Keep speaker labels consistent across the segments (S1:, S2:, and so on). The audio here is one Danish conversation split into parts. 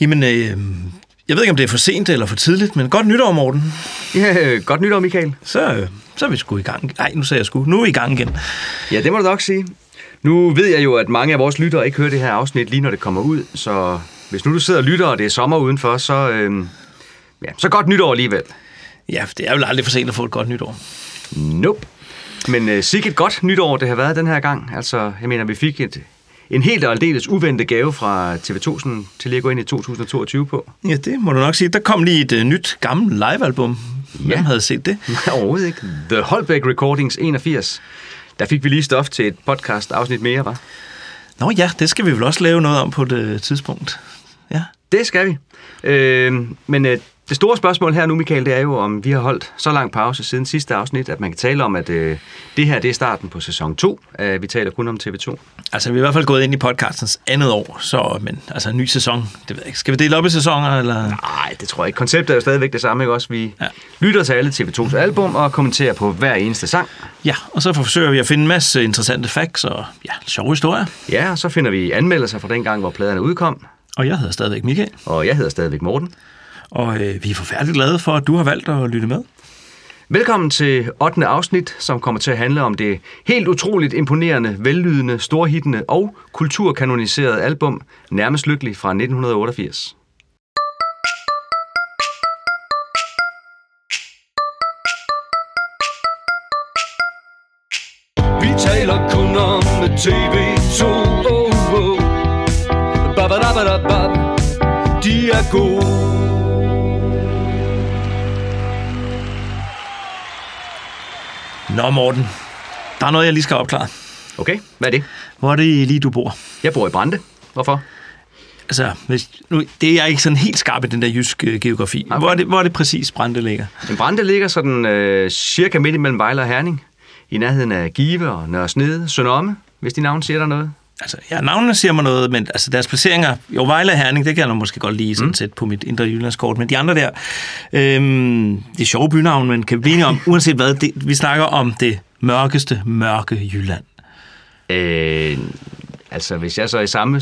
S1: Jamen, øh, jeg ved ikke, om det er for sent eller for tidligt, men godt nytår, Morten.
S2: Ja, godt nytår, Michael.
S1: Så, øh, så er vi sgu i gang. Nej, nu sagde jeg sgu. Nu er vi i gang igen.
S2: Ja, det må du nok sige. Nu ved jeg jo, at mange af vores lyttere ikke hører det her afsnit lige når det kommer ud, så hvis nu du sidder og lytter, og det er sommer udenfor, så, øh, ja, så godt nytår alligevel.
S1: Ja, det er vel aldrig for sent at få et godt nytår.
S2: Nope. Men øh, sikkert godt nytår, det har været den her gang. Altså, jeg mener, vi fik et, en helt og aldeles uventet gave fra TV2 sådan, til lige at gå ind i 2022 på.
S1: Ja, det må du nok sige. Der kom lige et uh, nyt gammelt livealbum. Hvem
S2: Ja.
S1: havde set det?
S2: Nej, overhovedet ikke. The Holbeck Recordings 81. Der fik vi lige stof til et podcast-afsnit mere, var.
S1: Nå ja, det skal vi vel også lave noget om på det tidspunkt. Ja.
S2: Det skal vi. Øh, men øh, det store spørgsmål her nu, Michael, det er jo, om vi har holdt så lang pause siden sidste afsnit, at man kan tale om, at øh, det her det er starten på sæson 2. Øh, vi taler kun om TV2.
S1: Altså, vi er i hvert fald gået ind i podcastens andet år, så, men altså en ny sæson, det ved jeg ikke. Skal vi dele op i sæsoner, eller?
S2: Nej, det tror jeg ikke. Konceptet er jo stadigvæk det samme, ikke også? Vi
S1: Ja.
S2: lytter til alle TV2's album og kommenterer på hver eneste sang.
S1: Ja, og så forsøger vi at finde en masse interessante facts og ja, sjove historier.
S2: Ja, og så finder vi anmeldelser fra den gang, hvor pladerne udkom.
S1: Og jeg hedder stadigvæk Michael,
S2: Og jeg hedder stadigvæk Morten.
S1: Og øh, vi er forfærdeligt glade for, at du har valgt at lytte med.
S2: Velkommen til 8. afsnit, som kommer til at handle om det helt utroligt imponerende, vellydende, storhittende og kulturkanoniserede album Nærmest Lykkelig fra 1988.
S3: Vi taler kun om TV2 oh, oh. Babadabadabab. De er gode
S1: Nå Morten, der er noget, jeg lige skal opklare.
S2: Okay, hvad er det?
S1: Hvor er det lige, du bor?
S2: Jeg bor i Brande. Hvorfor?
S1: Altså, hvis, nu, det er jeg ikke sådan helt skarp i den der jyske øh, geografi. Okay. Hvor, er det, hvor er det præcis Brande ligger?
S2: En Brande ligger sådan øh, cirka midt imellem Vejle og Herning. I nærheden af Give og Nørre Snede, Sønderomme, hvis de navne siger der noget.
S1: Altså, ja, navnene siger mig noget, men altså, deres placeringer... Jo, Vejle og Herning, det kan jeg måske godt lide sådan mm. sæt på mit indre Jyllandskort. Men de andre der... Øhm, det er sjove bynavn, men kan vi blive enige om, uanset hvad, det, vi snakker om det mørkeste, mørke Jylland.
S2: Øh, altså, hvis jeg så i samme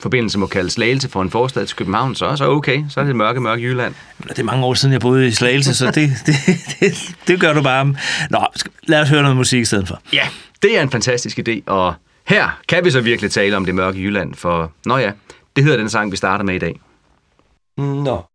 S2: forbindelse må kalde Slagelse for en forstad til København, så er så okay. Så er det mørke, mørke Jylland.
S1: Det er mange år siden, jeg boede i Slagelse, så det, det, det, det gør du bare. Nå, lad os høre noget musik i stedet for.
S2: Ja, det er en fantastisk idé, og her kan vi så virkelig tale om det mørke Jylland, for, nå ja, det hedder den sang, vi starter med i dag.
S3: Nå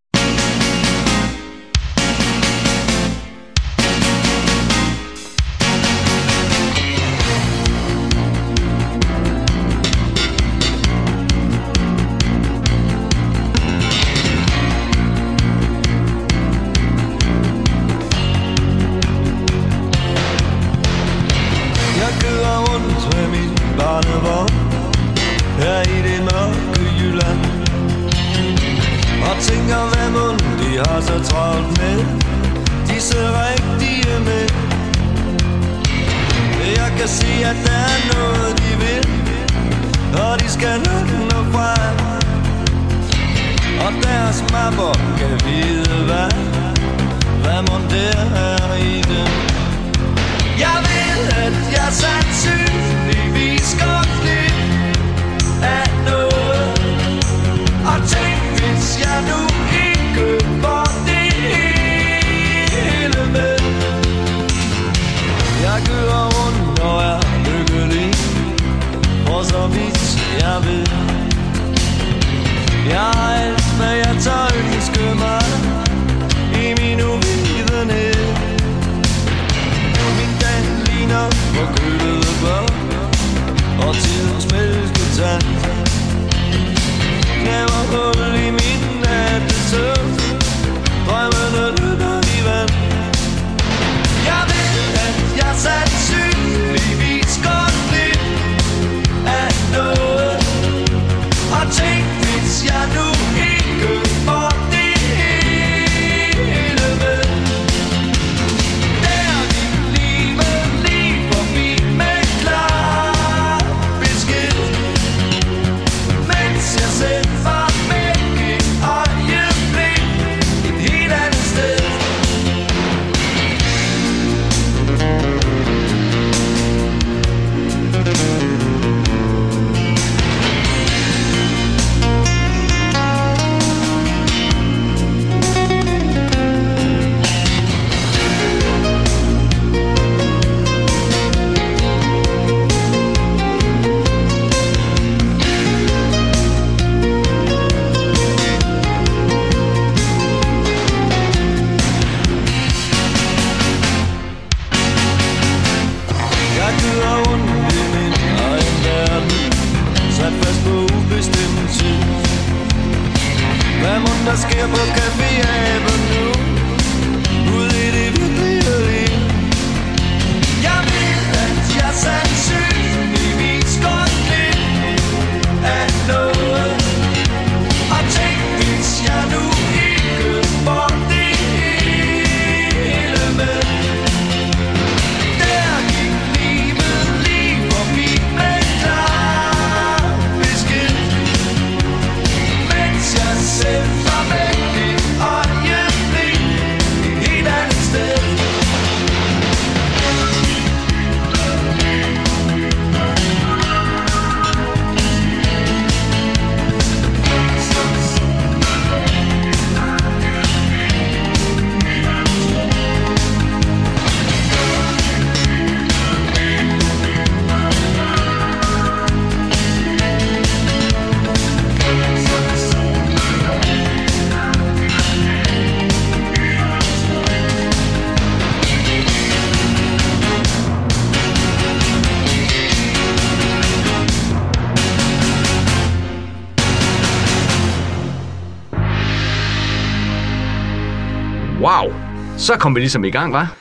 S4: Så
S2: kom vi ligesom i gang, var?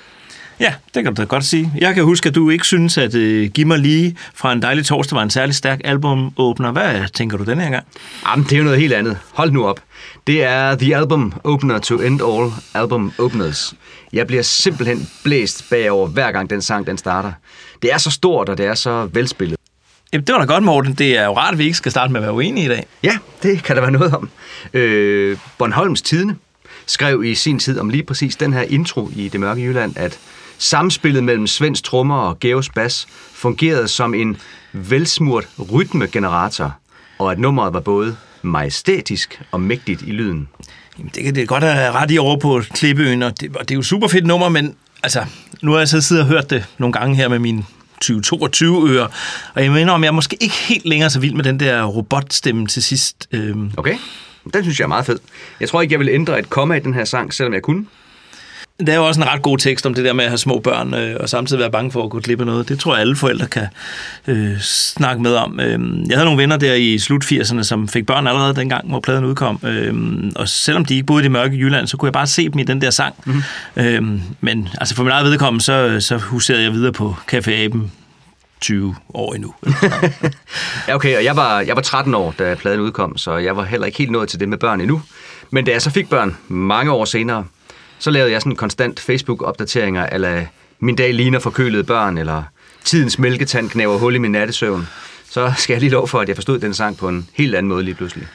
S1: Ja, det kan du da godt sige. Jeg kan huske, at du ikke synes, at uh, Giv mig lige fra en dejlig torsdag var en særlig stærk albumåbner. Hvad tænker du den her gang?
S2: Jamen, det er jo noget helt andet. Hold nu op. Det er The Album Opener to End All Album Openers. Jeg bliver simpelthen blæst bagover, hver gang den sang den starter. Det er så stort, og det er så velspillet.
S1: Jamen, det var da godt, Morten. Det er jo rart, at vi ikke skal starte med at være uenige i dag.
S2: Ja, det kan der være noget om. Øh, Bornholms Tidene skrev i sin tid om lige præcis den her intro i Det Mørke Jylland, at samspillet mellem Svends trommer og Geos bas fungerede som en velsmurt rytmegenerator, og at nummeret var både majestætisk og mægtigt i lyden.
S1: Jamen, det kan det godt have ret i over på Klippeøen, og det, og det er jo super fedt nummer, men altså, nu har jeg så siddet og hørt det nogle gange her med min 2022 ører, og jeg mener om, jeg er måske ikke helt længere så vild med den der robotstemme til sidst. Øhm,
S2: Okay? Den synes jeg er meget fed. Jeg tror ikke, jeg vil ændre et komma i den her sang, selvom jeg kunne.
S1: Der er jo også en ret god tekst om det der med at have små børn, øh, og samtidig være bange for at gå glip af noget. Det tror jeg, alle forældre kan øh, snakke med om. Øh, jeg havde nogle venner der i slut 80'erne, som fik børn allerede dengang, hvor pladen udkom. Øh, og selvom de ikke boede i det mørke Jylland, så kunne jeg bare se dem i den der sang. Mm-hmm. Øh, men altså for min eget vedkommende, så, så huserede jeg videre på Café Aben 20 år endnu.
S2: Ja, okay, og jeg var, jeg var 13 år, da pladen udkom, så jeg var heller ikke helt nået til det med børn endnu. Men da jeg så fik børn mange år senere, så lavede jeg sådan konstant Facebook-opdateringer, eller min dag ligner forkølede børn, eller tidens mælketand knæver hul i min nattesøvn. Så skal jeg lige lov for, at jeg forstod den sang på en helt anden måde lige pludselig.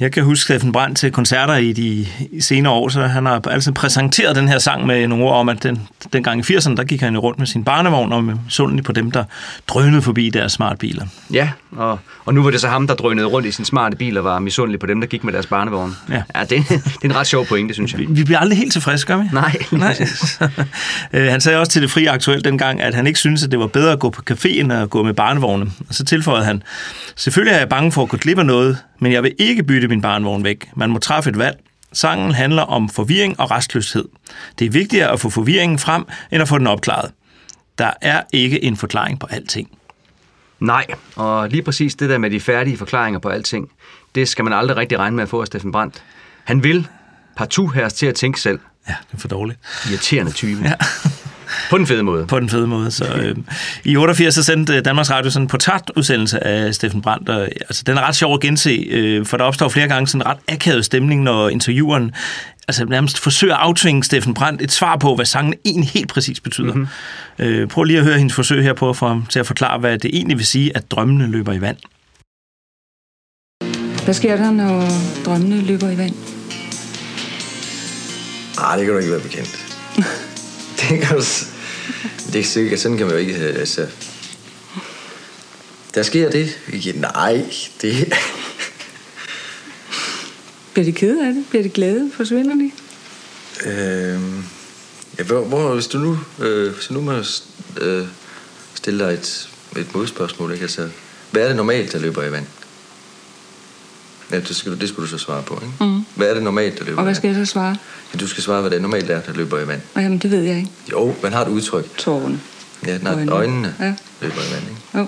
S1: Jeg kan huske Steffen Brandt til koncerter i de i senere år, så han har altid præsenteret den her sang med nogle ord om, at den, dengang i 80'erne, der gik han jo rundt med sin barnevogn og med sundelig på dem, der drønede forbi deres smartbiler.
S2: Ja, og, og nu var det så ham, der drønede rundt i sin smarte bil og var misundelig på dem, der gik med deres barnevogn.
S1: Ja.
S2: ja det, det er en ret sjov pointe, synes jeg.
S1: Vi, vi bliver aldrig helt tilfredse, gør vi?
S2: Nej,
S1: Nej. Øh, han sagde også til det frie aktuelt dengang, at han ikke syntes, at det var bedre at gå på café, end at gå med barnevogne. Og så tilføjede han, selvfølgelig er jeg bange for at gå glip af noget, men jeg vil ikke bytte min barnevogn væk. Man må træffe et valg. Sangen handler om forvirring og restløshed. Det er vigtigere at få forvirringen frem, end at få den opklaret. Der er ikke en forklaring på alting.
S2: Nej, og lige præcis det der med de færdige forklaringer på alting, det skal man aldrig rigtig regne med at få af Steffen Brandt. Han vil partout have os til at tænke selv.
S1: Ja, det er for dårligt.
S2: Irriterende type.
S1: Ja.
S2: På den fede måde.
S1: på den fede måde. Så, øh, I 88 så sendte øh, Danmarks Radio sådan en portrætudsendelse af Steffen Brandt, og altså, den er ret sjov at gense, øh, for der opstår flere gange sådan en ret akavet stemning, når intervieweren altså nærmest forsøger at aftvinge Steffen Brandt et svar på, hvad sangen egentlig helt præcis betyder. Mm-hmm. Øh, prøv lige at høre hendes forsøg her på for, til at forklare, hvad det egentlig vil sige, at drømmene løber i vand.
S5: Hvad sker der, når drømmene løber i vand?
S6: Nej, det kan du ikke være bekendt. det kan du... Det er sikkert, sådan kan man jo ikke... øh, Altså... Der sker det. Ja, Nej, det...
S5: Bliver de kede af det? Bliver de glade? Forsvinder de?
S6: Øhm, ja, hvor, hvor, hvis du nu... Øh, så nu må jeg øh, stille dig et, et modspørgsmål, ikke? Altså, hvad er det normalt, der løber i vand? Ja, det, skal, du- det skulle du så svare på, ikke? Mm. Hvad er det normalt, der løber
S5: Og hvad skal jeg så svare?
S6: Ja, du skal svare, hvad det normalt er, der løber i vand.
S5: Og jamen, det ved jeg ikke.
S6: Jo, man har et udtryk.
S5: Tårerne.
S6: Ja, når
S5: Øjnene.
S6: øjnene,
S5: Ja.
S6: løber i vand, ikke?
S5: Jo.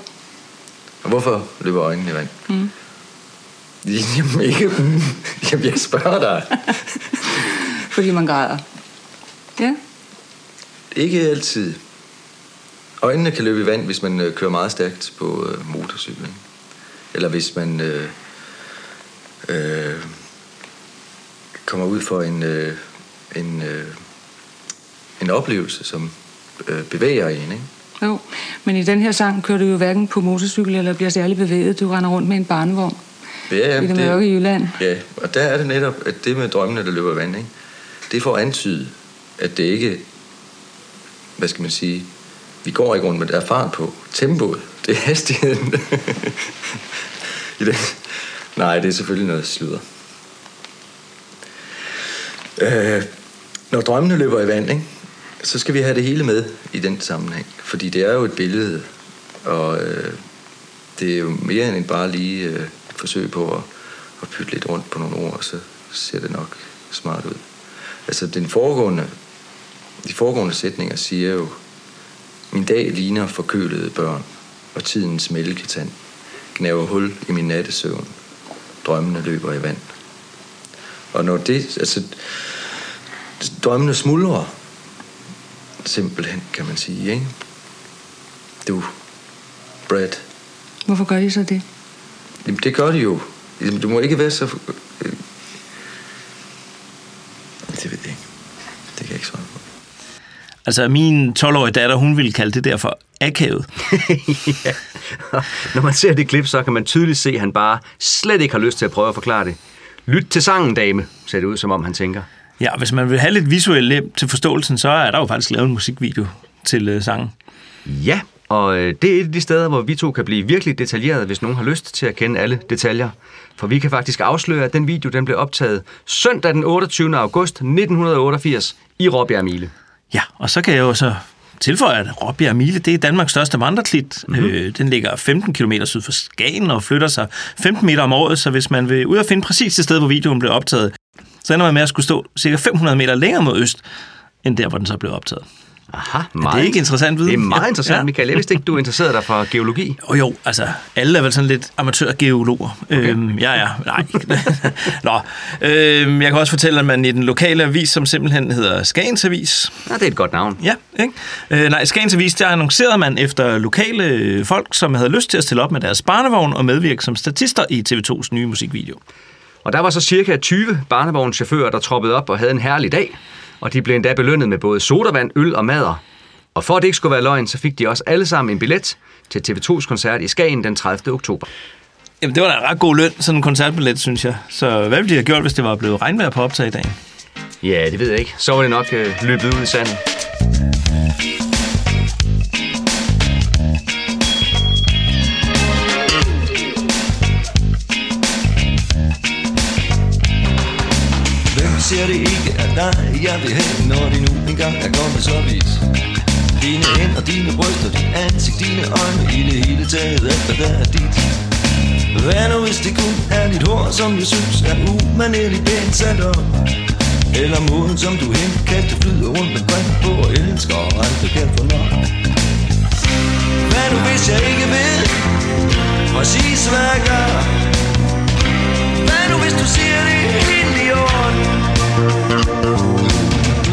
S6: Og hvorfor løber øjnene i vand? Mm. Jamen ikke... Jamen, jeg spørger dig.
S5: Fordi man græder. Ja.
S6: Ikke altid. Øjnene kan løbe i vand, hvis man øh, kører meget stærkt på øh, motorcykel. Ikke? Eller hvis man øh, øh, kommer ud for en, øh, en, øh, en oplevelse, som øh, bevæger en. Ikke?
S5: Jo, men i den her sang kører du jo hverken på motorcykel eller bliver særlig bevæget. Du render rundt med en barnevogn
S6: Ja,
S5: i det mørke Jylland.
S6: Ja, og der er det netop, at det med drømmene, der løber vand, ikke? det er for at antyde, at det ikke, hvad skal man sige, vi går ikke rundt med der er fart på. Tempoet, det er hastigheden. I den. Nej, det er selvfølgelig noget sludder. Øh, når drømmene løber i vand, ikke? så skal vi have det hele med i den sammenhæng. Fordi det er jo et billede, og øh, det er jo mere end bare lige øh, et forsøg på at, at pytte lidt rundt på nogle ord, og så ser det nok smart ud. Altså den foregående, de foregående sætninger siger jo, min dag ligner forkølede børn, og tidens mælketand gnaver hul i min nattesøvn. Drømmene løber i vand. Og når det, altså, drømmene smuldrer, simpelthen, kan man sige, ikke? Du, Brad,
S5: Hvorfor gør de så det?
S6: Jamen, det gør de jo. Jamen, Du må ikke være så... Det ved jeg ikke. Det kan jeg ikke svare på.
S1: Altså, min 12-årige datter, hun ville kalde det der for akavet.
S2: ja. Når man ser det klip, så kan man tydeligt se, at han bare slet ikke har lyst til at prøve at forklare det. Lyt til sangen, dame, ser det ud, som om han tænker.
S1: Ja, hvis man vil have lidt visuel lem til forståelsen, så er der jo faktisk lavet en musikvideo til øh, sangen.
S2: Ja, og øh, det er et af de steder, hvor vi to kan blive virkelig detaljeret, hvis nogen har lyst til at kende alle detaljer. For vi kan faktisk afsløre, at den video den blev optaget søndag den 28. august 1988 i Råbjerg Mile.
S1: Ja, og så kan jeg jo så tilføje, at Råbjerg Mile, det er Danmarks største vandreklit. Mm-hmm. Øh, den ligger 15 km syd for Skagen og flytter sig 15 meter om året, så hvis man vil ud og finde præcis det sted, hvor videoen blev optaget, så ender man med at skulle stå cirka 500 meter længere mod øst, end der, hvor den så blev optaget.
S2: Aha,
S1: Er det ikke interessant viden?
S2: Det er meget interessant,
S1: Ja.
S2: Michael. Jeg vidste ikke, du interesserede dig for geologi.
S1: Og jo, altså, alle er vel sådan lidt amatørgeologer. Okay. Øhm, ja, ja, nej. Nå, øhm, jeg kan også fortælle, at man i den lokale avis, som simpelthen hedder Skagens Avis,
S2: Ja, det er et godt navn.
S1: Ja, ikke? Øh, nej, Skagens Avis, der annoncerede man efter lokale folk, som havde lyst til at stille op med deres barnevogn og medvirke som statister i TV2's nye musikvideo.
S2: Og der var så cirka 20 barnevognschauffører, der troppede op og havde en herlig dag. Og de blev endda belønnet med både sodavand, øl og mader. Og for at det ikke skulle være løgn, så fik de også alle sammen en billet til TV2's koncert i Skagen den 30. oktober.
S1: Jamen, det var da en ret god løn, sådan en koncertbillet, synes jeg. Så hvad ville de have gjort, hvis det var blevet regnvejr på optag i dag?
S2: Ja, det ved jeg ikke. Så var det nok øh, løbet ud i sandet.
S3: Hvem ser det ikke dig, jeg vil hen når det nu engang er kommet så vidt? Dine hænder, dine bryster, dit ansigt, dine øjne, i det hele taget, alt hvad der er dit. Hvad nu hvis det kun er dit hår, som jeg synes er umanerligt pænt sat op? Eller måden, som du henkaster flyder rundt omkring på og elsker og aldrig kan få nok? Hvad nu hvis jeg ikke ved, præcis hvad jeg gør? Hvad nu hvis du siger det er helt i orden?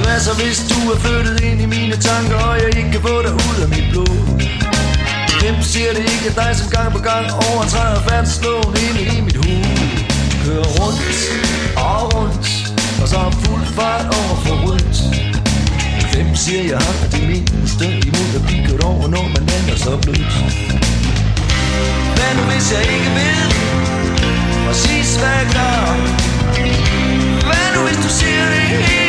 S3: Hvad så hvis du er flyttet ind i mine tanker Og jeg ikke kan få dig ud af mit blod. Hvem siger det ikke er dig som gang på gang Overtræder færdsloven inde i mit hoved? Kører rundt og rundt Og så fuld fart over for rødt Hvem siger jeg har det mindste Imod at blive kørt over når man lander så blødt Hvad nu hvis jeg ikke vil Præcis hvad jeg gør? Hvad nu hvis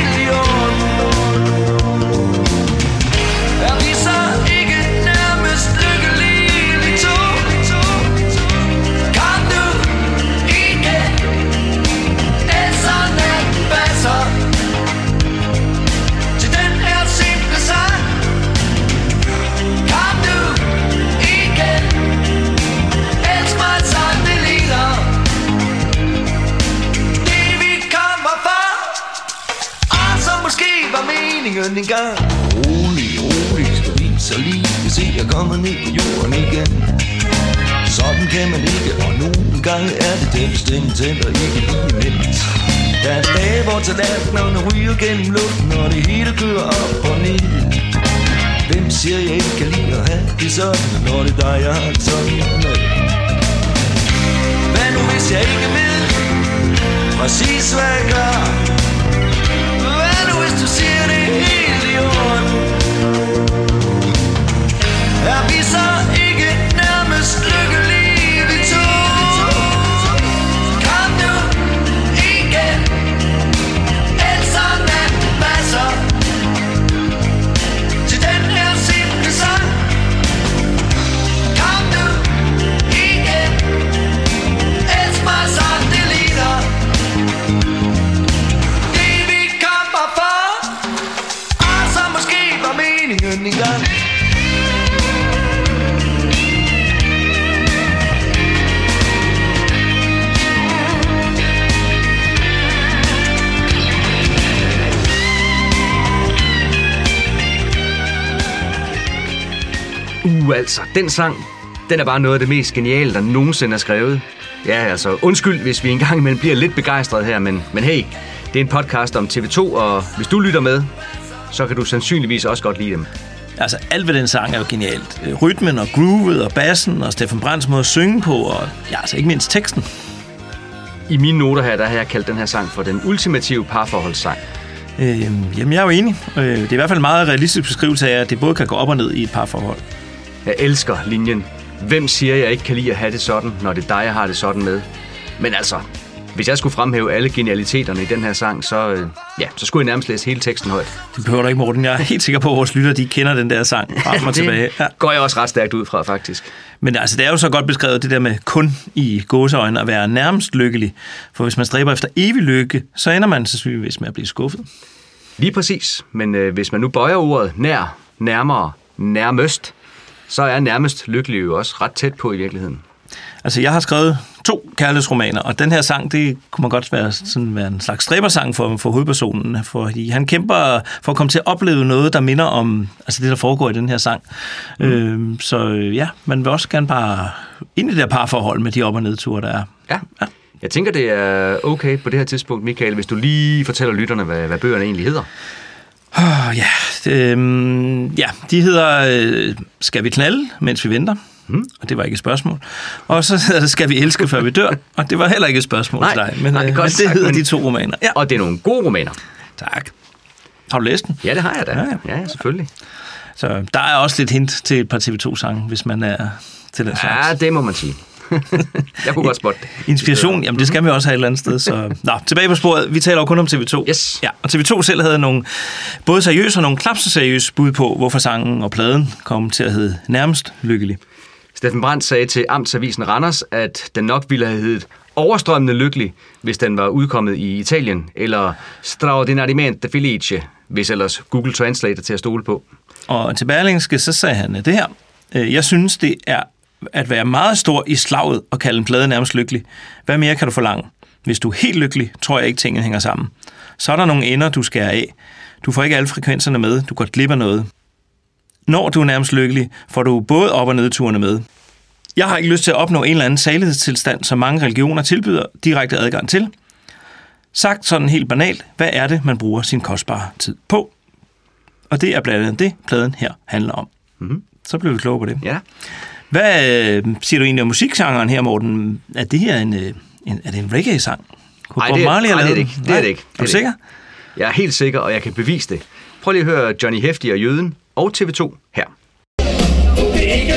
S3: ingen en gang Rolig, rolig, skal vi så lige se Jeg kommer ned på jorden igen Sådan kan man ikke, og nogle gange er det den stemme tænder ikke lige nemt Der er dage, hvor tallerkenerne ryger gennem luften, og det hele kører op og ned. Hvem siger, jeg ikke kan lide at have det sådan, når det er dig, jeg har det sådan med? Hvad nu, hvis jeg ikke ved præcis, hvad jeg gør? Er vi så ikke nærmest lykkelige,
S2: Altså, den sang, den er bare noget af det mest geniale, der nogensinde er skrevet. Ja, altså, undskyld, hvis vi engang imellem bliver lidt begejstrede her, men, men hey, det er en podcast om TV2, og hvis du lytter med, så kan du sandsynligvis også godt lide dem.
S1: Altså, alt ved den sang er jo genialt. Øh, Rytmen og groovet og bassen og Steffen Brands måde at synge på, og ja, altså ikke mindst teksten.
S2: I mine noter her, der har jeg kaldt den her sang for den ultimative parforholdssang.
S1: Øh, jamen, jeg er jo enig. Øh, det er i hvert fald en meget realistisk beskrivelse af, at det både kan gå op og ned i et parforhold.
S2: Jeg elsker linjen. Hvem siger, jeg ikke kan lide at have det sådan, når det er dig, jeg har det sådan med? Men altså, hvis jeg skulle fremhæve alle genialiteterne i den her sang, så, øh, ja, så skulle jeg nærmest læse hele teksten højt.
S1: Det behøver du ikke, Morten. Jeg er helt sikker på, at vores lytter de kender den der sang frem og tilbage. Ja.
S2: går jeg også ret stærkt ud fra, faktisk.
S1: Men altså, det er jo så godt beskrevet, det der med kun i gåseøjne at være nærmest lykkelig. For hvis man stræber efter evig lykke, så ender man sandsynligvis med at blive skuffet.
S2: Lige præcis. Men øh, hvis man nu bøjer ordet nær, nærmere, nærmest, så er nærmest lykkelig jo også ret tæt på i virkeligheden.
S1: Altså, jeg har skrevet to kærlighedsromaner, og den her sang, det kunne man godt være, sådan, være en slags stræbersang for, for hovedpersonen, fordi han kæmper for at komme til at opleve noget, der minder om altså det, der foregår i den her sang. Mm. Øh, så ja, man vil også gerne bare ind i det der parforhold med de op- og nedture, der er.
S2: Ja. ja. Jeg tænker, det er okay på det her tidspunkt, Michael, hvis du lige fortæller lytterne, hvad, hvad bøgerne egentlig hedder.
S1: Oh, ja, øh, ja, de hedder øh, Skal vi knalde, mens vi venter? Mm. Og det var ikke et spørgsmål. Og så hedder det Skal vi elske, før vi dør? Og det var heller ikke et spørgsmål
S2: Nej,
S1: til dig. Men,
S2: nej,
S1: øh,
S2: godt
S1: men det hedder de to romaner. Ja,
S2: Og det er nogle gode romaner.
S1: tak. Har du læst den?
S2: Ja, det har jeg da.
S1: Ja,
S2: Ja,
S1: ja.
S2: ja selvfølgelig.
S1: Så der er også lidt hint til et par TV2-sange, hvis man er til den
S2: Ja,
S1: slags.
S2: det må man sige. jeg kunne godt spotte det.
S1: Inspiration, jamen det skal vi også have et eller andet sted. Så. Nå, tilbage på sporet. Vi taler jo kun om TV2.
S2: Yes.
S1: Ja, og TV2 selv havde nogle både seriøse og nogle knap så seriøse bud på, hvorfor sangen og pladen kom til at hedde Nærmest Lykkelig.
S2: Steffen Brandt sagde til Amtsavisen Randers, at den nok ville have heddet overstrømmende lykkelig, hvis den var udkommet i Italien, eller straordinariamente felice, hvis ellers Google Translate er til at stole på.
S1: Og til Berlingske, så sagde han det her. "Øh, Jeg synes, det er at være meget stor i slaget og kalde en plade nærmest lykkelig. Hvad mere kan du forlange? Hvis du er helt lykkelig, tror jeg ikke, tingene hænger sammen. Så er der nogle ender, du skærer af. Du får ikke alle frekvenserne med. Du går glip af noget. Når du er nærmest lykkelig, får du både op- og nedturene med. Jeg har ikke lyst til at opnå en eller anden salighedstilstand, som mange religioner tilbyder direkte adgang til. Sagt sådan helt banalt, hvad er det, man bruger sin kostbare tid på? Og det er blandt andet det, pladen her handler om. Mm-hmm. Så blev vi kloge på det.
S2: Ja.
S1: Hvad øh, siger du egentlig om musikgenren her, Morten? Er det her en, øh, en, er det en reggae-sang?
S2: Nej, det er-
S1: Marley
S2: nej, det er det
S1: den?
S2: ikke. Det er det ikke. Det
S1: Er
S2: er
S1: du
S2: det
S1: sikker?
S2: Jeg er helt sikker, og jeg kan bevise det. Prøv lige at høre Johnny Hefti og Jøden og TV2 her.
S7: Det er ikke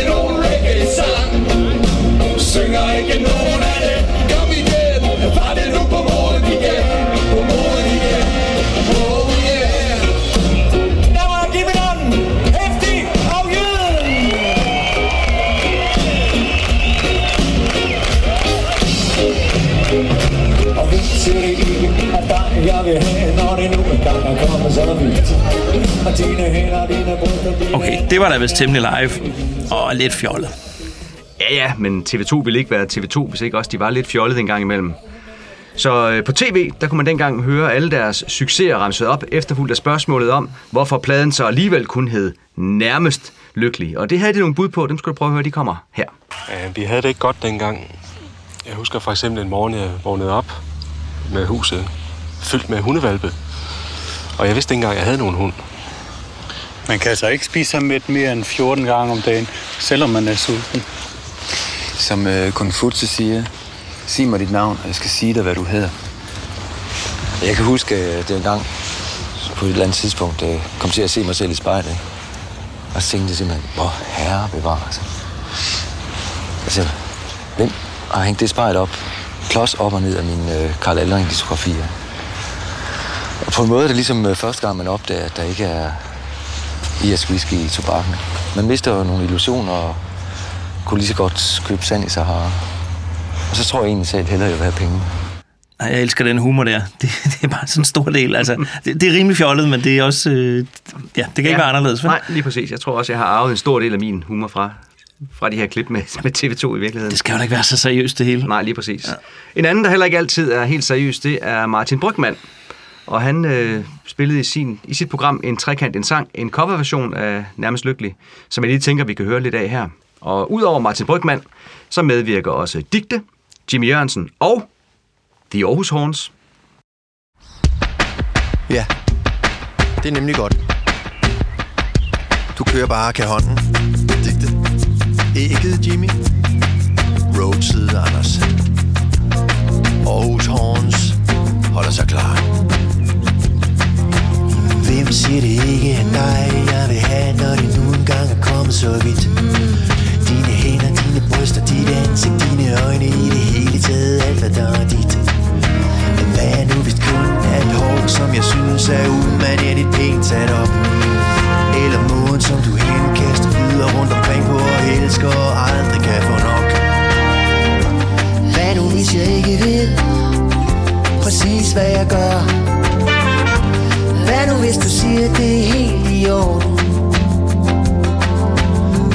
S1: Okay, det var da vist temmelig live og lidt fjollet.
S2: Ja, ja, men TV2 ville ikke være TV2, hvis ikke også de var lidt fjollede en gang imellem. Så øh, på tv, der kunne man dengang høre alle deres succeser ramset op, efterfulgt af spørgsmålet om, hvorfor pladen så alligevel kun hed Nærmest Lykkelig. Og det havde de nogle bud på, dem skulle du prøve at høre, de kommer her.
S8: Øh, Vi havde det ikke godt dengang. Jeg husker for eksempel en morgen, jeg vågnede op med huset fyldt med hundevalpe. Og jeg vidste ikke engang, at jeg havde nogen hund.
S9: Man kan altså ikke spise ham med mere end 14 gange om dagen, selvom man er sulten.
S6: Som øh, Konfutse siger, sig mig dit navn, og jeg skal sige dig, hvad du hedder. Jeg kan huske, at det en gang på et eller andet tidspunkt øh, kom til at se mig selv i spejlet. Og så tænkte jeg simpelthen, hvor herre bevarer altså. altså, hvem har hængt det spejl op, klods op og ned af mine øh, Karl Aldring diskografier. Og på en måde er det ligesom øh, første gang, man opdager, at der ikke er IS whisky i tobakken. Man mister jo nogle illusioner og kunne lige så godt købe sand i Sahara. Og så tror jeg egentlig selv hellere, jeg vil have penge.
S1: Ej, jeg elsker den humor der. Det, det er bare sådan en stor del. Altså, det, det er rimelig fjollet, men det er også... Øh, ja, det kan ikke være anderledes. vel?
S2: Nej, lige præcis. Jeg tror også, jeg har arvet en stor del af min humor fra, fra de her klip med, med TV2 i virkeligheden.
S1: Det skal jo da ikke være så seriøst, det hele.
S2: Nej, lige præcis. Ja. En anden, der heller ikke altid er helt seriøs, det er Martin Brygman. Og han øh, spillede i, sin, i sit program en trekant, en sang, en coverversion af Nærmest Lykkelig, som jeg lige tænker, vi kan høre lidt af her. Og udover Martin Brygman, så medvirker også Digte, Jimmy Jørgensen og The Aarhus Horns.
S10: Ja, det er nemlig godt. Du kører bare kan hånden. Digte. Ægget Jimmy. Roadside Anders. Aarhus Horns holder sig klar. Sig det ikke er dig, jeg vil have, når det nu engang er kommet så vidt? Dine hænder, dine bryster, dit ansigt, dine øjne i det hele taget, alt hvad der er dit. Men hvad er nu, hvis kun er et hår, som jeg synes er umanerligt pænt sat op? Eller måden, som du henkaster videre rundt omkring på og elsker og aldrig kan få nok? Hvad nu, hvis jeg ikke ved præcis, hvad jeg gør? Hvis du siger, det er helt i orden?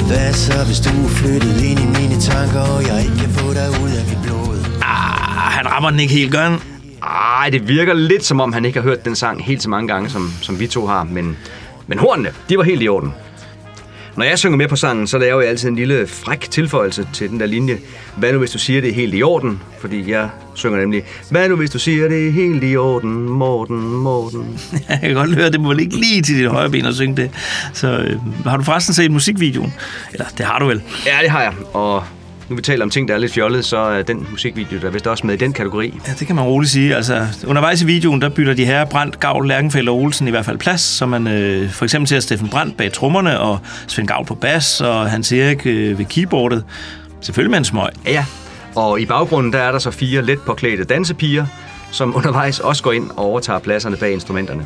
S10: Hvad så, hvis du er flyttet ind i mine tanker, og jeg ikke kan få dig ud af mit blod?
S1: Ah, han rammer den ikke helt, gør han?
S2: Ej, det virker lidt som om, han ikke har hørt den sang helt så mange gange, som, som vi to har. Men, men hornene, de var helt i orden. Når jeg synger med på sangen, så laver jeg altid en lille fræk tilføjelse til den der linje. Hvad nu, hvis du siger, det er helt i orden? Fordi jeg synger nemlig, hvad nu, hvis du siger, det er helt i orden, Morten, Morten.
S1: Jeg kan godt høre, det må ligge lige til dit højre ben at synge det. Så øh, har du forresten set musikvideoen? Eller, det har du vel?
S2: Ja, det har jeg. Og nu vi taler om ting, der er lidt fjollet, så er den musikvideo, der er vist også med i den kategori.
S1: Ja, det kan man roligt sige. Altså, undervejs i videoen, der bytter de her Brandt, Gavl, Lærkenfeldt og Olsen i hvert fald plads, så man øh, for eksempel ser Steffen Brandt bag trommerne, og Svend Gavl på bas, og Hans Erik øh, ved keyboardet. Selvfølgelig med en smøg.
S2: Ja, ja. Og i baggrunden, der er der så fire let påklædte dansepiger, som undervejs også går ind og overtager pladserne bag instrumenterne.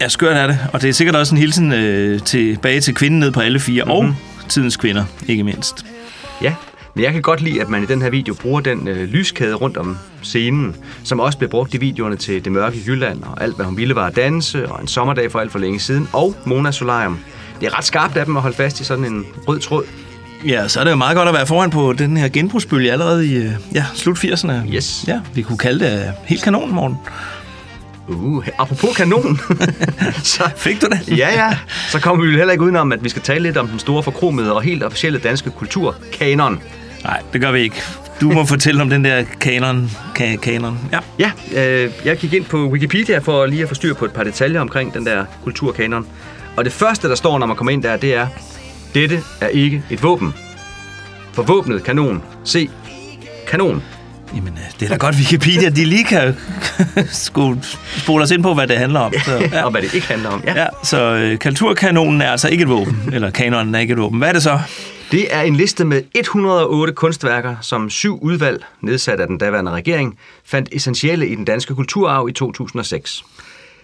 S1: Ja, skørt er det. Og det er sikkert også en hilsen øh, tilbage til kvinden ned på alle fire, mm-hmm. og tidens kvinder, ikke mindst.
S2: Ja, men jeg kan godt lide, at man i den her video bruger den øh, lyskæde rundt om scenen, som også blev brugt i videoerne til Det Mørke Jylland, og alt hvad hun ville var at danse, og en sommerdag for alt for længe siden, og Mona Solarium. Det er ret skarpt af dem at holde fast i sådan en rød tråd.
S1: Ja, så er det jo meget godt at være foran på den her genbrugsbølge allerede i øh, ja, slut 80'erne.
S2: Yes.
S1: Ja, vi kunne kalde det øh, helt kanon, morgen.
S2: Uh, apropos kanon. så,
S1: Fik du det?
S2: ja, ja. Så kommer vi jo heller ikke udenom, at vi skal tale lidt om den store forkromede og helt officielle danske kultur, kanon.
S1: Nej, det gør vi ikke. Du må fortælle om den der kanon. Ka- kanon. Ja.
S2: Ja, øh, jeg gik ind på Wikipedia for lige at få styr på et par detaljer omkring den der kulturkanon. Og det første, der står, når man kommer ind der, det er, dette er ikke et våben. For våbnet kanon. Se, kanon.
S1: Jamen, øh, det er da godt, Wikipedia, de lige kan skulle spole os ind på, hvad det handler om. Så,
S2: Ja. Og hvad det ikke handler om. Ja.
S1: Ja, så øh, kulturkanonen er altså ikke et våben, eller kanonen er ikke et våben. Hvad er det så?
S2: Det er en liste med 108 kunstværker, som syv udvalg, nedsat af den daværende regering, fandt essentielle i den danske kulturarv i 2006.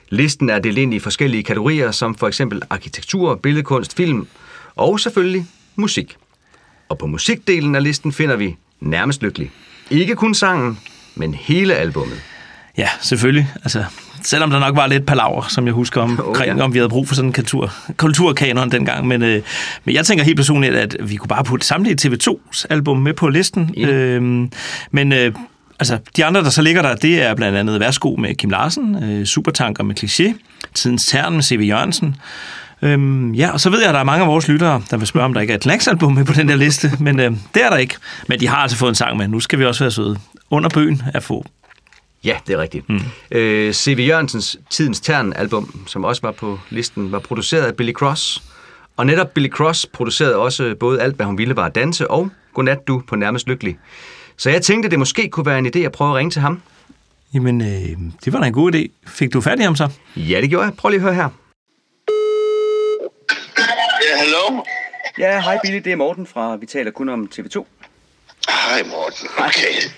S2: Listen er delt ind i forskellige kategorier, som for eksempel arkitektur, billedkunst, film og selvfølgelig musik. Og på musikdelen af listen finder vi Nærmest Lykkelig. Ikke kun sangen, men hele albummet.
S1: Ja, selvfølgelig. Altså, selvom der nok var lidt palaver, som jeg husker om,
S2: Oh,
S1: omkring,
S2: ja.
S1: om vi havde brug for sådan en kultur, kulturkanon dengang. Men, øh, men jeg tænker helt personligt, at vi kunne bare putte samtlige TV2's album med på listen.
S2: Ja.
S1: Øhm, men øh, altså, de andre, der så ligger der, det er blandt andet Værsgo med Kim Larsen, øh, Supertanker med Kliché, Tidens Tern med C.V. Jørgensen. Øhm, ja, og så ved jeg, at der er mange af vores lyttere, der vil spørge, om der ikke er et Knacks-album med på den der liste, men øh, det er der ikke. Men de har altså fået en sang med. Nu skal vi også være søde. Under bøgen er få.
S2: Ja, det er rigtigt. Mm. Øh, C.V. Jørgensens Tidens Tern-album, som også var på listen, var produceret af Billy Cross. Og netop Billy Cross producerede også både alt, hvad hun ville var at danse, og Godnat du på Nærmest Lykkelig. Så jeg tænkte, det måske kunne være en idé at prøve at ringe til ham.
S1: Jamen, øh, det var da en god idé. Fik du fat i ham så?
S2: Ja, det gjorde jeg. Prøv lige at høre her.
S11: Ja, hallo?
S2: Ja, hej Billy, det er Morten fra Vi taler kun om TV2.
S11: Hej Morten, okay.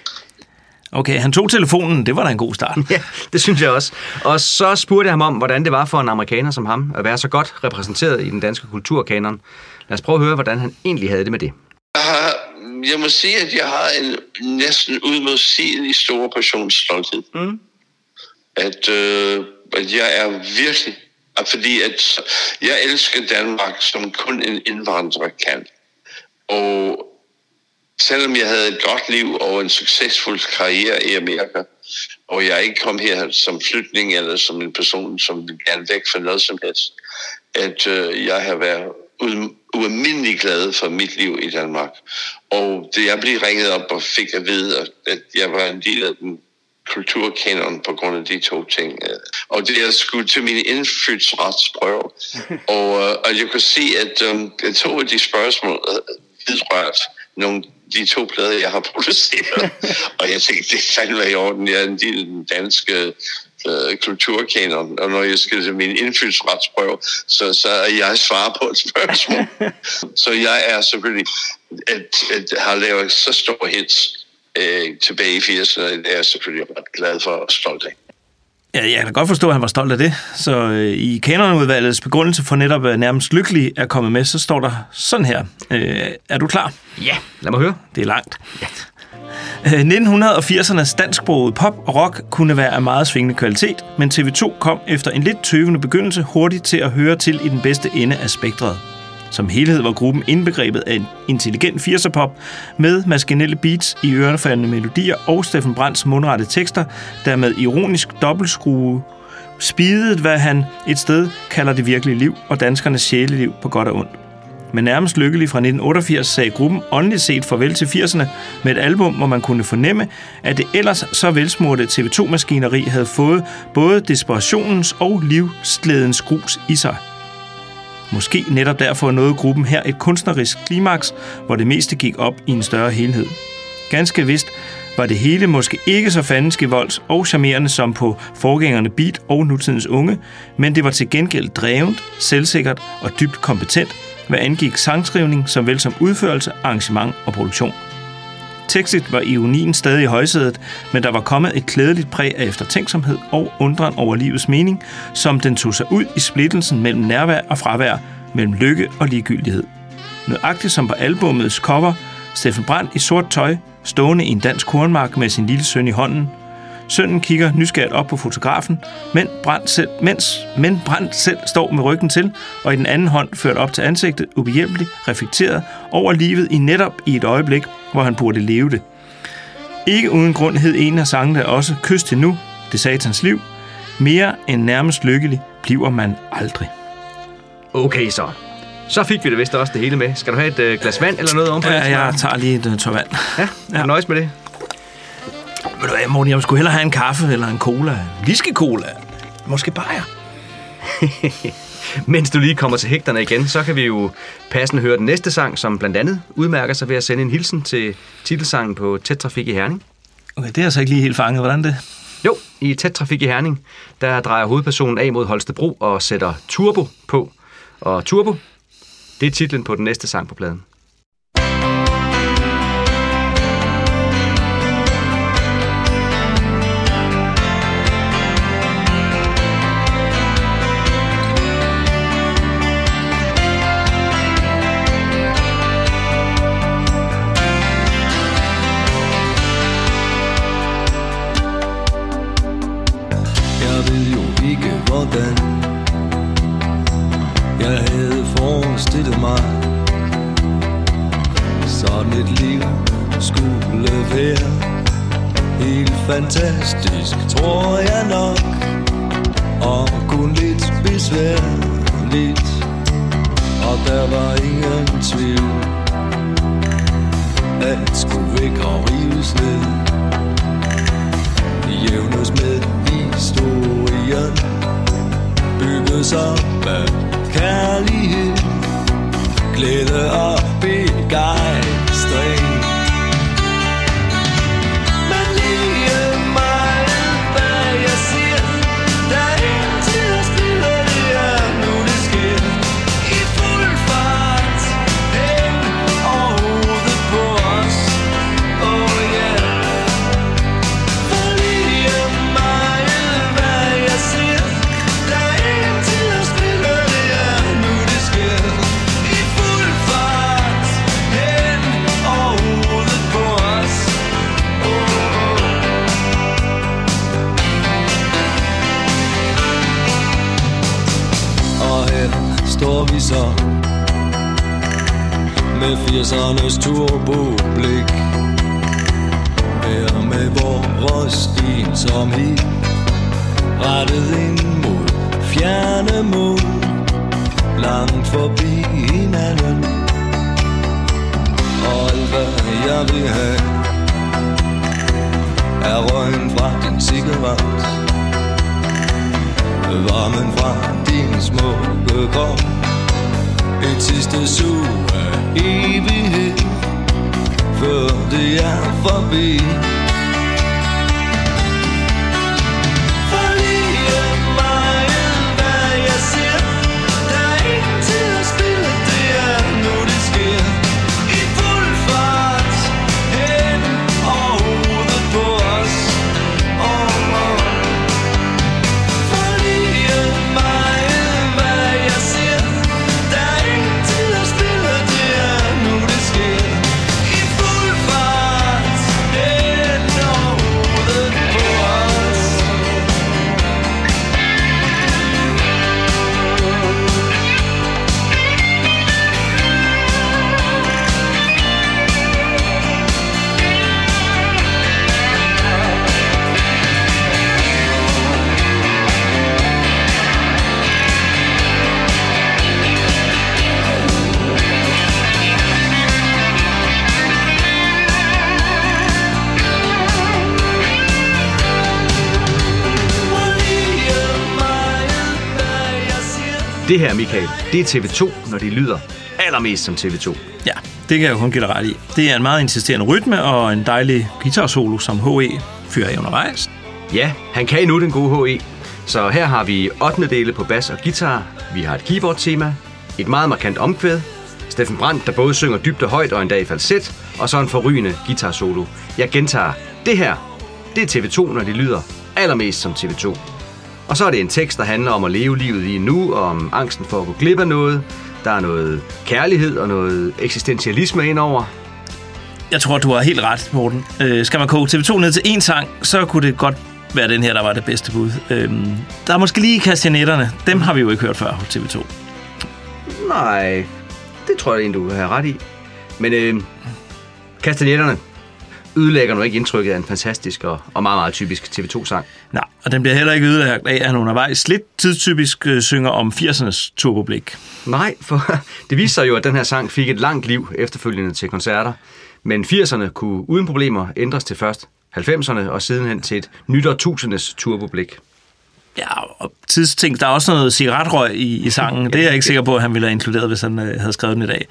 S1: Okay, han tog telefonen. Det var da en god start.
S2: Ja, det synes jeg også. Og så spurgte jeg ham om, hvordan det var for en amerikaner som ham at være så godt repræsenteret i den danske kulturkanon. Lad os prøve at høre, hvordan han egentlig havde det med det.
S11: Jeg, har, jeg må sige, at jeg har en næsten udmodsigelig stor portionsstolthed.
S2: Mm.
S11: At, øh, at jeg er virkelig... at Fordi at jeg elsker Danmark, som kun en indvandrer kan. Og selvom jeg havde et godt liv og en succesfuld karriere i Amerika, og jeg ikke kom her som flytning eller som en person, som vil gerne væk fra noget som helst, at øh, jeg har været ualmindelig glad for mit liv i Danmark. Og det jeg blev ringet op og fik at vide, at, jeg var en del af den kulturkanon på grund af de to ting. øh, Og det jeg skulle til min indfødsretsprøve. og, øh, og jeg kunne se, at um, to af de spørgsmål øh, vedrørt nogle de to plader, jeg har produceret. og jeg tænkte, det er fandme i orden. Jeg er en del af den danske øh, kulturkanon, og når jeg skal til min indfødsretsprøve, så, så er jeg svar på et spørgsmål. så jeg er selvfølgelig, at, at har lavet så store hits øh, tilbage i 80'erne, det er jeg selvfølgelig ret glad for og stolt af.
S1: Ja, jeg kan godt forstå, at han var stolt af det. Så øh, i kanonudvalgets begrundelse for netop øh, nærmest lykkelig er kommet med, så står der sådan her. Øh, er du klar?
S2: Ja, lad mig høre.
S1: Det er langt. Ja. 1980'ernes dansksprogede pop og rock kunne være af meget svingende kvalitet, men TV2 kom efter en lidt tøvende begyndelse hurtigt til at høre til i den bedste ende af spektret. Som helhed var gruppen indbegrebet af en intelligent 80'er-pop med maskinelle beats i ørefaldende melodier og Steffen Brands mundrette tekster, der med ironisk dobbeltskrue spidede, hvad han et sted kalder det virkelige liv og danskernes sjæleliv på godt og ondt. Men nærmest lykkelig fra 1988 sagde gruppen åndeligt set farvel til 80'erne med et album, hvor man kunne fornemme, at det ellers så velsmurte TV2-maskineri havde fået både desperationens og livsglædens grus i sig. Måske netop derfor nåede gruppen her et kunstnerisk klimaks, hvor det meste gik op i en større helhed. Ganske vist var det hele måske ikke så fandenske volds og charmerende som på forgængerne Beat og nutidens unge, men det var til gengæld drevent, selvsikkert og dybt kompetent, hvad angik sangskrivning såvel som udførelse, arrangement og produktion. Tekstet var ironien stadig i højsædet, men der var kommet et klædeligt præg af eftertænksomhed og undren over livets mening, som den tog sig ud i splittelsen mellem nærvær og fravær, mellem lykke og ligegyldighed. Nøjagtigt som på albumets cover, Steffen Brandt i sort tøj, stående i en dansk kornmark med sin lille søn i hånden. Sønnen kigger nysgerrigt op på fotografen, men Brandt selv, mens men Brandt selv står med ryggen til, og i den anden hånd ført op til ansigtet, ubehjælpeligt reflekteret over livet i netop i et øjeblik, hvor han burde leve det. Ikke uden grund hed en af sangene også Kys til nu, det satans liv. Mere end nærmest lykkelig bliver man aldrig.
S2: Okay så. Så fik vi det vist også det hele med. Skal du have et øh, glas vand eller noget ovenpå?
S1: Ja, jeg tager lige et uh, tør vand.
S2: Ja, ja. nøjes med det.
S1: Ved du hvad, Morten, jeg skulle hellere have en kaffe eller en cola. Whisky-cola. Måske bajer.
S2: Mens du lige kommer til hægterne igen, så kan vi jo passende høre den næste sang, som blandt andet udmærker sig ved at sende en hilsen til titelsangen på Tæt Trafik i Herning.
S1: Okay, det er altså ikke lige helt fanget. Hvordan det?
S2: Jo, i Tæt Trafik i Herning, der drejer hovedpersonen af mod Holstebro og sætter turbo på. Og turbo, det er titlen på den næste sang på pladen.
S4: Jeg ved jo ikke hvordan. Jeg havde forestillet mig Sådan et liv skulle være Helt fantastisk, tror jeg nok. Og kun lidt besværligt. Og der var ingen tvivl. Alt skulle væk og rives ned.
S3: Jævnes med historien Bygges op af kærlighed Glæde og begejstring. Står vi så Med 80'ernes turboblik. Her med vores stil som ensomhed Rettet ind mod fjerne mål. Langt forbi hinanden. Og alt hvad jeg vil have Er røgen fra din cigaret. Varmen fra din smukke krop Et sidste sug af evighed Før det er forbi. Det
S2: her, Michael, det er TV2, når de lyder allermest som TV2.
S1: Ja, det kan jeg jo kun give dig ret i. Det er en meget insisterende rytme og en dejlig guitarsolo, som HE fyrer af undervejs.
S2: Ja, han kan endnu den gode HE. Så her har vi 8. dele på bas og guitar. Vi har et keyboard-tema, et meget markant omkvæd, Steffen Brandt, der både synger dybt og højt og endda i falset, og så en forrygende guitar-solo. Jeg gentager, det her, det er TV2, når de lyder allermest som TV2. Og så er det en tekst, der handler om at leve livet lige nu, og om angsten for at gå glip af noget. Der er noget kærlighed og noget eksistentialisme indover.
S1: Jeg tror, du har helt ret, Morten. Øh, skal man koge TV2 ned til én sang, så kunne det godt være den her, der var det bedste bud. Øhm, der er måske lige kastanetterne. Dem har vi jo ikke hørt før hos TV2.
S2: Nej, det tror jeg egentlig, du har ret i. Men øh, kastanjetterne ødelægger nu ikke indtrykket af en fantastisk og, og meget, meget typisk TV2-sang.
S1: Nej, og den bliver heller ikke ødelagt af, at han undervejs lidt tidstypisk øh, synger om 80'ernes turboblik.
S2: Nej, for det viste sig jo, at den her sang fik et langt liv efterfølgende til koncerter. Men 80'erne kunne uden problemer ændres til først 90'erne og sidenhen til et nytårtusindes turboblik.
S1: Ja, og tidsting. Der er også noget cigaretrøg i, i sangen. Det er jeg ikke sikker på, at han ville have inkluderet, hvis han øh, havde skrevet den i dag.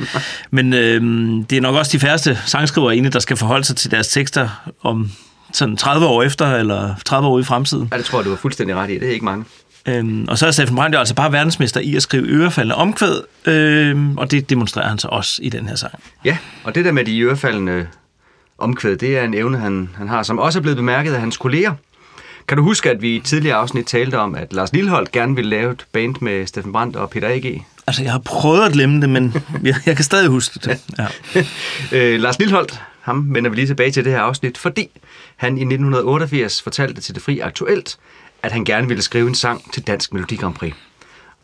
S1: Men øh, det er nok også de færreste sangskrivere inde, der skal forholde sig til deres tekster om sådan 30 år efter, eller 30 år i fremtiden.
S2: Ja, det tror jeg, du har fuldstændig ret i. Det er ikke mange.
S1: Øhm, og så er Steffen Brandt jo altså bare verdensmester i at skrive ørefaldende omkvæd, øhm, og det demonstrerer han så også i den her sang.
S2: Ja, og det der med de ørefaldende omkvæd, det er en evne, han, han har, som også er blevet bemærket af hans kolleger. Kan du huske, at vi i tidligere afsnit talte om, at Lars Lilleholdt gerne ville lave et band med Steffen Brandt og Peter A.G.?
S1: Altså, jeg har prøvet at glemme det, men jeg, jeg kan stadig huske det. Ja.
S2: øh, Lars Lilleholdt, ham vender vi lige tilbage til det her afsnit, fordi han i 1988 fortalte til Det Fri Aktuelt, at han gerne ville skrive en sang til Dansk Melodi Grand Prix.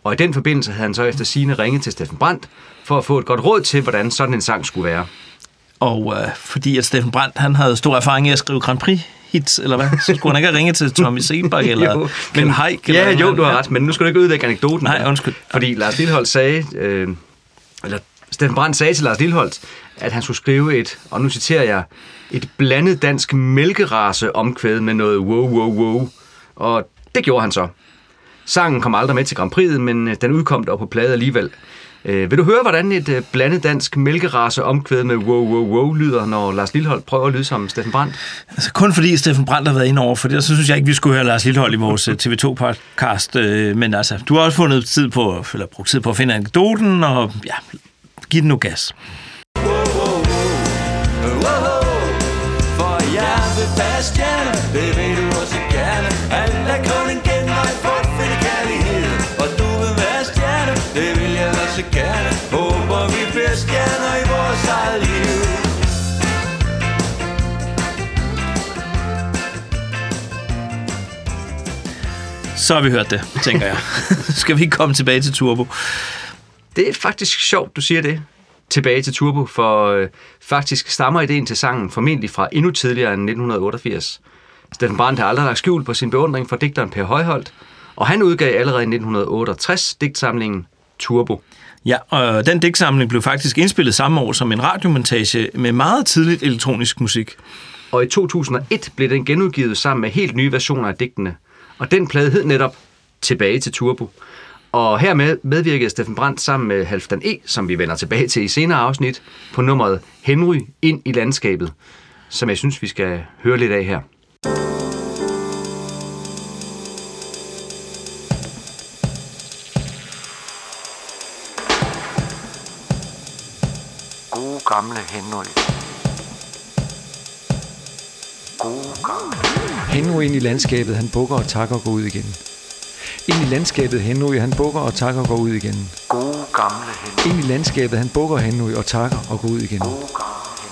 S2: Og i den forbindelse havde han så efter sine ringet til Steffen Brandt for at få et godt råd til, hvordan sådan en sang skulle være.
S1: Og øh, fordi at Steffen Brandt, han havde stor erfaring i at skrive Grand Prix hits, eller hvad? Så skulle han ikke have ringet til Tommy Sebak eller
S2: Jo,
S1: Glenn Haik?
S2: Ja, jo, du har ret, men nu skal du ikke ødelægge anekdoten.
S1: Nej, undskyld.
S2: Fordi Lars Lillehold sagde, øh, eller Steffen Brandt sagde til Lars Lilholdt, at han skulle skrive et, og nu citerer jeg, et blandet dansk mælkerace omkvæd med noget wow, wow, wow. Og det gjorde han så. Sangen kom aldrig med til Grand Prix'et, men øh, den udkom dog på plade alligevel. Øh, vil du høre, hvordan et øh, blandet dansk mælkerace omkvæd med wow, wow, wow lyder, når Lars Lilholdt prøver at lyde som Steffen Brandt?
S1: Altså kun fordi Steffen Brandt har været inde over, for det, så synes jeg ikke, vi skulle høre Lars Lillehold i vores øh, TV2-podcast. Øh, Men altså, du har også fundet tid på, eller brugt tid på at finde anekdoten, og ja, giv den nu gas.
S4: For jeg vil være stjerne, det ved du også gerne Alt er kun en genvej også gerne Håber vi bliver stjerner i vores eget liv
S1: Så har vi hørt det, tænker jeg. Skal vi komme tilbage til Turbo?
S2: Det er faktisk sjovt, du siger det. Tilbage til Turbo, for øh, faktisk stammer ideen til sangen formentlig fra endnu tidligere end 1988. Steffen Brandt har aldrig lagt skjul på sin beundring for digteren Per Højholdt, og han udgav allerede i 1968 digtsamlingen Turbo.
S1: Ja, og den digtsamling blev faktisk indspillet samme år som en radiomontage med meget tidligt elektronisk musik.
S2: Og i 2001 blev den genudgivet sammen med helt nye versioner af digtene. Og den plade hed netop Tilbage til Turbo. Og hermed medvirkede Steffen Brandt sammen med Halfdan E., som vi vender tilbage til i senere afsnit, på nummeret Henry ind i landskabet, som jeg synes, vi skal høre lidt af her.
S12: Gamle Henry. Gode gamle.
S13: Henry ind i landskabet, han bukker og takker og går ud igen. Ind i landskabet, Henry, han bukker og takker og går ud igen.
S12: Gode gamle Henry.
S13: Ind i landskabet, han bukker Henry og takker og går ud igen.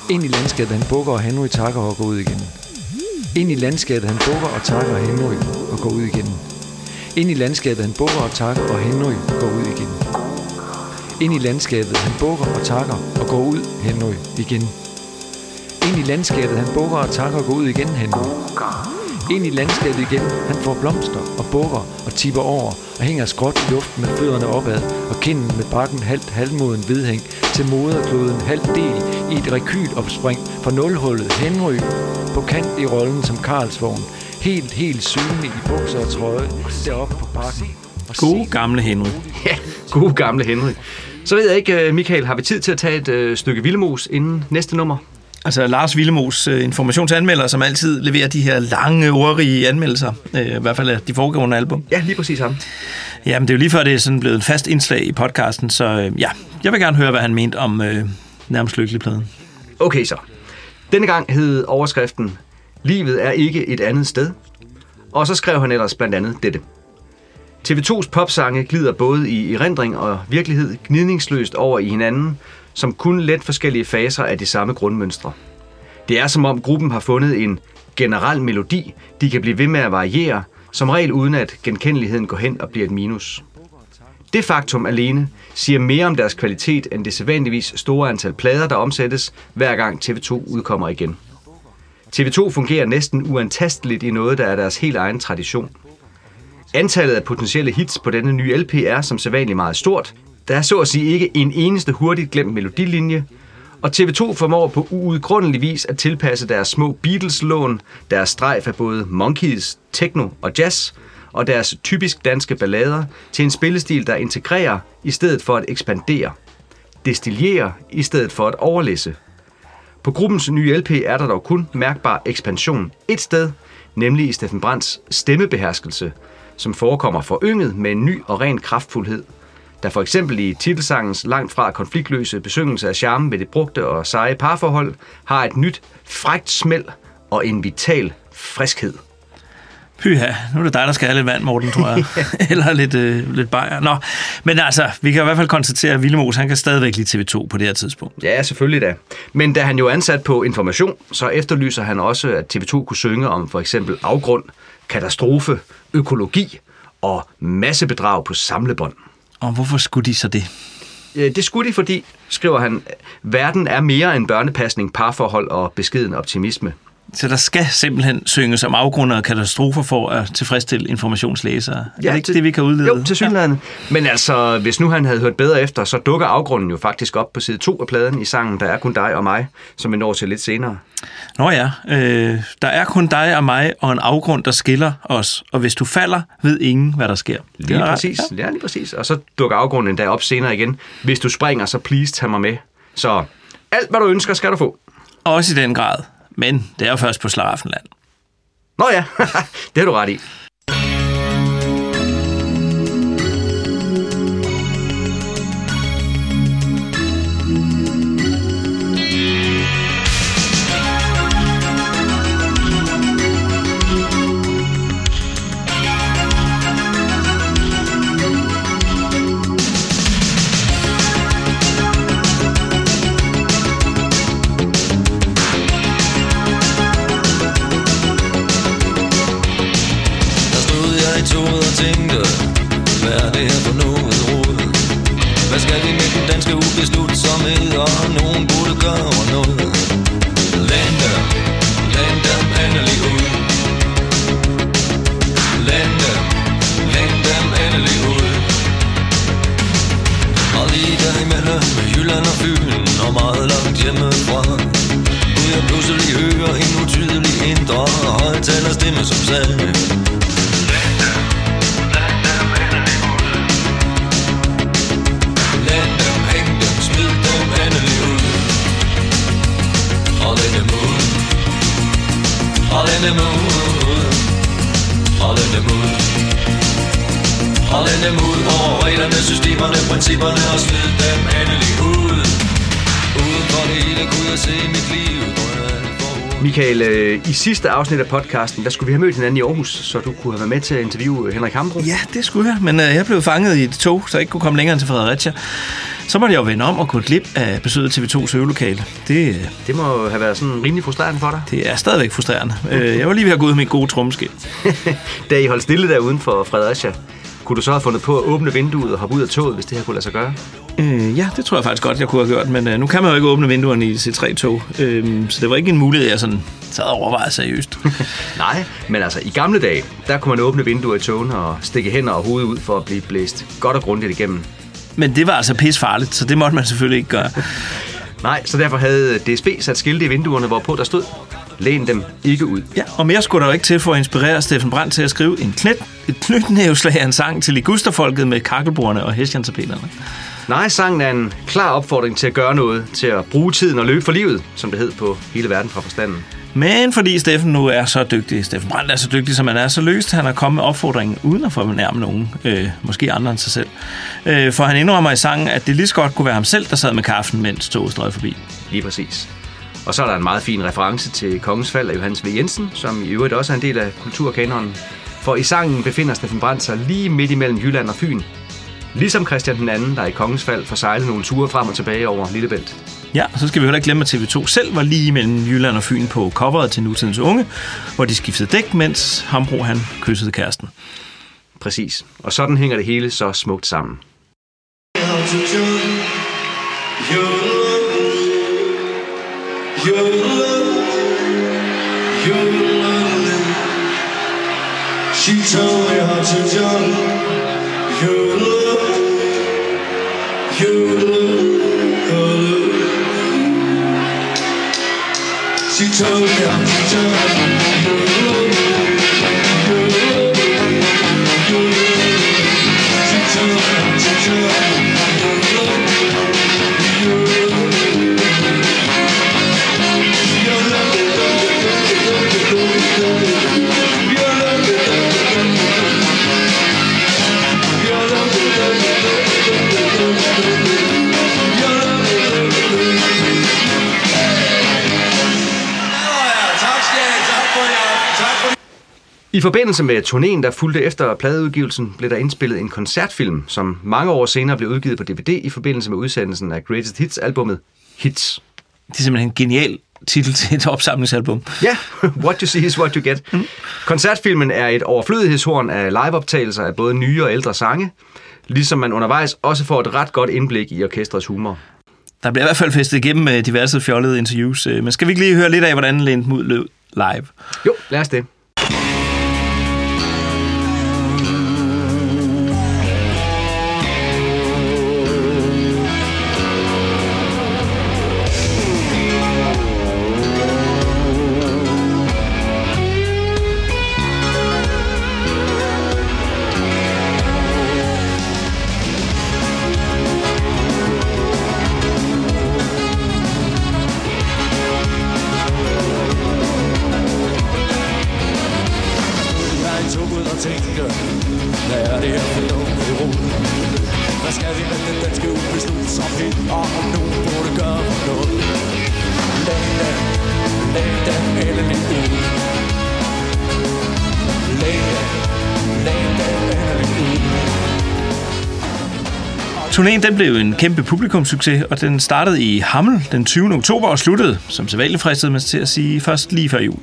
S13: Ind i landskabet, han bukker og Henry takker og går ud igen. Ind i landskabet, han bukker og takker Henry og går ud igen. Ind i landskabet, han bukker og takker og Henry går ud igen. Ind i landskabet, han bukker og takker og går ud, Henry, igen. Ind i landskabet, han bukker og takker og går ud igen, Henry. Ind i landskabet igen, han får blomster og bukker og tipper over og hænger skråt i luften med fødderne opad og kinden med bakken halvt halvmoden vedhæng til moderkloden halvt del i et rekylopspring fra nulhullet Henry på kant i rollen som Karlsvogn, helt, helt synlig i bukser og trøje deroppe på bakken. Og
S1: Gode gamle Henry.
S2: Ja, gode gamle Henry. Så ved jeg ikke, øh, Michael, har vi tid til at tage et øh, stykke vildemos inden næste nummer?
S1: Altså Lars Villemos uh, informationsanmelder, som altid leverer de her lange, ordrige anmeldelser. I hvert fald af de foregående album.
S2: Ja, lige præcis ham.
S1: Jamen, det er jo lige før, det er sådan blevet en fast indslag i podcasten, så ja, jeg vil gerne høre, hvad han mente om uh, nærmest lykkelig-pladen.
S2: Okay så. Denne gang hed overskriften Livet er ikke et andet sted. Og så skrev han ellers blandt andet dette. TV2's popsange glider både i erindring og virkelighed gnidningsløst over i hinanden, som kun let forskellige faser af de samme grundmønstre. Det er som om gruppen har fundet en generel melodi, de kan blive ved med at variere, som regel uden at genkendeligheden går hen og bliver et minus. Det faktum alene siger mere om deres kvalitet end det sædvanligvis store antal plader, der omsættes, hver gang TV2 udkommer igen. TV2 fungerer næsten uantasteligt i noget, der er deres helt egen tradition. Antallet af potentielle hits på denne nye LP er som sædvanligt meget stort. Der er så at sige ikke en eneste hurtigt glemt melodilinje, og TV2 formår på uudgrundelig vis at tilpasse deres små Beatles-lån, deres strejf af både monkeys, techno og jazz, og deres typisk danske ballader til en spillestil, der integrerer i stedet for at ekspandere, destillerer i stedet for at overlæse. På gruppens nye LP er der dog kun mærkbar ekspansion et sted, nemlig i Steffen Brands stemmebeherskelse, som forekommer forynget med en ny og ren kraftfuldhed, der for eksempel i titelsangens langt fra konfliktløse besøgelse af charme ved det brugte og seje parforhold, har et nyt frægt smæld og en vital friskhed.
S1: Pyha, nu er det dig, der skal have lidt vand, Morten, tror jeg. Eller lidt, øh, lidt bajer. Nå, men altså, vi kan i hvert fald konstatere, at Villemos, han kan stadigvæk lide TV2 på det her tidspunkt.
S2: Ja, selvfølgelig da. Men da han jo er ansat på information, så efterlyser han også, at TV2 kunne synge om for eksempel afgrund, katastrofe, økologi og massebedrag på samlebånd.
S1: Og hvorfor skulle de så det?
S2: Ja, Det skulle de, fordi, skriver han, verden er mere end børnepasning, parforhold og beskeden optimisme.
S1: Så der skal simpelthen synges om afgrunde og katastrofer for at tilfredsstille informationslæsere. Ja, er det ikke
S2: til-
S1: det, vi kan udlede?
S2: Jo, til synligheden. Men altså, hvis nu han havde hørt bedre efter, så dukker afgrunden jo faktisk op på side 2 af pladen i sangen Der er kun dig og mig, som vi når til lidt senere.
S1: Nå ja, øh, der er kun dig og mig og en afgrund, der skiller os. Og hvis du falder, ved ingen, hvad der sker.
S2: Lige
S1: ret-
S2: præcis. Ja. lige præcis. Og så dukker afgrunden endda op senere igen. Hvis du springer, så please tag mig med. Så alt, hvad du ønsker, skal du få.
S1: Også i den grad. Men det er jo først på Slaraffenland.
S2: Nå ja, det har du ret i.
S3: Og nogen burde gøre noget. Land dem, land dem endelig ud. Land dem, land dem endelig ud. Og lige derimellem Jylland og Fyn Og meget langt hjemmefra. Kunne jeg pludselig høre en utydelig indre Højtalerstemme som sagde Hold dem ud Hold dem ud Hold dem ud over reglerne, systemerne, principperne Og smid dem endelig ud Uden for det hele kunne jeg se mit liv.
S2: Michael, øh, i sidste afsnit af podcasten, der skulle vi have mødt hinanden i Aarhus, så du kunne have været med til at interviewe Henrik Hambro.
S1: Ja, det skulle jeg, men øh, jeg blev fanget i et tog, så jeg ikke kunne komme længere end til Fredericia. Så måtte jeg jo vende om og gå glip af besøget til TV2's øvelokale. Det, øh,
S2: Det må have været sådan rimelig frustrerende for dig.
S1: det er stadigvæk frustrerende. Øh, jeg var lige ved at gå ud med mit gode trommeskind.
S2: Da I holdt stille der uden for Fredericia, kunne du så have fundet på at åbne vinduet og hoppe ud af toget, hvis det her kunne lade sig gøre?
S1: Øh, ja, det tror jeg faktisk godt, jeg kunne have gjort, men øh, nu kan man jo ikke åbne vinduerne i C3-tog, øh, så det var ikke en mulighed, jeg sådan sad og overvejede seriøst.
S2: Nej, men altså i gamle dage, der kunne man åbne vinduer i togene og stikke hænder og hoved ud for at blive blæst godt og grundigt igennem.
S1: Men det var altså pis farligt, så det måtte man selvfølgelig ikke gøre.
S2: Nej, så derfor havde DSB sat skilte i vinduerne, hvorpå der stod, læn dem ikke ud.
S1: Ja, og mere skulle der jo ikke til for at inspirere Steffen Brandt til at skrive en knyt, et knytnæveslag af en sang til ligusterfolket med kakkelbordene og hestjantapeterne.
S2: Nej, sangen er en klar opfordring til at gøre noget, til at bruge tiden og løbe for livet, som det hed på hele verden fra forstanden.
S1: Men fordi Steffen nu er så dygtig, Steffen Brandt er så dygtig, som han er så løst, han har kommet med opfordringen uden at fornærme nogen, øh, måske andre end sig selv. Øh, for han indrømmer i sangen, at det lige så godt kunne være ham selv, der sad med kaffen, mens toget strøg forbi.
S2: Lige præcis. Og så er der en meget fin reference til Kongens Fald af Johannes V. Jensen, som i øvrigt også er en del af kulturkanonen. For i sangen befinder Steffen Brandt sig lige midt imellem Jylland og Fyn. Ligesom Christian den anden, der i Kongens Fald får sejlet nogle ture frem og tilbage over Lillebælt.
S1: Ja, og så skal vi heller ikke glemme, at TV2 selv var lige mellem Jylland og Fyn på coveret til Nutidens Unge, hvor de skiftede dæk, mens Hambro han kyssede kæresten.
S2: Præcis. Og sådan hænger det hele så smukt sammen.
S14: She told me how to jump. She told me how to jump.
S2: I forbindelse med turnéen, der fulgte efter pladeudgivelsen, blev der indspillet en koncertfilm, som mange år senere blev udgivet på DVD i forbindelse med udsendelsen af Greatest Hits-albummet Hits.
S1: Det er simpelthen en genial titel til et opsamlingsalbum.
S2: Ja, what you see is what you get. Mm. Koncertfilmen er et overflødighedshorn af liveoptagelser af både nye og ældre sange, ligesom man undervejs også får et ret godt indblik i orkestrets humor.
S1: Der bliver i hvert fald festet igennem med diverse fjollede interviews, øh, men skal vi ikke lige høre lidt af, hvordan Lent Mud lød live?
S2: Jo, lad os det.
S15: Den
S1: blev en kæmpe publikumssucces, og den startede i Hammel den 20. oktober og sluttede, som sædvanligt fristede man til at sige, først lige før jul.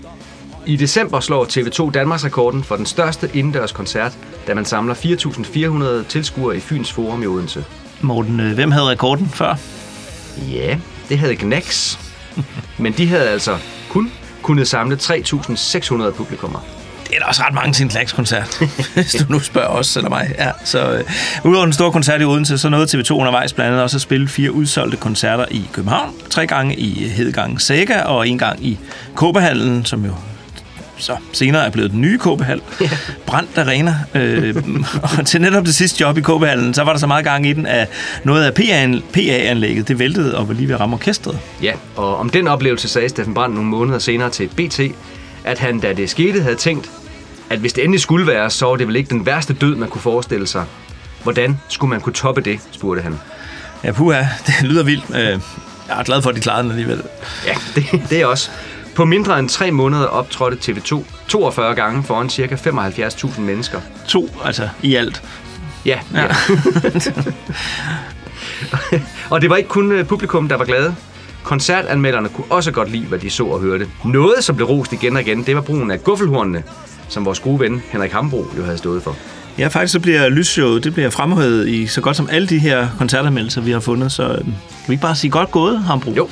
S2: I december slår TV2 Danmarks rekorden for den største indendørs koncert, da man samler 4.400 tilskuere i Fyns Forum i Odense.
S1: Morten, øh, hvem havde rekorden før?
S2: Ja, det havde Gnax. Men de havde altså kun kunnet samle 3.600 publikummer.
S1: Det er da også ret mange til en klækskoncert, hvis du nu spørger os eller mig. Ja, så øh, udover den store koncert i Odense, så nåede TV2 undervejs blandt andet også at spille fire udsolgte koncerter i København, tre gange i Hedegang Sega og en gang i Kåbehallen, som jo så senere er blevet den nye KB-hal. Brændt arena. Øh, og til netop det sidste job i KB-hallen, så var der så meget gang i den, at noget af PA-anlægget, det væltede og var lige ved at ramme orkestret.
S2: Ja, og om den oplevelse sagde Steffen Brandt nogle måneder senere til BT, at han, da det skete, havde tænkt, at hvis det endelig skulle være, så var det vel ikke den værste død, man kunne forestille sig. Hvordan skulle man kunne toppe det, spurgte han.
S1: Ja, puha, det lyder vildt. Øh, jeg er glad for, at de klarede den alligevel.
S2: Ja, det, det er også. På mindre end tre måneder optrådte TV2 42 gange foran ca. 75.000 mennesker.
S1: To, altså i alt.
S2: Ja, ja. ja. og det var ikke kun øh, publikum, der var glade. Koncertanmelderne kunne også godt lide, hvad de så og hørte. Noget, som blev rost igen og igen, det var brugen af guffelhornene, som vores gode ven Henrik Hambro jo havde stået for.
S1: Ja, faktisk så bliver lysshowet, det bliver fremhævet i så godt som alle de her koncertanmeldelser, vi har fundet. Så øh, kan vi ikke bare sige godt gået, Hambro?
S2: Jo.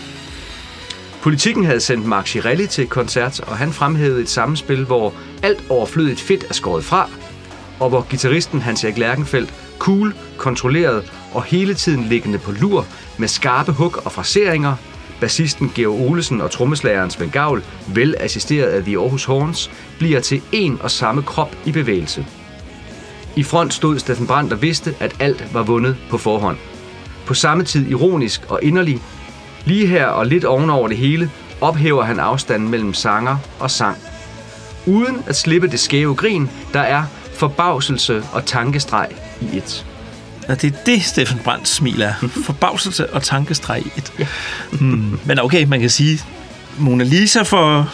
S2: Politikken havde sendt Mark Chirelli til koncert, og han fremhævede et sammenspil, hvor alt overflødigt fedt er skåret fra, og hvor gitarristen Hans Erik Lærkenfeldt cool, kontrolleret og hele tiden liggende på lur med skarpe hug og fraseringer, bassisten Georg Olesen og trommeslageren Svend Gavl, vel assisteret af The Aarhus Horns, bliver til en og samme krop i bevægelse. I front stod Steffen Brandt og vidste, at alt var vundet på forhånd. På samme tid ironisk og inderlig, lige her og lidt ovenover det hele, ophæver han afstanden mellem sanger og sang. Uden at slippe det skæve grin, der er forbavselse og tankestreg i et.
S1: Ja, det er det, Steffen Brandt smil er. Forbavselse og tankestreg i et. Ja. hmm. Men okay, man kan sige, Mona Lisa får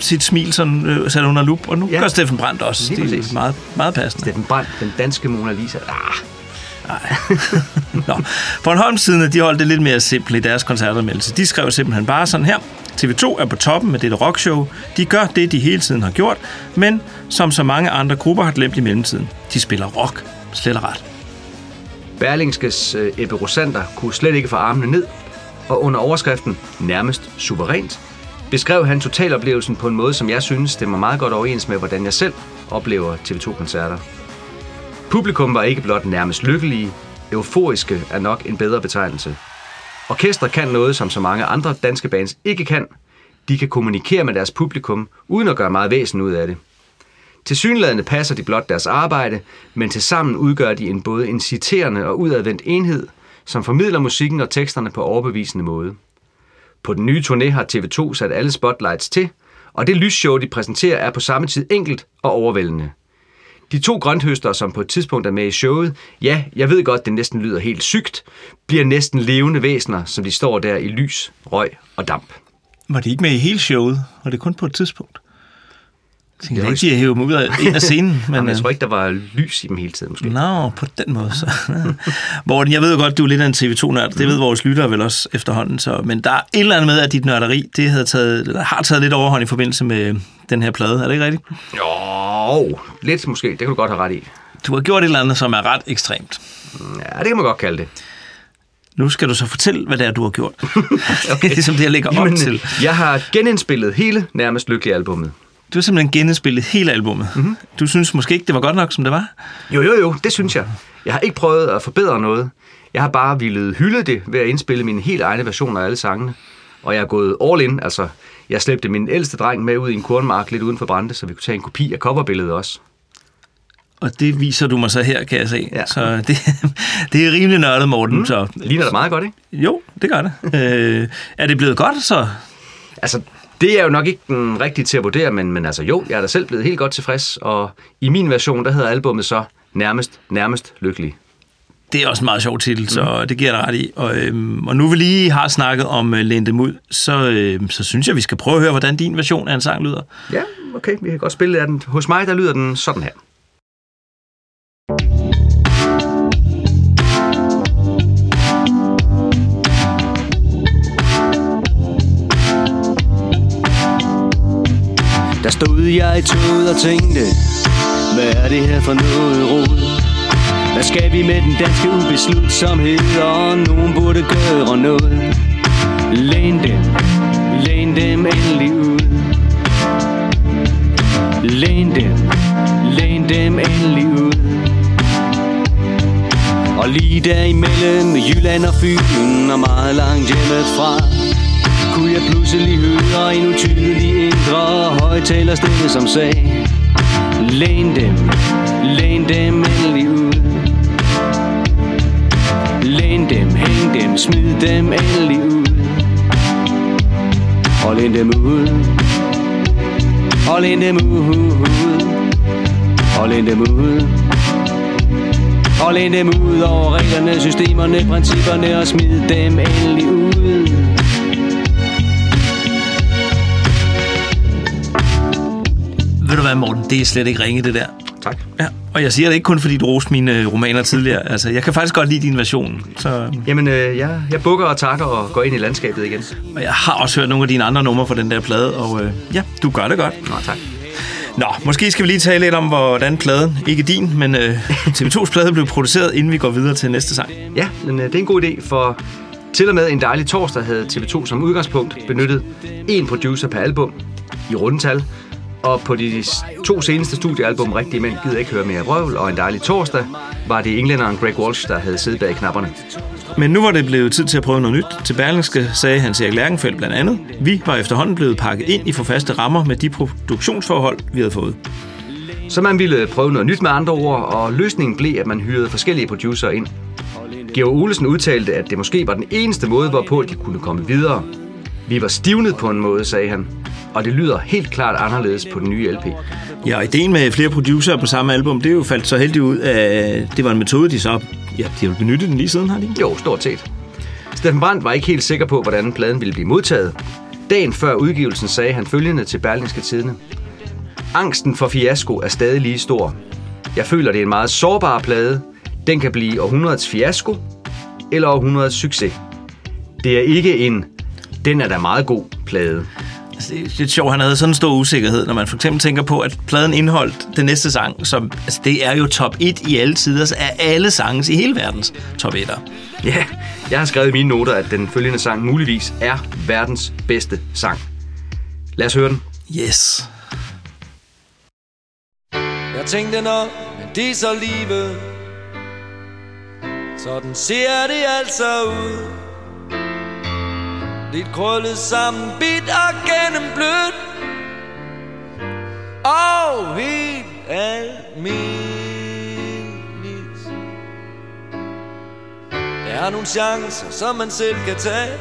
S1: sit smil sådan, øh, sat under lup, og nu ja. gør Steffen Brandt også.
S2: Lige
S1: det er
S2: præcis.
S1: meget, meget passende.
S2: Steffen Brandt, den danske Mona Lisa. Ah,
S1: Nå. Bornholm-siden, de holdt det lidt mere simpelt i deres koncertanmeldelse. De skrev simpelthen bare sådan her. TV2 er på toppen med dette rockshow. De gør det, de hele tiden har gjort, men som så mange andre grupper har glemt i mellemtiden. De spiller rock. Slet og ret.
S2: Berlingskes øh, Ebbe Rosander kunne slet ikke få armene ned, og under overskriften nærmest suverænt, beskrev han totaloplevelsen på en måde, som jeg synes stemmer meget godt overens med, hvordan jeg selv oplever TV2-koncerter. Publikum var ikke blot nærmest lykkelige, euforiske er nok en bedre betegnelse. Orkestre kan noget, som så mange andre danske bands ikke kan. De kan kommunikere med deres publikum, uden at gøre meget væsen ud af det. Til synlædende passer de blot deres arbejde, men til sammen udgør de en både inciterende og udadvendt enhed, som formidler musikken og teksterne på overbevisende måde. På den nye turné har TV2 sat alle spotlights til, og det lysshow, de præsenterer, er på samme tid enkelt og overvældende. De to grønthøster, som på et tidspunkt er med i showet, ja, jeg ved godt, det næsten lyder helt sygt, bliver næsten levende væsener, som de står der i lys, røg og damp.
S1: Var de ikke med i hele showet? Var det kun på et tidspunkt? Jeg
S2: var
S1: ikke, de hævet dem ud af en af scenen.
S2: Men, Jamen, jeg
S1: øh,
S2: tror ikke, der var lys i dem hele tiden, måske.
S1: Nå, på den måde så. Morten, jeg ved jo godt, du er lidt af en TV2-nørd. Det ved vores lyttere vel også efterhånden. Så. Men der er et eller andet med, at dit nørderi det havde taget, eller har taget lidt overhånd i forbindelse med den her plade. Er det ikke rigtigt?
S2: Jo, lidt måske. Det kan du godt have ret i.
S1: Du har gjort et eller andet, som er ret ekstremt.
S2: Ja, det kan man godt kalde det.
S1: Nu skal du så fortælle, hvad det er, du har gjort. okay. det er som det, jeg lægger op
S2: Jamen,
S1: til.
S2: Jeg har genindspillet hele Nærmest Lykkelig albummet.
S1: Du har simpelthen genindspillet hele albummet. Mm-hmm. Du synes måske ikke, det var godt nok, som det var?
S2: Jo, jo, jo, det synes jeg. Jeg har ikke prøvet at forbedre noget. Jeg har bare ville hylde det ved at indspille mine helt egne versioner af alle sangene. Og jeg er gået all in, altså jeg slæbte min ældste dreng med ud i en kornmark lidt uden for Brande, så vi kunne tage en kopi af coverbilledet også.
S1: Og det viser du mig så her, kan jeg se. Ja. Så det, det er rimelig nørdet, Morten. Mm. Så.
S2: Ligner det meget godt, ikke?
S1: Jo, det gør det. øh, er det blevet godt, så?
S2: Altså, det er jo nok ikke den rigtige til at vurdere, men, men altså jo, jeg er da selv blevet helt godt tilfreds, og i min version, der hedder albummet så Nærmest, Nærmest Lykkelig.
S1: Det er også en meget sjov titel, så mm. det giver dig ret i. Og, øhm, og nu vi lige har snakket om uh, Lente Mud, så, øhm, så synes jeg, vi skal prøve at høre, hvordan din version af en sang lyder.
S2: Ja, okay, vi kan godt spille af den. Hos mig, der lyder den sådan her.
S3: Der stod jeg i toget og tænkte Hvad er det her for noget rod? Hvad skal vi med den danske ubeslutsomhed? Og nogen burde gøre noget. Læn dem, læn dem endelig ud. Læn dem, læn dem endelig ud. Og lige der imellem Jylland og Fyn Og meget langt hjemmefra kunne jeg pludselig høre en utydelig indre højtalerstemme, som sagde Læn dem, læn dem endelig ud. Læn dem, hæng dem, smid dem endelig ud. Og læn dem ud. Og læn dem ud. Og læn dem ud. Og læn dem ud over reglerne, systemerne, principperne og smid dem endelig ud.
S1: Ved du hvad, Morten? Det er slet ikke ringe, det der.
S2: Tak.
S1: Ja, og jeg siger det ikke kun, fordi du roste mine øh, romaner tidligere. Altså, jeg kan faktisk godt lide din version. Så...
S2: Jamen, øh, jeg, jeg bukker og takker og går ind i landskabet igen.
S1: Og jeg har også hørt nogle af dine andre numre fra den der plade, og øh, ja, du gør det godt.
S2: Nå, tak.
S1: Nå, måske skal vi lige tale lidt om, hvordan pladen, ikke din, men øh, TV2's plade blev produceret, inden vi går videre til næste sang.
S2: Ja, men øh, det er en god idé, for til og med en dejlig torsdag havde TV2 som udgangspunkt benyttet en producer per album i rundetal, og på de to seneste studiealbum, Rigtige Mænd, gider ikke høre mere røvl, og en dejlig torsdag, var det englænderen Greg Walsh, der havde siddet bag knapperne.
S1: Men nu var det blevet tid til at prøve noget nyt. Til Berlingske sagde Hans Erik Lærkenfeldt blandt andet, vi var efterhånden blevet pakket ind i for faste rammer med de produktionsforhold, vi havde fået.
S2: Så man ville prøve noget nyt med andre ord, og løsningen blev, at man hyrede forskellige producer ind. Georg Olesen udtalte, at det måske var den eneste måde, hvorpå de kunne komme videre. Vi var stivnet på en måde, sagde han, og det lyder helt klart anderledes på den nye LP.
S1: Ja, og ideen med flere producer på samme album, det er jo faldt så heldigt ud, at det var en metode, de så... Ja, de har jo benyttet den lige siden, har de ikke?
S2: Jo, stort set. Steffen Brandt var ikke helt sikker på, hvordan pladen ville blive modtaget. Dagen før udgivelsen sagde han følgende til Berlingske Tidene. Angsten for fiasko er stadig lige stor. Jeg føler, det er en meget sårbar plade. Den kan blive århundredets fiasko eller århundredets succes. Det er ikke en, den er da meget god plade.
S1: Det er lidt sjovt, han havde sådan en stor usikkerhed, når man for eksempel tænker på, at pladen indeholdt den næste sang, som altså, det er jo top 1 i alle tider af alle sange i hele verdens top 1'er.
S2: Ja, jeg har skrevet i mine noter, at den følgende sang muligvis er verdens bedste sang. Lad os høre den.
S1: Yes.
S3: Jeg tænkte nok, men det er så livet Sådan ser det altså ud Lidt krøllet sammen, bit og gennemblødt Og helt almindeligt. Der er nogle chancer, som man selv kan tage.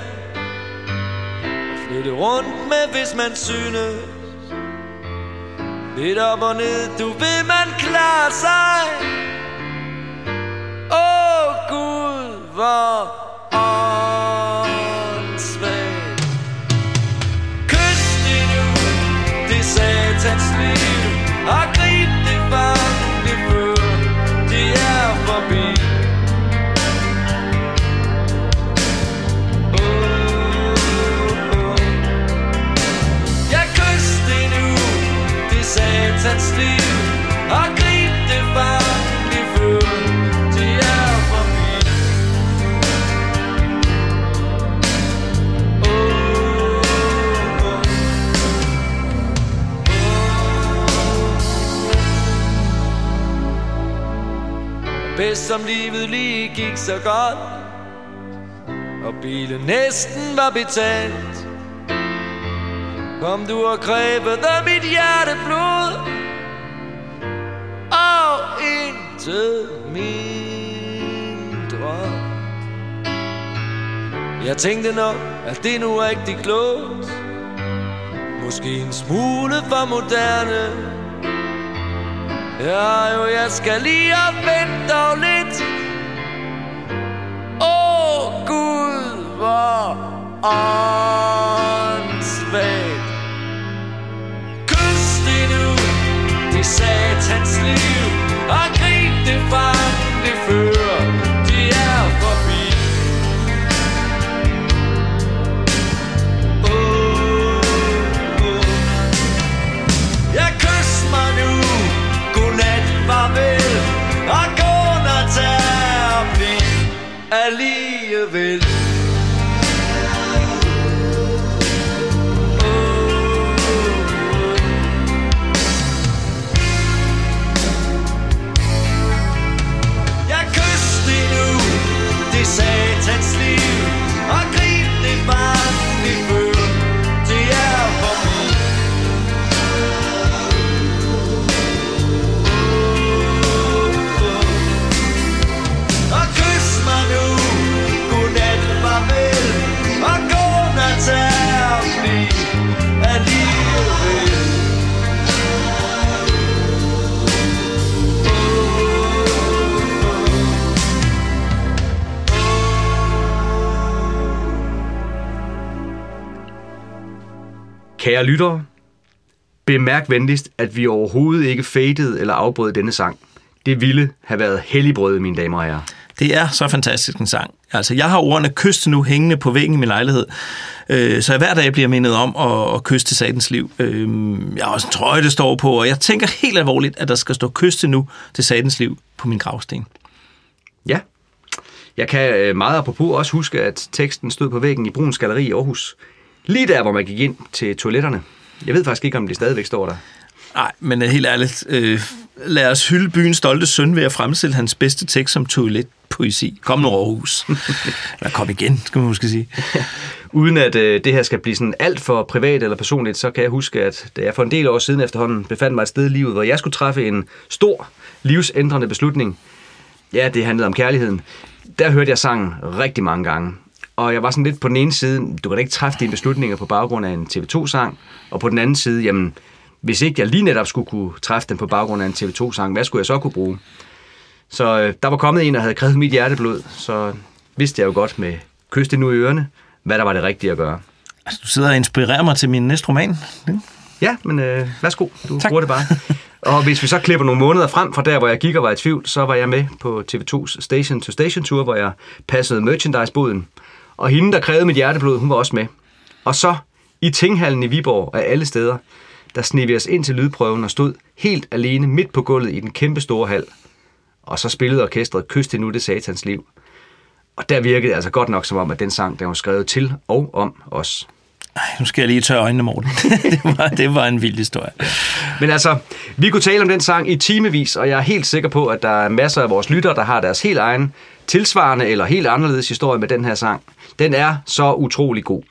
S3: Og flytte rundt med, hvis man synes. Lidt op og ned, du ved man klare sig. Åh oh, Gud, hvor åh Bedst som livet lige gik så godt. Og bilen næsten var betalt. Kom du og krævede mit hjerteblod. Og intet mindre Jeg tænkte nok, at det nu er rigtig klogt. Måske en smule for moderne. Ja, jo, jeg skal lige og vente dog lidt Åh, oh, Gud, hvor Oh.
S2: Kære lyttere, bemærk venligst, at vi overhovedet ikke fadede eller afbrød denne sang. Det ville have været helligbrød, mine damer og herrer.
S1: Det er så fantastisk en sang. Altså, jeg har ordene kyste nu hængende på væggen i min lejlighed, øh, så jeg hver dag bliver mindet om at, at kysse til satans liv. Øh, jeg har også en trøje, det står på, og jeg tænker helt alvorligt, at der skal stå kyste nu til satans liv på min gravsten.
S2: Ja. Jeg kan øh, meget apropos også huske, at teksten stod på væggen i Bruns Galeri i Aarhus. Lige der, hvor man gik ind til toiletterne. Jeg ved faktisk ikke, om det stadigvæk står der.
S1: Nej, men øh, helt ærligt, øh, lad os hylde byens stolte søn ved at fremstille hans bedste tekst som toiletpoesi. Kom nu Aarhus. Eller kom igen, skal man måske sige.
S2: Uden at øh, det her skal blive sådan alt for privat eller personligt, så kan jeg huske, at da jeg for en del år siden efterhånden befandt mig et sted i livet, hvor jeg skulle træffe en stor livsændrende beslutning. Ja, det handlede om kærligheden. Der hørte jeg sangen rigtig mange gange. Og jeg var sådan lidt på den ene side, du kan da ikke træffe dine beslutninger på baggrund af en TV2-sang. Og på den anden side, jamen, hvis ikke jeg lige netop skulle kunne træffe den på baggrund af en TV2-sang, hvad skulle jeg så kunne bruge? Så øh, der var kommet en, der havde krævet mit hjerteblod, så vidste jeg jo godt med kys det nu i ørerne, hvad der var det rigtige at gøre.
S1: Altså, du sidder og inspirerer mig til min næste roman.
S2: Ja, men øh, værsgo, du tak. bruger det bare. Og hvis vi så klipper nogle måneder frem fra der, hvor jeg gik og var i tvivl, så var jeg med på TV2's Station to Station Tour, hvor jeg passede merchandise-boden. Og hende, der krævede mit hjerteblod, hun var også med. Og så i Tinghallen i Viborg af alle steder, der sneg vi os ind til lydprøven og stod helt alene midt på gulvet i den kæmpe store hal. Og så spillede orkestret Kys til nu det satans liv. Og der virkede det altså godt nok som om, at den sang, der var skrevet til og om os.
S1: Ej, nu skal jeg lige tørre øjnene, Morten. det, var, det var en vild historie.
S2: Men altså, vi kunne tale om den sang i timevis, og jeg er helt sikker på, at der er masser af vores lyttere, der har deres helt egen tilsvarende eller helt anderledes historie med den her sang. Den er så utrolig god.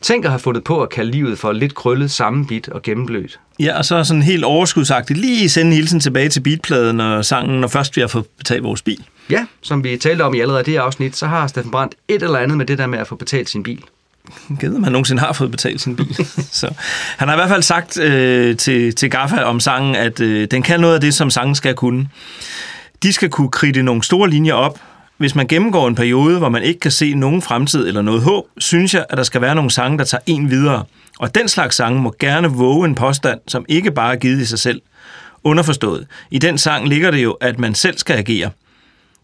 S2: Tænk at have fundet på at kalde livet for lidt krøllet, sammenbit og gennemblødt.
S1: Ja, og så sådan helt overskudsagtigt lige sende hilsen tilbage til beatpladen og sangen, når først vi har fået betalt vores bil.
S2: Ja, som vi talte om i allerede det afsnit, så har Steffen Brandt et eller andet med det der med at få betalt sin bil.
S1: Jeg ved, om han nogensinde har fået betalt sin bil. så han har i hvert fald sagt øh, til, til Gaffa om sangen, at øh, den kan noget af det, som sangen skal kunne. De skal kunne kridte nogle store linjer op. Hvis man gennemgår en periode, hvor man ikke kan se nogen fremtid eller noget håb, synes jeg, at der skal være nogle sange, der tager en videre. Og den slags sange må gerne våge en påstand, som ikke bare er givet i sig selv. Underforstået. I den sang ligger det jo, at man selv skal agere.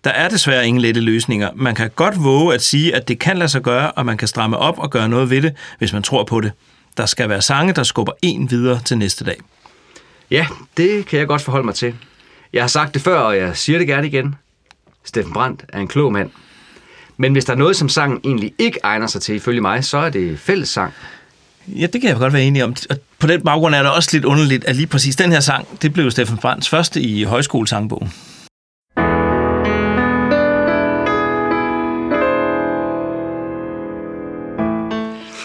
S1: Der er desværre ingen lette løsninger. Man kan godt våge at sige, at det kan lade sig gøre, og man kan stramme op og gøre noget ved det, hvis man tror på det. Der skal være sange, der skubber en videre til næste dag.
S2: Ja, det kan jeg godt forholde mig til. Jeg har sagt det før, og jeg siger det gerne igen. Steffen Brandt er en klog mand. Men hvis der er noget, som sangen egentlig ikke egner sig til, ifølge mig, så er det fællessang.
S1: Ja, det kan jeg godt være enig om. Og på den baggrund er det også lidt underligt, at lige præcis den her sang, det blev Steffen Brands første i højskolesangbogen.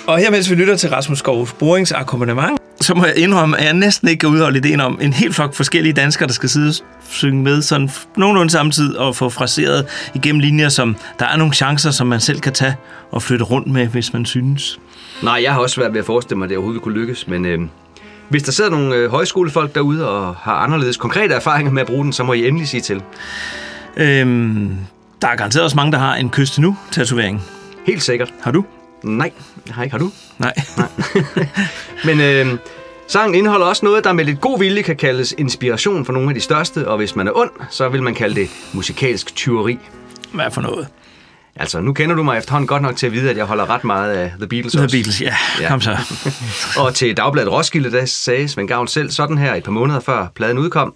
S1: Og her mens vi lytter til Rasmus Skov Borings akkompagnement, så må jeg indrømme, at jeg næsten ikke kan udholde ideen om en helt flok forskellige danskere, der skal sidde og synge med sådan nogenlunde samtidig og få fraseret igennem linjer, som der er nogle chancer, som man selv kan tage og flytte rundt med, hvis man synes.
S2: Nej, jeg har også svært ved at forestille mig, at det overhovedet kunne lykkes, men øh, hvis der sidder nogle øh, højskolefolk derude og har anderledes konkrete erfaringer med at bruge den, så må I endelig sige til.
S1: Øhm, der er garanteret også mange, der har en kyste nu tatovering.
S2: Helt sikkert.
S1: Har du?
S2: Nej, jeg har ikke. Har du?
S1: Nej.
S2: Men øh, sangen indeholder også noget, der med lidt god vilje kan kaldes inspiration for nogle af de største, og hvis man er ond, så vil man kalde det musikalsk tyveri.
S1: Hvad for noget?
S2: Altså, nu kender du mig efterhånden godt nok til at vide, at jeg holder ret meget af The Beatles
S1: The
S2: også.
S1: Beatles, ja. Kom så.
S2: og til Dagbladet Roskilde, der sagde Svend Gavn selv sådan her et par måneder før pladen udkom.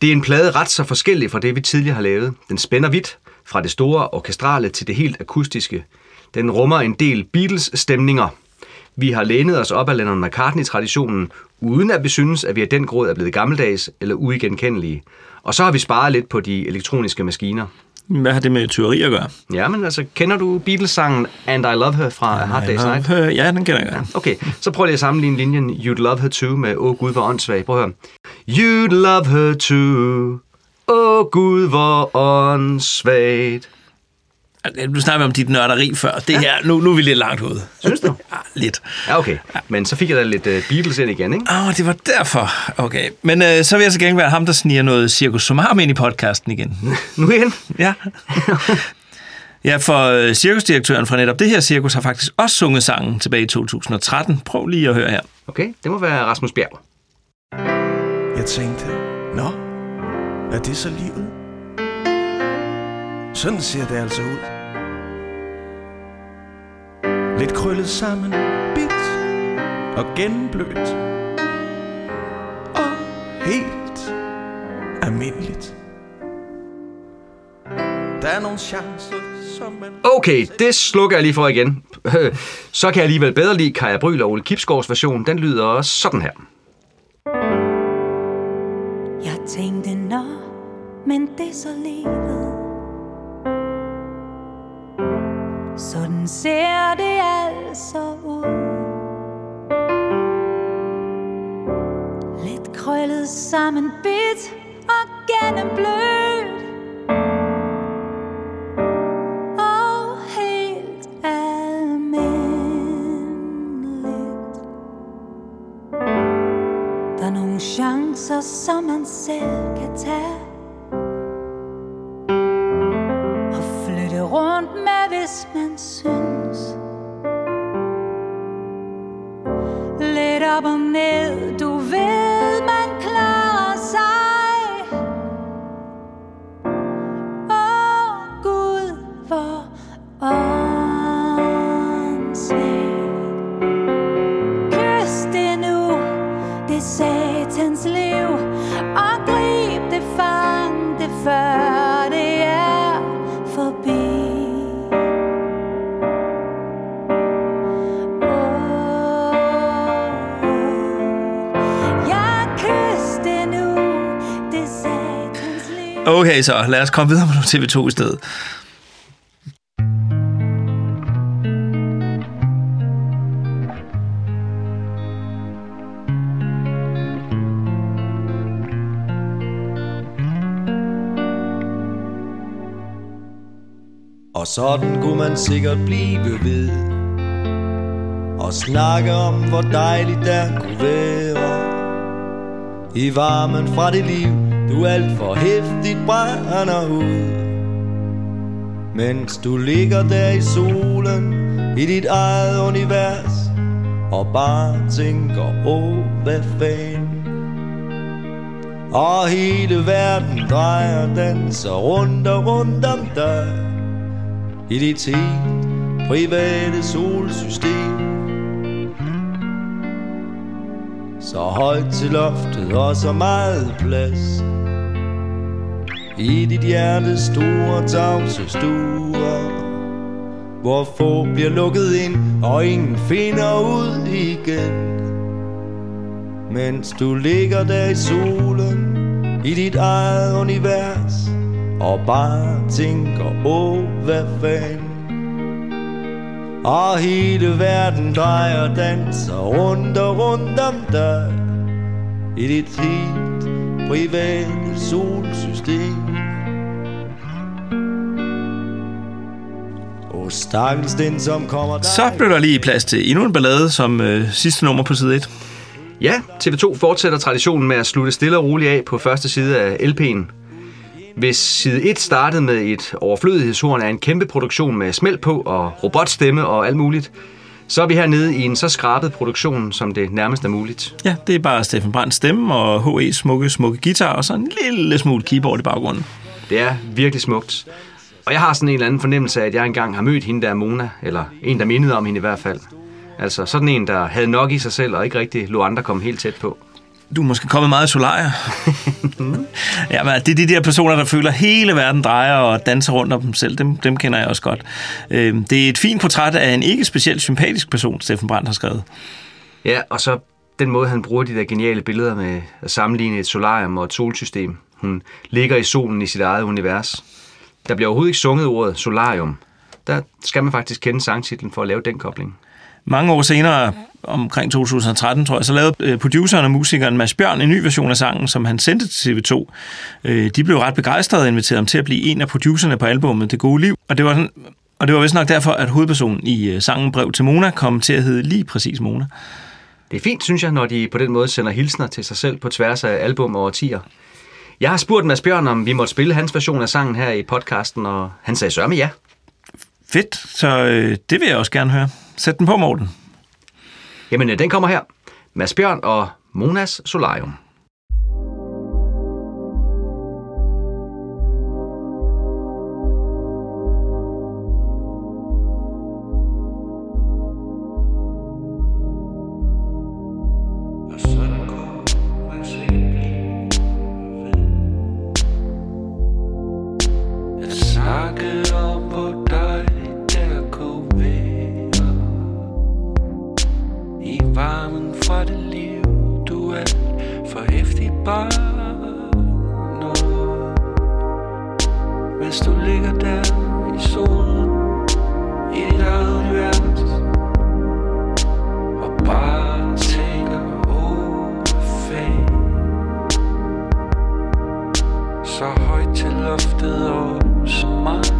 S2: Det er en plade ret så forskellig fra det, vi tidligere har lavet. Den spænder vidt, fra det store orkestrale til det helt akustiske. Den rummer en del Beatles-stemninger. Vi har lænet os op af Lennon McCartney-traditionen, uden at vi synes, at vi af den grad er blevet gammeldags eller uigenkendelige. Og så har vi sparet lidt på de elektroniske maskiner.
S1: Hvad har det med teori at gøre?
S2: Ja, men altså, kender du Beatles-sangen And I Love Her fra A Hard Day's Night?
S1: Her, ja, den kender jeg godt.
S2: Okay, så prøv lige at sammenligne linjen You'd Love Her Too med Åh oh, Gud, hvor åndssvag. Prøv at høre. You'd love her too. Åh oh, Gud, hvor åndssvagt.
S1: Du snakker om dit nørderi før. Det her, nu, nu er vi lidt langt ude.
S2: Synes du?
S1: Ja, lidt.
S2: Ja, okay. Men så fik jeg da lidt uh, Beatles ind igen, ikke?
S1: Åh, oh, det var derfor. Okay. Men øh, så vil jeg så gerne være ham, der sniger noget Cirkus Sumam ind i podcasten igen.
S2: nu igen?
S1: Ja. Ja, for øh, cirkusdirektøren fra netop det her cirkus har faktisk også sunget sangen tilbage i 2013. Prøv lige at høre her.
S2: Okay, det må være Rasmus Bjerg.
S16: Jeg tænkte, nå, er det så livet? Sådan ser det altså ud. Lidt krøllet sammen, bit og genblødt. Og helt almindeligt. Der er nogle chancer, som man...
S2: Okay, det slukker jeg lige for igen. Så kan jeg alligevel bedre lide Kaja Bryl og Ole Kipsgaards version. Den lyder også sådan her.
S17: Jeg tænkte, nå, men det er så livet. Sådan ser det altså ud. Lidt krøllet sammen bit og gennemblødt. Og helt almindeligt. Der er nogle chancer, som man selv kan tage. Rundt med, hvis man synes. Lidt op og ned, du ved,
S1: Okay, så lad os komme videre med TV2 i stedet.
S3: Og sådan kunne man sikkert blive ved Og snakke om, hvor dejligt der kunne være I varmen fra det liv, du alt for hæftigt brænder ud. Mens du ligger der i solen I dit eget univers Og bare tænker, åh, hvad fanden? Og hele verden drejer og danser rundt og rundt om dig. I dit helt private solsystem. Så højt til loftet og så meget plads i dit hjertes store tavse stuer. Hvor få bliver lukket ind, og ingen finder ud igen. Mens du ligger der i solen, i dit eget univers, og bare tænker, åh, hvad fanden og hele verden drejer og danser rundt og rundt om dig I dit helt private solsystem Og stakkels den som kommer dig
S1: Så blev der lige plads til endnu en ballade som øh, sidste nummer på side 1.
S2: Ja, TV2 fortsætter traditionen med at slutte stille og roligt af på første side af LP'en. Hvis side 1 startede med et overflødighedshorn af en kæmpe produktion med smæld på og robotstemme og alt muligt, så er vi hernede i en så skrabet produktion, som det nærmest er muligt.
S1: Ja, det er bare Steffen Brands stemme og H.E. smukke, smukke guitar og så en lille smule keyboard i baggrunden.
S2: Det er virkelig smukt. Og jeg har sådan en eller anden fornemmelse af, at jeg engang har mødt hende der Mona, eller en, der mindede om hende i hvert fald. Altså sådan en, der havde nok i sig selv, og ikke rigtig lå andre komme helt tæt på.
S1: Du er måske kommet meget i solarier. ja, men det er de der personer, der føler, at hele verden drejer og danser rundt om dem selv. Dem, dem kender jeg også godt. Øh, Det er et fint portræt af en ikke specielt sympatisk person, Steffen Brandt har skrevet.
S2: Ja, og så den måde, han bruger de der geniale billeder med at sammenligne et solarium og et solsystem. Hun ligger i solen i sit eget univers. Der bliver overhovedet ikke sunget ordet solarium. Der skal man faktisk kende sangtitlen for at lave den kobling.
S1: Mange år senere, omkring 2013, tror jeg, så lavede øh, produceren og musikeren Mads Bjørn en ny version af sangen, som han sendte til TV2. Øh, De blev ret begejstrede og inviterede ham til at blive en af producerne på albumet Det Gode Liv. Og det var, sådan, og det var vist nok derfor, at hovedpersonen i øh, sangen Brev til Mona kom til at hedde lige præcis Mona.
S2: Det er fint, synes jeg, når de på den måde sender hilsner til sig selv på tværs af album og årtier. Jeg har spurgt Mads Bjørn, om vi måtte spille hans version af sangen her i podcasten, og han sagde sørme ja.
S1: Fedt, så øh, det vil jeg også gerne høre. Sæt den på, Morten.
S2: Jamen, øh, den kommer her. Mads Bjørn og Monas Solarium.
S12: Fra det liv, du er for hæftig bare nu Mens du ligger der i solen I dit eget univers Og bare tænker, over hvad så højt til loftet og så meget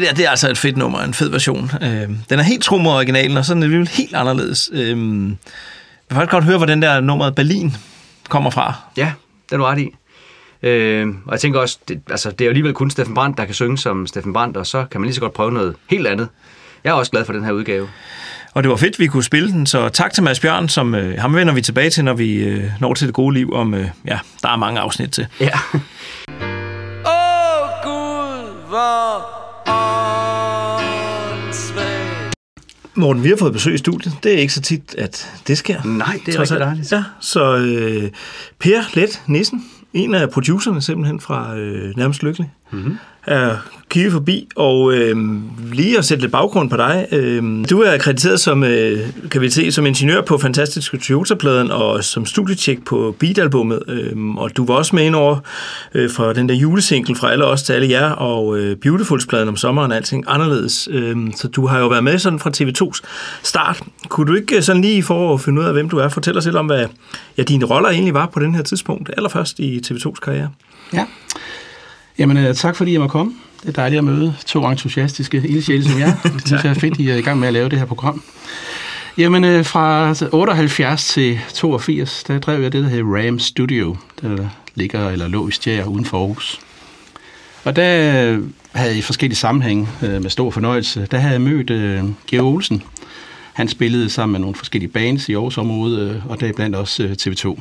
S1: det der, det er altså et fedt nummer, en fed version. Øh, den er helt tro mod originalen, og så er den alligevel helt anderledes. Øh, jeg vil faktisk godt høre, hvor den der nummer Berlin kommer fra.
S2: Ja, det er du ret i. Øh, og jeg tænker også, det, altså, det er jo alligevel kun Steffen Brandt, der kan synge som Steffen Brandt, og så kan man lige så godt prøve noget helt andet. Jeg er også glad for den her udgave.
S1: Og det var fedt, vi kunne spille den, så tak til Mads Bjørn, som øh, ham vender vi tilbage til, når vi øh, når til det gode liv, om, øh, ja, der er mange afsnit til.
S2: Ja.
S4: Åh Gud, hvor
S1: Morten, vi har fået besøg i studiet. Det er ikke så tit, at det sker.
S2: Nej, det er rigtig dejligt.
S1: Ja, så øh, Per Let Nissen, en af producerne simpelthen fra øh, Nærmest Lykkelig,
S2: Mm-hmm.
S1: er kigge forbi, og øh, lige at sætte lidt baggrund på dig. Øh, du er akkrediteret som, øh, kan vi se, som ingeniør på Fantastiske Toyota-pladen og som studietjek på Beat-albummet, øh, og du var også med ind over øh, fra den der julesingle fra alle os til alle jer, og øh, Beautifuls-pladen om sommeren, og alting anderledes. Øh, så du har jo været med sådan fra TV2's start. Kunne du ikke øh, sådan lige for at finde ud af, hvem du er, fortælle os lidt om, hvad ja, dine roller egentlig var på den her tidspunkt, allerførst i TV2's karriere?
S18: Ja. Jamen, øh, tak fordi jeg må komme. Det er dejligt at møde to entusiastiske ildsjæle som jer. Det synes jeg er fedt, I er i gang med at lave det her program. Jamen, øh, fra 78 til 82, der drev jeg det, der hedder Ram Studio, der ligger eller lå i Stjær uden for Aarhus. Og der øh, havde jeg i forskellige sammenhænge med stor fornøjelse, der havde jeg mødt øh, Georg Olsen. Han spillede sammen med nogle forskellige bands i Aarhus-området, og deriblandt også øh, TV2.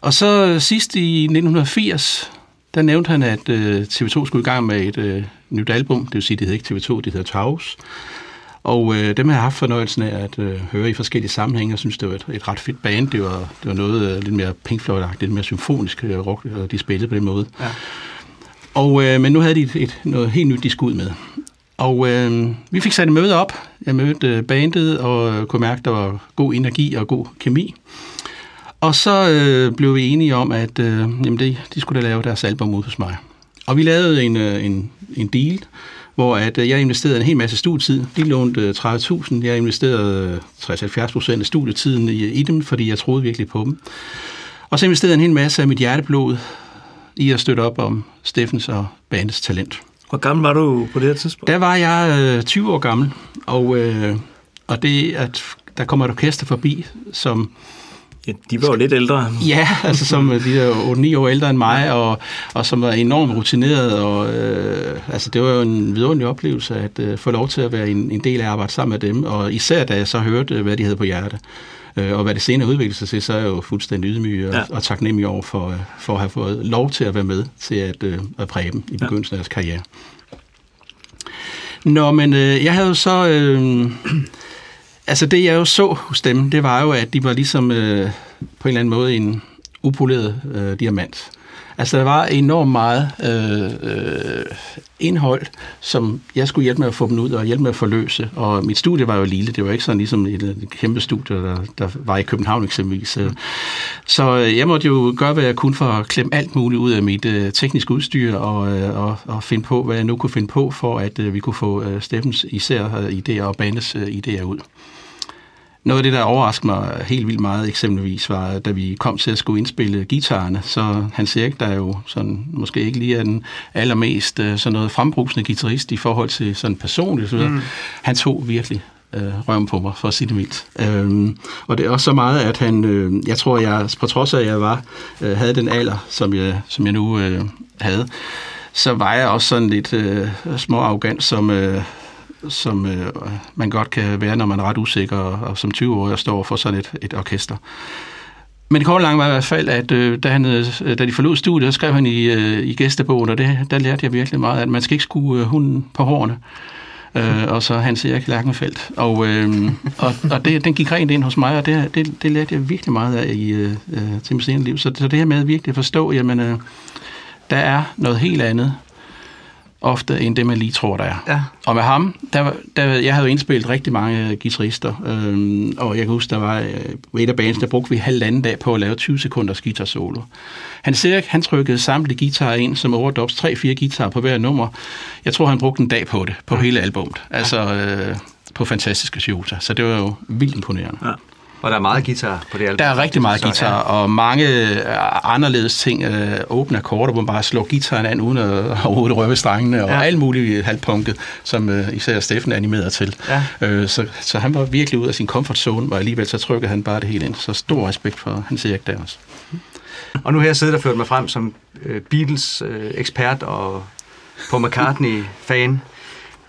S18: Og så sidst i 1980, der nævnte han, at øh, TV2 skulle i gang med et øh, nyt album. Det vil sige, det hedder ikke TV2, det hedder Taus. Og øh, dem har jeg haft fornøjelsen af at øh, høre i forskellige sammenhænge. Jeg synes, det var et, et ret fedt band. Det var, det var noget øh, lidt mere Pink Floyd-agtigt, lidt mere symfonisk øh, rock, og de spillede på den måde. Ja. Og, øh, men nu havde de et, et, noget helt nyt, de skulle ud med. Og øh, vi fik sat et møde op. Jeg mødte øh, bandet og øh, kunne mærke, at der var god energi og god kemi. Og så øh, blev vi enige om, at øh, jamen det, de skulle da lave deres album ud hos mig. Og vi lavede en, øh, en, en deal, hvor at, øh, jeg investerede en hel masse studietid. De lånte øh, 30.000. Jeg investerede øh, 60-70 procent af studietiden i, i dem, fordi jeg troede virkelig på dem. Og så investerede jeg en hel masse af mit hjerteblod i at støtte op om Steffens og bandets talent.
S1: Hvor gammel var du på det her tidspunkt?
S18: Der var jeg øh, 20 år gammel, og, øh, og det, at der kommer et orkester forbi, som...
S1: Ja, de var jo lidt ældre.
S18: Ja, altså som øh, de er 8-9 år ældre end mig, og, og som var enormt rutineret, og øh, altså det var jo en vidunderlig oplevelse at øh, få lov til at være en, en del af at arbejde sammen med dem, og især da jeg så hørte, øh, hvad de havde på hjerte. Øh, og hvad det senere udviklede sig til, så er jeg jo fuldstændig ydmyg og,
S1: Ja.
S18: ja. og taknemmelig over for, øh, for at have fået lov til at være med til at, øh, at præge dem i begyndelsen af deres karriere. Nå, men øh, jeg havde jo så... Øh, altså det, jeg jo så hos dem, det var jo, at de var ligesom øh, på en eller anden måde en upoleret øh, diamant. Altså der var enormt meget øh, øh, indhold, som jeg skulle hjælpe med at få dem ud og hjælpe med at forløse. Og mit studie var jo lille, det var ikke sådan ligesom et, et kæmpe studie, der, der var i København eksempelvis. Øh. Så øh, jeg måtte jo gøre, hvad jeg kunne for at klemme alt muligt ud af mit øh, tekniske udstyr og, øh, og, og finde på, hvad jeg nu kunne finde på, for at øh, vi kunne få øh, Steffens især øh, idéer og Banes øh, idéer ud. Noget af det, der overraskede mig helt vildt meget eksempelvis, var, da vi kom til at skulle indspille guitarerne, så Hans Erik, der er jo sådan, måske ikke lige er den allermest øh, sådan noget frembrusende guitarist i forhold til sådan personligt, så mm. han tog virkelig øh, røven på mig, for at sige det mildt. Øhm, og det er også så meget, at han, øh, jeg tror, jeg på trods af, at jeg var, øh, havde den alder, som jeg, som jeg nu øh, havde, så var jeg også sådan lidt øh, små arrogant, som... Øh, som øh, man godt kan være, når man er ret usikker, og, og som 20-årig står for sådan et, et orkester. Men det korte lange var i hvert fald, at øh, da, han, øh, øh da de forlod studiet, skrev han i, øh, i gæstebogen, og det, der lærte jeg virkelig meget, at man skal ikke skue øh, hunden på hårene. Øh, og så Hans Erik Lærkenfeldt. Og, øh, og, og det, den gik rent ind hos mig, og det, det, det lærte jeg virkelig meget af i, øh, øh til mit senere liv. Så, så det her med at virkelig forstå, jamen, øh, der er noget helt andet ofte, end det man lige tror, der er.
S2: Ja.
S18: Og med ham, der, var- der, jeg havde jo indspillet rigtig mange guitarister, øhm, og jeg kan huske, der var øh, et af bands, der brugte vi halvanden dag på at lave 20 sekunders guitar solo. Han Erik, han trykkede samtlige guitarer ind som overdubs, 3-4 guitarer på hver nummer. Jeg tror, han brugte en dag på det, på hele albumet. Altså øh, på fantastiske Toyota. Så det var jo vildt imponerende.
S1: Ja.
S2: Og der er meget guitar på det album.
S18: Der er rigtig meget guitar, og mange øh, anderledes ting. Øh, åbne akkorder, hvor man bare slår gitaren an, uden at overhovedet røre ved strengene, og
S2: Ja.
S18: ja. alt muligt halvpunket, som øh, især Steffen animerede til.
S2: Ja.
S18: Øh, så, så han var virkelig ud af sin comfort zone, og alligevel så trykkede han bare det hele ind. Så stor respekt for hans Erik der også.
S2: Og nu har jeg siddet og ført mig frem som Beatles-ekspert og Paul McCartney-fan.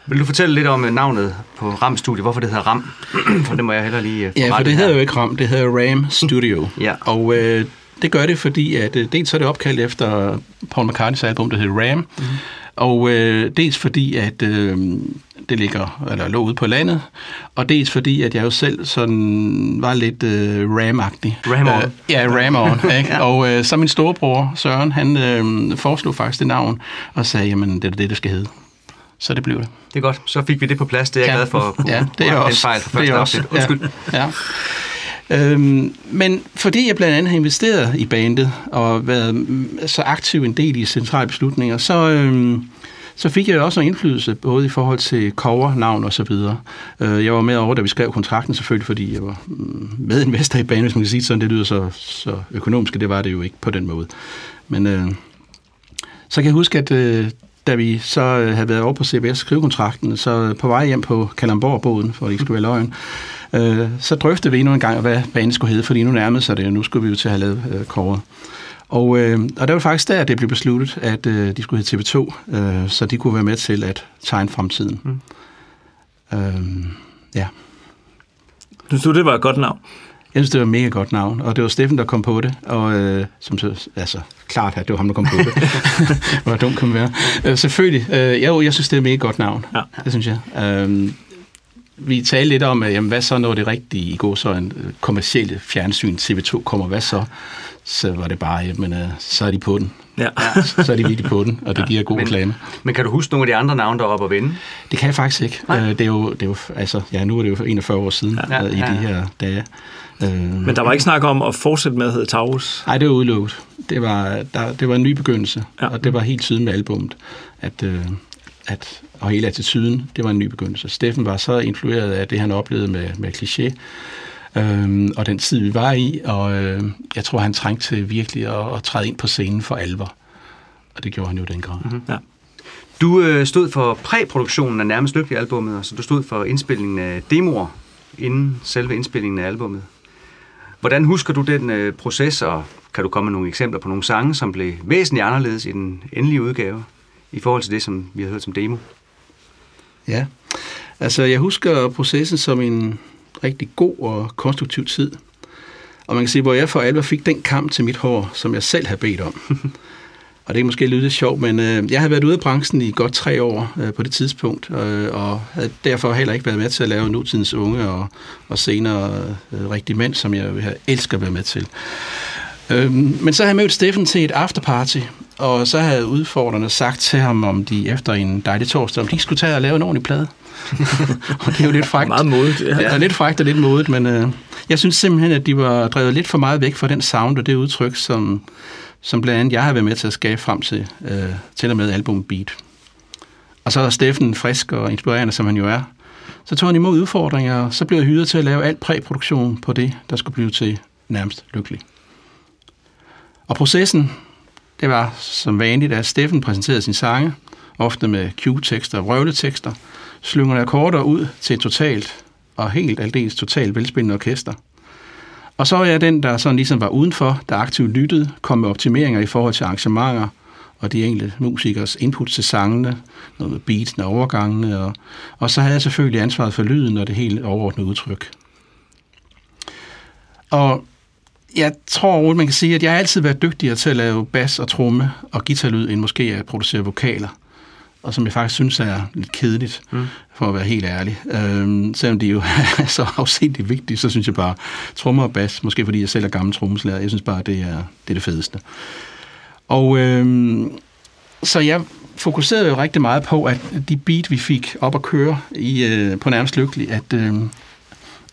S2: Vil du fortælle lidt om øh, navnet på RAM-studiet? Hvorfor det hedder RAM? for det må jeg heller lige øh,
S18: Ja, for det hedder jo ikke RAM, det hedder RAM Studio.
S2: Ja.
S18: Og øh, det gør det, fordi at, øh, dels så er det opkaldt efter Paul McCartneys album, der hedder Ram, mm. og øh, dels fordi, at øh, det ligger, eller lå ude på landet, og dels fordi, at jeg jo selv sådan var lidt øh, Ram-agtig.
S2: Ram-on.
S18: Øh, ja, Ram-on. ikke?
S2: Ja.
S18: Og øh, så min storebror, Søren, han øh, foreslog faktisk det navn, og sagde, jamen det er det, det skal hedde. Så det blev det.
S2: Det er godt. Så fik vi det på plads. Det er jeg glad for at kunne
S18: ja, det er også,
S2: fejl fra
S18: det
S2: første
S18: er også,
S2: afsnit. Undskyld.
S18: Ja, ja. Øhm, men fordi jeg blandt andet har investeret i bandet og været mm, så aktiv en del i centrale beslutninger, så, øhm, så fik jeg jo også noget indflydelse, både i forhold til cover, navn og så videre. Øh, jeg var med over, da vi skrev kontrakten selvfølgelig, fordi jeg var mm, medinvestor i banen, hvis man kan sige sådan. Det lyder så, så økonomisk, det var det jo ikke på den måde. Men øh, så kan jeg huske, at øh, da vi så øh, havde været over på CBS skrivekontrakten, så på vej hjem på Kalamborg-båden, for at det ikke skulle være løgn, øh, så drøftede vi endnu en gang, hvad banen skulle hedde, fordi nu nærmede sig det, og nu skulle vi jo til at have lavet øh, kåret. Og, øh, og der var faktisk der, det blev besluttet, at øh, de skulle hedde TV2, øh, så de kunne være med til at tegne fremtiden. Mm. Øh, ja.
S1: Synes du, det var et godt navn?
S18: Jeg synes, det var et mega godt navn, og det var Steffen, der kom på det, og øh, som så, altså, klart, at det var ham, der kom på det. Hvor dumt kan man være. Øh, selvfølgelig, øh, jo, jeg synes, det er et mega godt navn.
S1: Ja.
S18: Det synes jeg. Øh, vi talte lidt om, at, jamen, hvad så, når det rigtige i går så en øh, kommercielle fjernsyn TV2 kommer, hvad så? Så var det bare, jamen, øh, så er de på den.
S1: Ja.
S18: så er de virkelig på den, og det giver god reklame.
S2: Men kan du huske nogle af de andre navne, der er oppe at vinde?
S18: Det kan jeg faktisk ikke. Øh, det, er jo, det er jo, altså, ja, nu er det jo 41 år siden
S1: Ja,
S18: ja, i
S1: ja.
S18: de her dage. Øh,
S1: Men der var ikke snak om at fortsætte med at hedde Taurus.
S18: Nej, det var udelukket. Det var, der, det var en ny begyndelse, ja. og det var helt tydeligt med albummet, at, øh, at, og hele attituden, det var en ny begyndelse. Steffen var så influeret af det, han oplevede med, med kliché, øh, og den tid, vi var i, og øh, jeg tror, han trængte til virkelig at, at træde ind på scenen for alvor. Og det gjorde han jo i den grad. Mm-hmm.
S1: Ja.
S2: Du øh, stod for præproduktionen af Nærmest Lykkelig albummet, så du stod for indspillingen af demoer inden selve indspillingen af albummet. Hvordan husker du den øh, proces, og kan du komme med nogle eksempler på nogle sange, som blev væsentligt anderledes i den endelige udgave, i forhold til det, som vi har hørt som demo?
S18: Ja, altså jeg husker processen som en rigtig god og konstruktiv tid. Og man kan sige, hvor jeg for alvor fik den kamp til mit hår, som jeg selv havde bedt om. og det er måske lidt sjovt, men øh, jeg havde været ude af branchen i godt tre år øh, på det tidspunkt, øh, og havde derfor heller ikke været med til at lave nutidens unge og, og senere øh, rigtig mænd, som jeg vil elsker at være med til. Øhm, men så havde jeg mødt Steffen til et afterparty, og så havde udfordrerne sagt til ham, om de efter en dejlig torsdag, om de ikke skulle tage og lave en ordentlig plade. og det er jo lidt frækt.
S1: Meget modigt, ja.
S18: Ja, det er lidt frækt og lidt modigt, men øh, jeg synes simpelthen, at de var drevet lidt for meget væk fra den sound og det udtryk, som, som blandt andet jeg har været med til at skabe frem til, øh, til og med album Beat. Og så er Steffen frisk og inspirerende, som han jo er. Så tog han imod udfordringer, og så blev jeg hyret til at lave alt præproduktion på det, der skulle blive til nærmest lykkelig. Og processen, det var som vanligt, at Steffen præsenterede sin sange, ofte med cue-tekster og røvletekster, slyngerne akkorder ud til et totalt og helt aldeles totalt velspillende orkester. Og så var jeg den, der sådan ligesom var udenfor, der aktivt lyttede, kom med optimeringer i forhold til arrangementer og de enkelte musikers input til sangene, noget med beatene og overgangene, og, og så havde jeg selvfølgelig ansvaret for lyden og det helt overordnede udtryk. Og jeg tror roligt, man kan sige, at jeg har altid været dygtigere til at lave bas og tromme og guitarlyd, end måske at producere vokaler. Og som jeg faktisk synes er lidt kedeligt, mm. for at være helt ærlig. Øhm, selvom de jo er så afsindigt vigtige, så synes jeg bare, trommer og bas, måske fordi jeg selv er gammel trommeslager, jeg synes bare, det er det, er det fedeste. Og øhm, så jeg fokuserede jo rigtig meget på, at de beat, vi fik op at køre i, øh, på nærmest lykkelig, at, øh,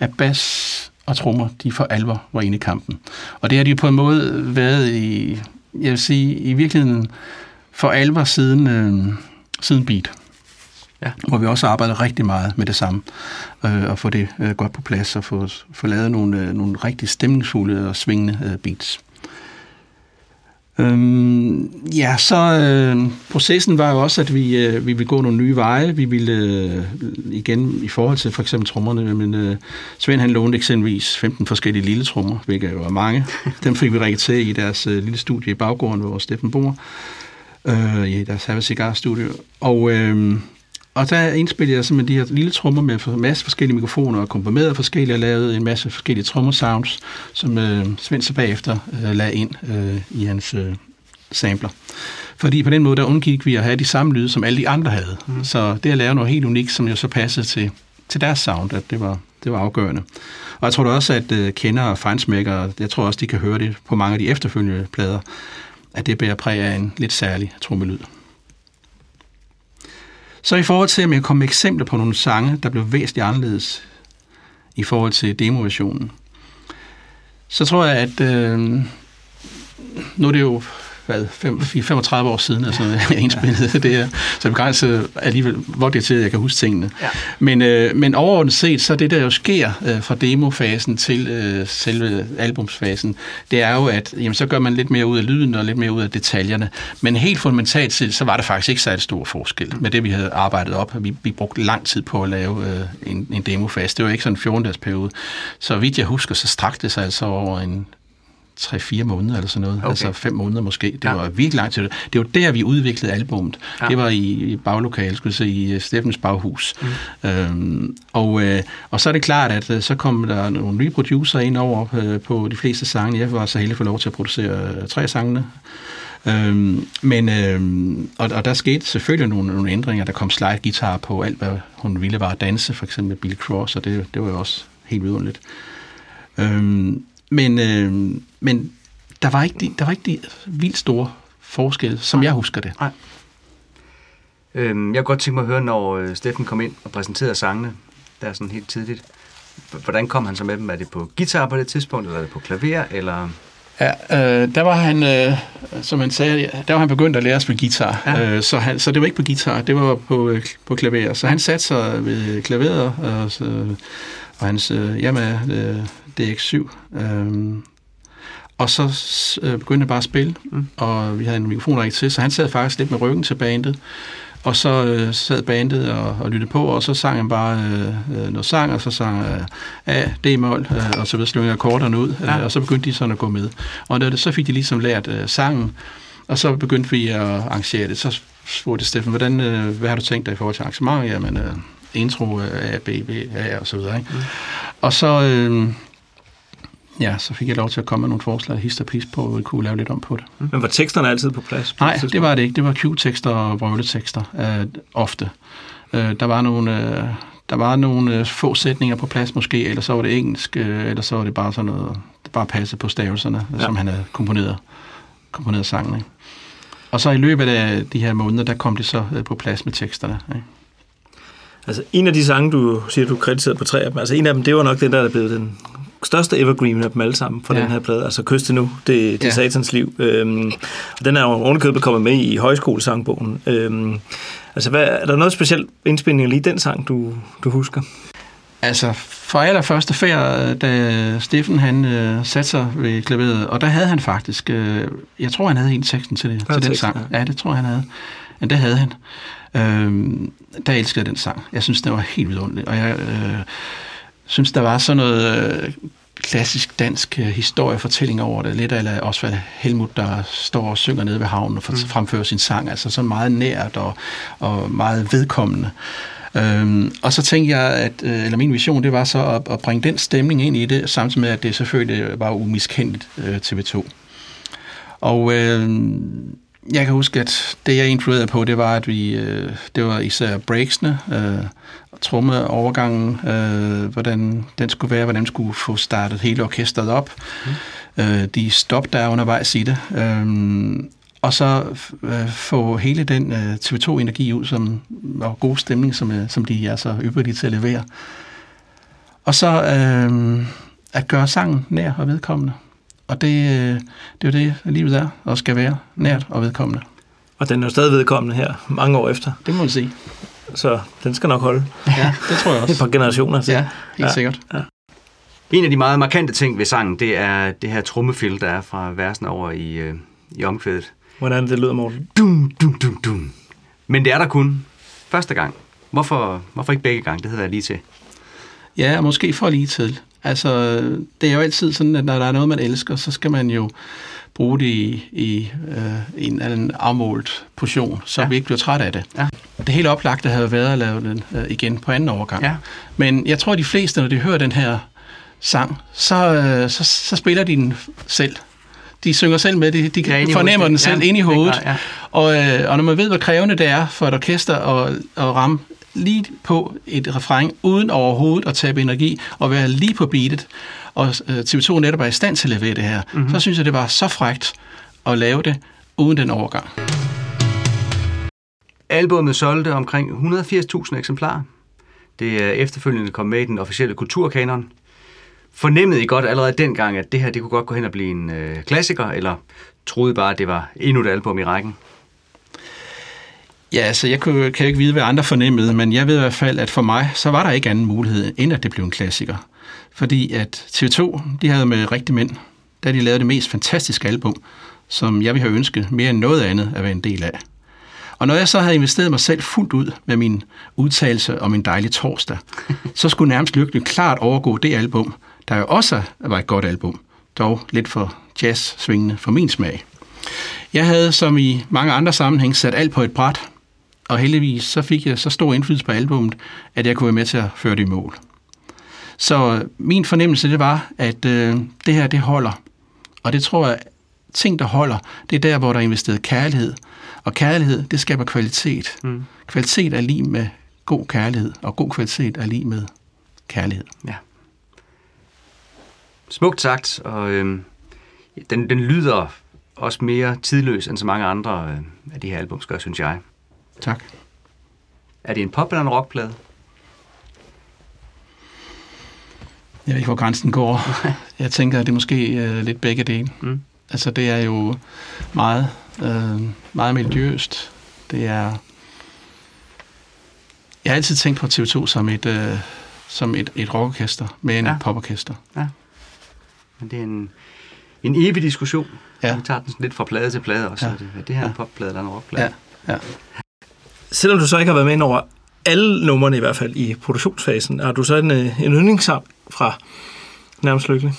S18: at bas og trommer, de for alvor var inde i kampen. Og det har de jo på en måde været i, jeg vil sige, i virkeligheden for alvor siden, øh, siden beat.
S2: Ja.
S18: Hvor vi også arbejder rigtig meget med det samme, øh, og få det øh, godt på plads, og få, få lavet nogle, øh, nogle rigtig stemningsfulde og svingende øh, beats. Øhm, ja, så øh, processen var jo også, at vi, øh, vi ville gå nogle nye veje. Vi ville øh, igen i forhold til for eksempel trommerne, men øh, Svend han lånte eksempelvis 15 forskellige lille trommer, hvilket jo var mange. Dem fik vi rækket til i deres øh, lille studie i baggården, hvor Steffen bor, øh, i deres Have Cigar Studio. Og, øh, og der indspillede jeg simpelthen de her lille trommer med en masse forskellige mikrofoner og komprimerede forskellige og lavede en masse forskellige trommesounds, som øh, Svend så bagefter øh, lagde ind øh, i hans øh, sampler. Fordi på den måde, der undgik vi at have de samme lyde, som alle de andre havde. Mm. Så det at lave noget helt unikt, som jo så passede til, til deres sound, at det var, det var afgørende. Og jeg tror da også, at øh, kender og fejnsmækker, jeg tror også, de kan høre det på mange af de efterfølgende plader, at det bærer præg af en lidt særlig trommelyd. Så i forhold til, om jeg kom med eksempler på nogle sange, der blev væsentligt anderledes i forhold til demoversionen, så tror jeg, at øh, nu er det jo hvad, fem, 35 år siden, altså, jeg indspillede det her, så det begrænser alligevel, hvor det er til, at jeg kan huske tingene. Ja. Men, øh, men overordnet set, så det, der jo sker øh, fra demofasen til øh, selve albumsfasen, det er jo, at jamen, så gør man lidt mere ud af lyden og lidt mere ud af detaljerne. Men helt fundamentalt set, så var der faktisk ikke særlig stor forskel med det, vi havde arbejdet op. Vi, vi brugte lang tid på at lave øh, en, en demofase. Det var ikke sådan en 14-dages periode. Så vidt jeg husker, så strakte det sig altså over en 3-4 måneder eller sådan noget. Okay. Altså 5 måneder måske. Det ja. var virkelig lang tid. Det var der, vi udviklede albummet. Ja. Det var i, baglokalet, skulle jeg sige, i Steffens baghus. Mm. Øhm, og, øh, og så er det klart, at øh, så kom der nogle nye producer ind over øh, på de fleste sange. Jeg var så heldig for lov til at producere øh, tre sangene. Øhm, men, øhm, og, og der skete selvfølgelig nogle, nogle ændringer. Der kom slide guitar på alt, hvad hun ville var at danse, for eksempel Billy Cross, og det, det var jo også helt vidunderligt. Øhm, men, øh, men der var ikke de, der var ikke de vildt store forskelle, som Nej. jeg husker det.
S2: Nej. Øhm, jeg kunne godt tænke mig at høre, når øh, Steffen kom ind og præsenterede sangene, der er sådan helt tidligt. Hvordan kom han så med dem? Er det på guitar på det tidspunkt, eller er det på klaver, eller...
S18: Ja, øh, der var han, øh, som han sagde, der var han begyndt at lære at spille guitar. Ja. Øh, så, han, så det var ikke på guitar, det var på, øh, på klaver. Så han satte sig ved klaveret, og, så, og hans øh, Yamaha øh, DX7. Øh, og så øh, begyndte jeg bare at spille, mm. og vi havde en mikrofon ikke til, så han sad faktisk lidt med ryggen til bandet. Og så øh, sad bandet og, og lyttede på, og så sang han bare øh, noget sang, og så sang øh, A, D-mol, øh, og så videre slungede akkorderne ud, ja. øh, og så begyndte de sådan at gå med. Og da det, så fik de ligesom lært øh, sangen, og så begyndte vi at arrangere det. Så spurgte Steffen, hvordan, øh, hvad har du tænkt dig i forhold til arrangement? Jamen, øh, intro A, B, B, A, og så videre. Ikke? Mm. Og så... Øh, ja, så fik jeg lov til at komme med nogle forslag, hist og pis på, og vi kunne lave lidt om på det.
S1: Men var teksterne altid på plads? På
S18: Nej, det var det ikke. Det var Q-tekster og brøvletekster øh, ofte. Øh, der var nogle... Øh, der var nogle øh, få sætninger på plads måske, eller så var det engelsk, øh, eller så var det bare sådan noget, det bare passede på stavelserne, ja. som han havde komponeret, komponeret sangen. Ikke? Og så i løbet af de her måneder, der kom det så øh, på plads med teksterne. Ikke?
S1: Altså en af de sange, du siger, du kritiserede på tre af dem, altså en af dem, det var nok den der, der blev den største evergreen af dem alle sammen for ja. den her plade, altså Kyst nu, det, det ja. satans liv. Øhm, og den er jo ovenikøbet kommet med i højskolesangbogen. Øhm, altså, hvad, er der noget specielt indspilning lige den sang, du, du husker?
S18: Altså, for allerførste færd, da Steffen han øh, satte sig ved klaveret, og der havde han faktisk, øh, jeg tror han havde hele teksten til, det, til teksten, den sang. Ja. ja, det tror jeg han havde. Men det havde han. Øhm, der elskede jeg den sang. Jeg synes, den var helt vidunderlig. Og jeg øh, synes, der var sådan noget øh, klassisk dansk øh, historiefortælling over det. Lidt af Osvald Helmut, der står og synger nede ved havnen og mm. fremfører sin sang. Altså sådan meget nært og, og meget vedkommende. Øhm, og så tænkte jeg, at, øh, eller min vision, det var så at, at bringe den stemning ind i det, samtidig med, at det selvfølgelig var umiskendeligt øh, TV2. Og øh, jeg kan huske, at det, jeg influerede på, det var, at vi, øh, det var især breaksene, øh, trommeovergangen, øh, hvordan den skulle være, hvordan skulle få startet hele orkestret op. Mm. Øh, de stop, der er undervejs i det. Øh, og så øh, få hele den øh, TV2-energi ud, som, og god stemning, som, øh, som de er så ypperlige til at levere. Og så øh, at gøre sangen nær og vedkommende. Og det, øh, det er jo det, livet er og skal være nært og vedkommende.
S1: Og den er jo stadig vedkommende her, mange år efter.
S18: Det må man sige.
S1: så den skal nok holde.
S18: Ja, det tror jeg også.
S1: Et par generationer. til.
S18: Ja, helt sikkert.
S1: Ja.
S2: En af de meget markante ting ved sangen, det er det her trommefil, der er fra versen over i, øh, i omkvædet.
S1: Hvordan det lyder, Morten?
S2: Dum, dum, dum, dum. Men det er der kun første gang. Hvorfor, hvorfor ikke begge gange? Det hedder jeg lige til.
S18: Ja, og måske for lige til. Altså, det er jo altid sådan, at når der er noget, man elsker, så skal man jo bruge det i, i øh, en eller anden afmålt portion, så ja. vi ikke bliver træt af det.
S2: Ja.
S18: Det helt oplagte havde været at lave den øh, igen på anden overgang.
S2: Ja.
S18: Men jeg tror, at de fleste, når de hører den her sang, så, øh, så, så spiller de den selv. De synger selv med, de, de
S2: Ja,
S18: fornemmer den selv
S2: Ja,
S18: ind i
S2: det
S18: hovedet.
S2: ja.
S18: Og, øh, og når man ved, hvor krævende det er for et orkester at, at ramme lige på et refræng, uden overhovedet at tabe energi, og være lige på beatet, og øh, TV2 netop er i stand til at levere det her,
S2: Mhm.
S18: mm-hmm. så synes jeg, det var så frægt at lave det uden den overgang.
S2: Albummet solgte omkring 180.000 eksemplarer. Det er efterfølgende kommet med i den officielle kulturkanon. Fornemmede I godt allerede dengang, at det her det kunne godt gå hen og blive en øh, klassiker, eller troede bare, at det var endnu et album i rækken?
S18: Ja, altså jeg kan, kan ikke vide, hvad andre fornemmede, men jeg ved i hvert fald, at for mig, så var der ikke anden mulighed, end at det blev en klassiker. Fordi at TV2, de havde med rigtig mænd, der de lavede det mest fantastiske album, som jeg ville have ønsket mere end noget andet at være en del af. Og når jeg så havde investeret mig selv fuldt ud med min udtalelse om en dejlig torsdag, så skulle nærmest lykkelig klart overgå det album, der jo også var et godt album, dog lidt for jazz-svingende for min smag. Jeg havde, som i mange andre sammenhæng, sat alt på et bræt, og heldigvis så fik jeg så stor indflydelse på albummet, at jeg kunne være med til at føre det i mål. Så min fornemmelse det var, at øh, det her det holder. Og det tror jeg, ting der holder, det er der, hvor der er investeret kærlighed. Og kærlighed, det skaber kvalitet.
S2: Mm.
S18: Kvalitet er lige med god kærlighed, og god kvalitet er lige med kærlighed.
S2: Ja. Smukt sagt, og øh, den, den lyder også mere tidløs end så mange andre øh, af de her albums gør, synes jeg.
S18: Tak.
S2: Er det en pop- eller en rockplade?
S18: Jeg ved ikke, hvor grænsen går. Jeg tænker, at det er måske øh, lidt begge dele.
S2: Mm.
S18: Altså, det er jo meget, øh, meget miljøst. Det er... Jeg har altid tænkt på TV2 som et, øh, som et, et rockorkester, med en
S2: Ja.
S18: ja. poporkester.
S2: Ja. Men det er en, en evig diskussion.
S18: Ja.
S2: Vi tager den lidt fra plade til plade også.
S18: Ja.
S2: Ja. Det, er det her en popplade eller en rockplade?
S18: Ja. ja.
S1: Selvom du så ikke har været med ind over alle numrene i hvert fald i produktionsfasen, har du så en, øh, en yndlingssang fra Nærmest Lykkelig?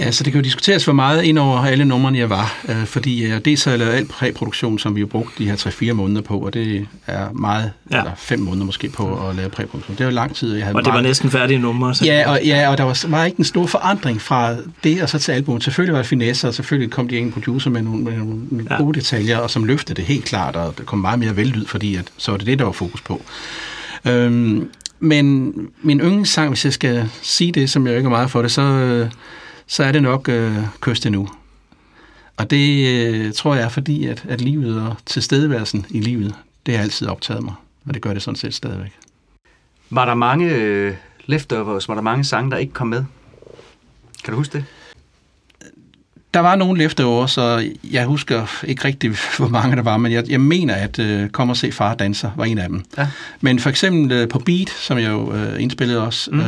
S18: Ja, så det kan jo diskuteres for meget ind over alle numrene, jeg var. Øh, fordi øh, dels har jeg lavet alt præproduktion, som vi jo brugte de her 3-4 måneder på, og det er meget,
S1: Ja.
S18: eller 5 måneder måske på at lave præproduktion. Det var lang tid, jeg havde
S1: Og det var
S18: meget-
S1: næsten færdige numre. Så.
S18: Ja, og, ja, og der var, var ikke en stor forandring fra det og så til albumet. Selvfølgelig var det finesse, og selvfølgelig kom de en producer med nogle, med nogle ja. gode detaljer, og som løftede det helt klart, og der kom meget mere vellyd, fordi at, så var det det, der var fokus på. Øhm, men min yndlingssang, hvis jeg skal sige det, som jeg ikke er meget for det, så, øh, så er det nok øh, Kyst det nu. Og det øh, tror jeg er fordi, at, at livet og tilstedeværelsen i livet, det har altid optaget mig, og det gør det sådan set stadigvæk.
S2: Var der mange øh, leftovers? Var der mange sange, der ikke kom med? Kan du huske det?
S18: Der var nogle leftover, så jeg husker ikke rigtig, hvor mange der var, men jeg, jeg mener, at øh, Kom og se far danser var en af dem.
S2: Ja.
S18: Men for eksempel øh, på Beat, som jeg jo øh, indspillede også, mm.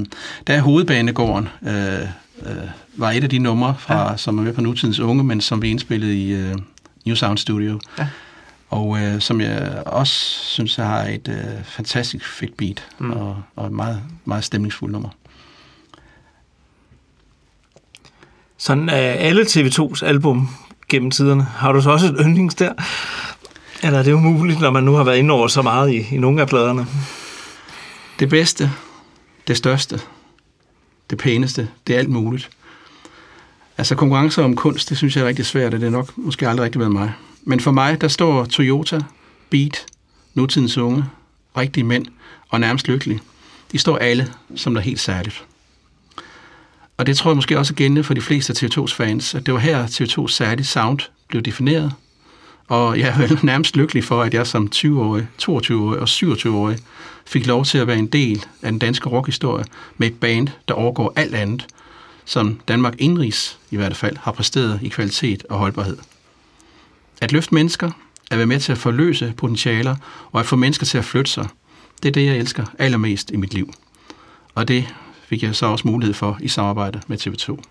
S18: øh, der er Hovedbanegården, øh, øh, var et af de numre, fra, ja. som er med på nutidens unge, men som vi indspillede i øh, New Sound Studio.
S2: Ja.
S18: Og øh, som jeg også synes, jeg har et øh, fantastisk fedt beat,
S2: Mm.
S18: og, og et meget, meget stemningsfuldt nummer.
S1: Sådan af alle TV2's album gennem tiderne, har du så også et yndlings der? Eller er det umuligt, når man nu har været inde over så meget i, i nogle af pladerne?
S18: Det bedste, det største, det pæneste, det er alt muligt. Altså konkurrencer om kunst, det synes jeg er rigtig svært, og det er nok måske aldrig rigtig været mig. Men for mig, der står Toyota, Beat, Nutidens Unge, Rigtige Mænd og Nærmest Lykkelig. De står alle som der helt særligt. Og det tror jeg måske også er gældende for de fleste af TV2's fans, at det var her TV2's særlige sound blev defineret. Og jeg er vel nærmest lykkelig for, at jeg som 20-årig, 22-årig og 27-årig fik lov til at være en del af den danske rockhistorie med et band, der overgår alt andet, som Danmark indrigs i hvert fald har præsteret i kvalitet og holdbarhed. At løfte mennesker, at være med til at forløse potentialer og at få mennesker til at flytte sig. Det er det, jeg elsker allermest i mit liv. Og det fik jeg så også mulighed for i samarbejde med TV2.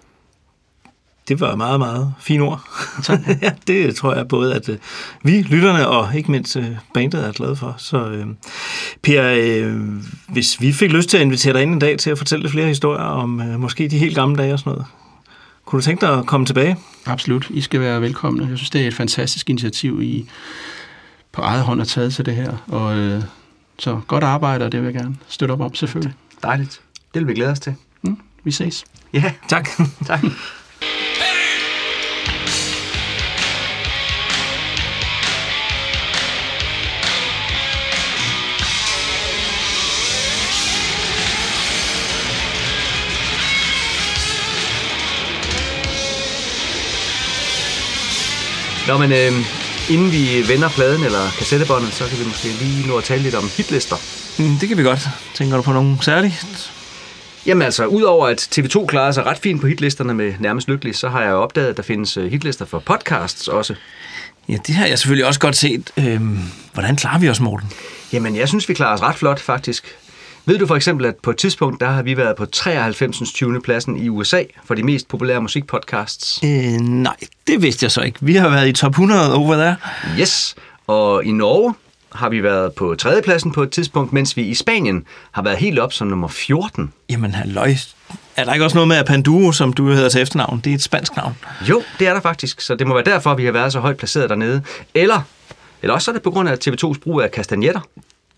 S1: Det var meget, meget fine ord. ja, det tror jeg både, at øh, vi, lytterne, og ikke mindst øh, bandet er glade for. Så øh, Per, øh, hvis vi fik lyst til at invitere dig ind en dag til at fortælle flere historier om øh, måske de helt gamle dage og sådan noget, kunne du tænke dig at komme tilbage?
S18: Absolut. I skal være velkomne. Jeg synes, det er et fantastisk initiativ, I på eget hånd har taget til det her. Og, øh, så godt arbejde, og det vil jeg gerne støtte op om, selvfølgelig.
S2: Dejligt. Det vil vi glæde os til.
S18: Mm, vi ses.
S2: Ja,
S1: tak.
S2: tak. Nå, men øh, inden vi vender pladen eller kassettebåndet, så kan vi måske lige nå at tale lidt om hitlister.
S1: Mm, det kan vi godt. Tænker du på nogen særligt?
S2: Jamen altså, udover at TV2 klarer sig ret fint på hitlisterne med Nærmest Lykkelig, så har jeg jo opdaget, at der findes øh, hitlister for podcasts også.
S1: Ja, det har jeg selvfølgelig også godt set. Øhm, hvordan klarer vi os, Morten?
S2: Jamen, jeg synes, vi klarer os ret flot, faktisk. Ved du for eksempel, at på et tidspunkt, der har vi været på 93. 20. pladsen i USA for de mest populære musikpodcasts?
S1: Øh, nej, det vidste jeg så ikke. Vi har været i top 100 over der.
S2: Yes, og i Norge har vi været på tredjepladsen på et tidspunkt, mens vi i Spanien har været helt op som nummer 14.
S1: Jamen, halløj. Er der ikke også noget med Panduo, som du hedder til efternavn? Det er et spansk navn.
S2: Jo, det er der faktisk, så det må være derfor, vi har været så højt placeret dernede. Eller, eller også er det på grund af TV2's brug af kastanjetter.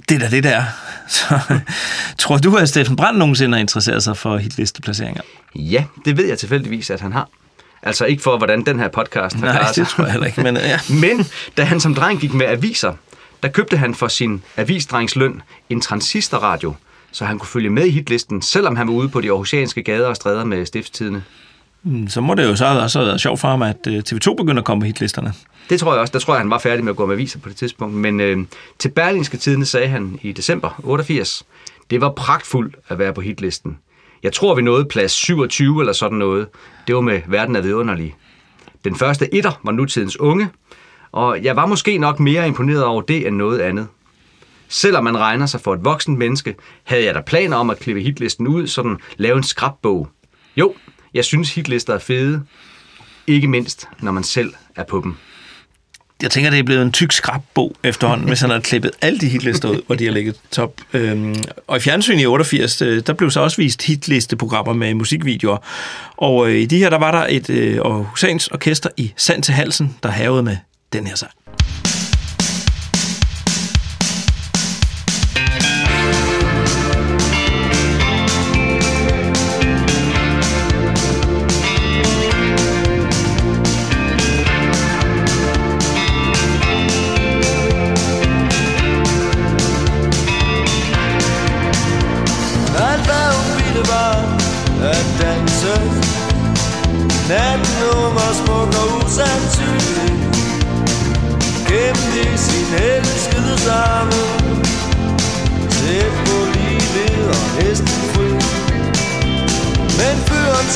S1: Det er da det, der. Så, tror du, at Steffen Brandt nogensinde har interesseret sig for hitlisteplaceringer?
S2: Ja, det ved jeg tilfældigvis, at han har. Altså ikke for, hvordan den her podcast har
S1: Nej, det tror jeg heller ikke, men, ja.
S2: men da han som dreng gik med aviser, der købte han for sin avisdrengsløn en transistorradio, så han kunne følge med i hitlisten, selvom han var ude på de aarhusianske gader og stræder med stiftstidene.
S1: Mm, Så må det jo så også have været sjovt for ham, at øh, TV2 begynder at komme på hitlisterne.
S2: Det tror jeg også. Der tror jeg, han var færdig med at gå med aviser på det tidspunkt. Men øh, til Berlingske Tidene sagde han i december 88, det var pragtfuldt at være på hitlisten. Jeg tror, vi nåede plads 27 eller sådan noget. Det var med Verden er vidunderlig. Den første etter var nutidens unge, og jeg var måske nok mere imponeret over det end noget andet. Selvom man regner sig for et voksent menneske, havde jeg da planer om at klippe hitlisten ud, sådan lave en skrabbog. Jo, jeg synes hitlister er fede. Ikke mindst, når man selv er på dem.
S1: Jeg tænker, det er blevet en tyk skrabbog efterhånden, hvis han har klippet alle de hitlister ud, hvor de har ligget top. Øhm, og i fjernsyn i 88, øh, der blev så også vist hitlisteprogrammer med musikvideoer. Og øh, i de her, der var der et øh, Aarhusans orkester i Sand til halsen, der havede med den her sang.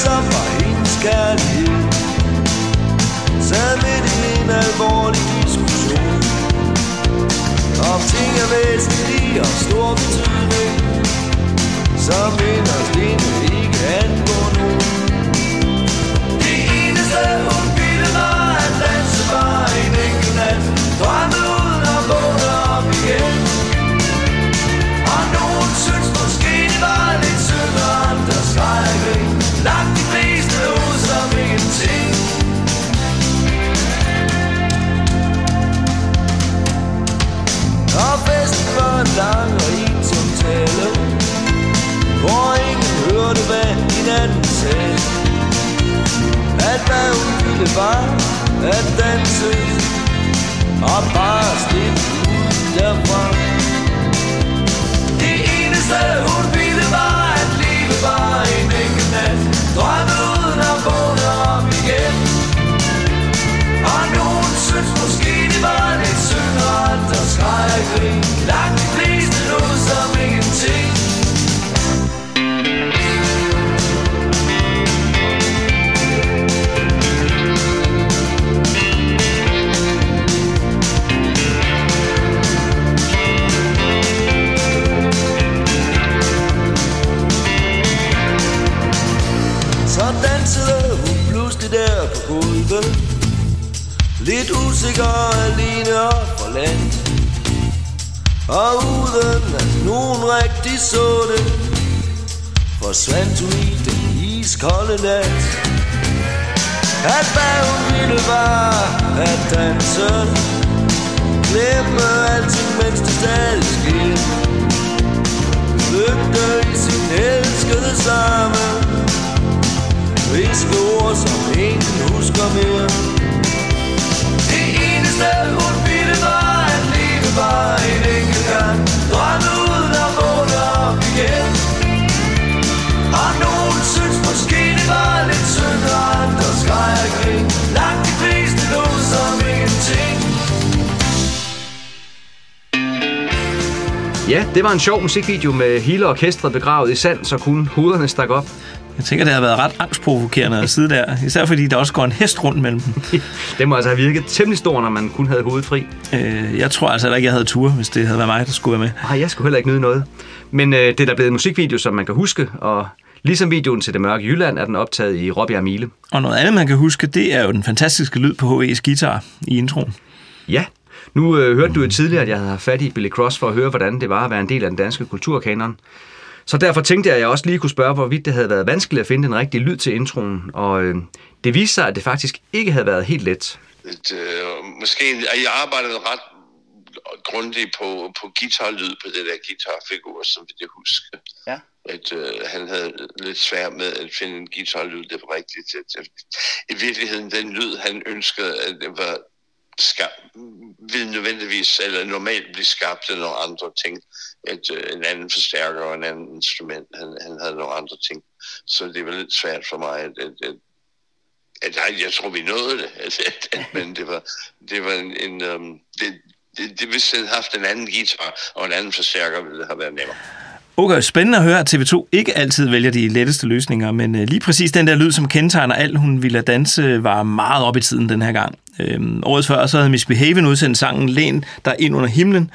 S3: Som var hendes kærlighed. Sad midt i en alvorlig diskussion. Om ting er væsentlige og stor betydning. Som inderst inde ikke andet. Var at danse, og bare slippe ud derfra. Det eneste hun ville var at leve bare en enkelt nat, drømme uden at vågne op igen. Og nogen synes måske det var lidt synd, at der skreg og grin. Langt Lidt usikker og alene og forladt Og uden at nogen rigtig så det Forsvandt du i den iskolde nat. At hvad hun ville var at danse Glemme alting mens det stadig sker Flygte i sin elskede samme Viske ord som ingen husker mere eneste hun ville var at leve bare en enkelt gang Drømme uden at vågne op igen. Og nogen synes måske det var lidt synd Og andre skreg og grin. Langt de fleste lå som ingenting.
S2: Ja, det var en sjov musikvideo med hele orkestret begravet i sand, så kun hovederne stak op.
S1: Jeg tænker, det har været ret angstprovokerende at sidde der. Især fordi der også går en hest rundt mellem dem.
S2: det må altså have virket temmelig stor, når man kun havde hovedet fri.
S1: Øh, jeg tror altså heller ikke, jeg havde tur, hvis det havde været mig, der skulle være med.
S2: Nej, jeg skulle heller ikke nyde noget. Men øh, det er da blevet en musikvideo, som man kan huske, og ligesom videoen til Det Mørke Jylland, er den optaget i Robbjerg Mile.
S1: Og noget andet, man kan huske, det er jo den fantastiske lyd på H.E.'s guitar i introen.
S2: Ja, nu øh, hørte du jo tidligere, at jeg havde haft fat i Billy Cross for at høre, hvordan det var at være en del af den danske kulturkanon. Så derfor tænkte jeg, at jeg også lige kunne spørge, hvorvidt det havde været vanskeligt at finde den rigtige lyd til introen. Og øh, det viste sig, at det faktisk ikke havde været helt let.
S11: Et, øh, måske, jeg arbejdede ret grundigt på, på guitarlyd på det der guitarfigur, som vi det huske.
S2: Ja.
S11: At øh, han havde lidt svært med at finde en guitarlyd, det var rigtigt. At, at, I virkeligheden, den lyd, han ønskede, at det var skabt, vil nødvendigvis eller normalt blive skabt af nogle andre ting. Et, øh, en anden forstærker og en anden instrument. Han, han havde nogle andre ting. Så det var lidt svært for mig at, at, at at jeg, jeg tror, vi nåede det, at, altså, at, at, men det var, det var en, en um, det, det, det, hvis jeg havde haft en anden guitar og en anden forstærker, ville det have været nemmere.
S1: Okay, spændende at høre, at TV2 ikke altid vælger de letteste løsninger, men øh, lige præcis den der lyd, som kendetegner alt, hun ville danse, var meget op i tiden den her gang. Øhm, året før, så havde Miss Behaven udsendt sangen Læn, der er ind under himlen,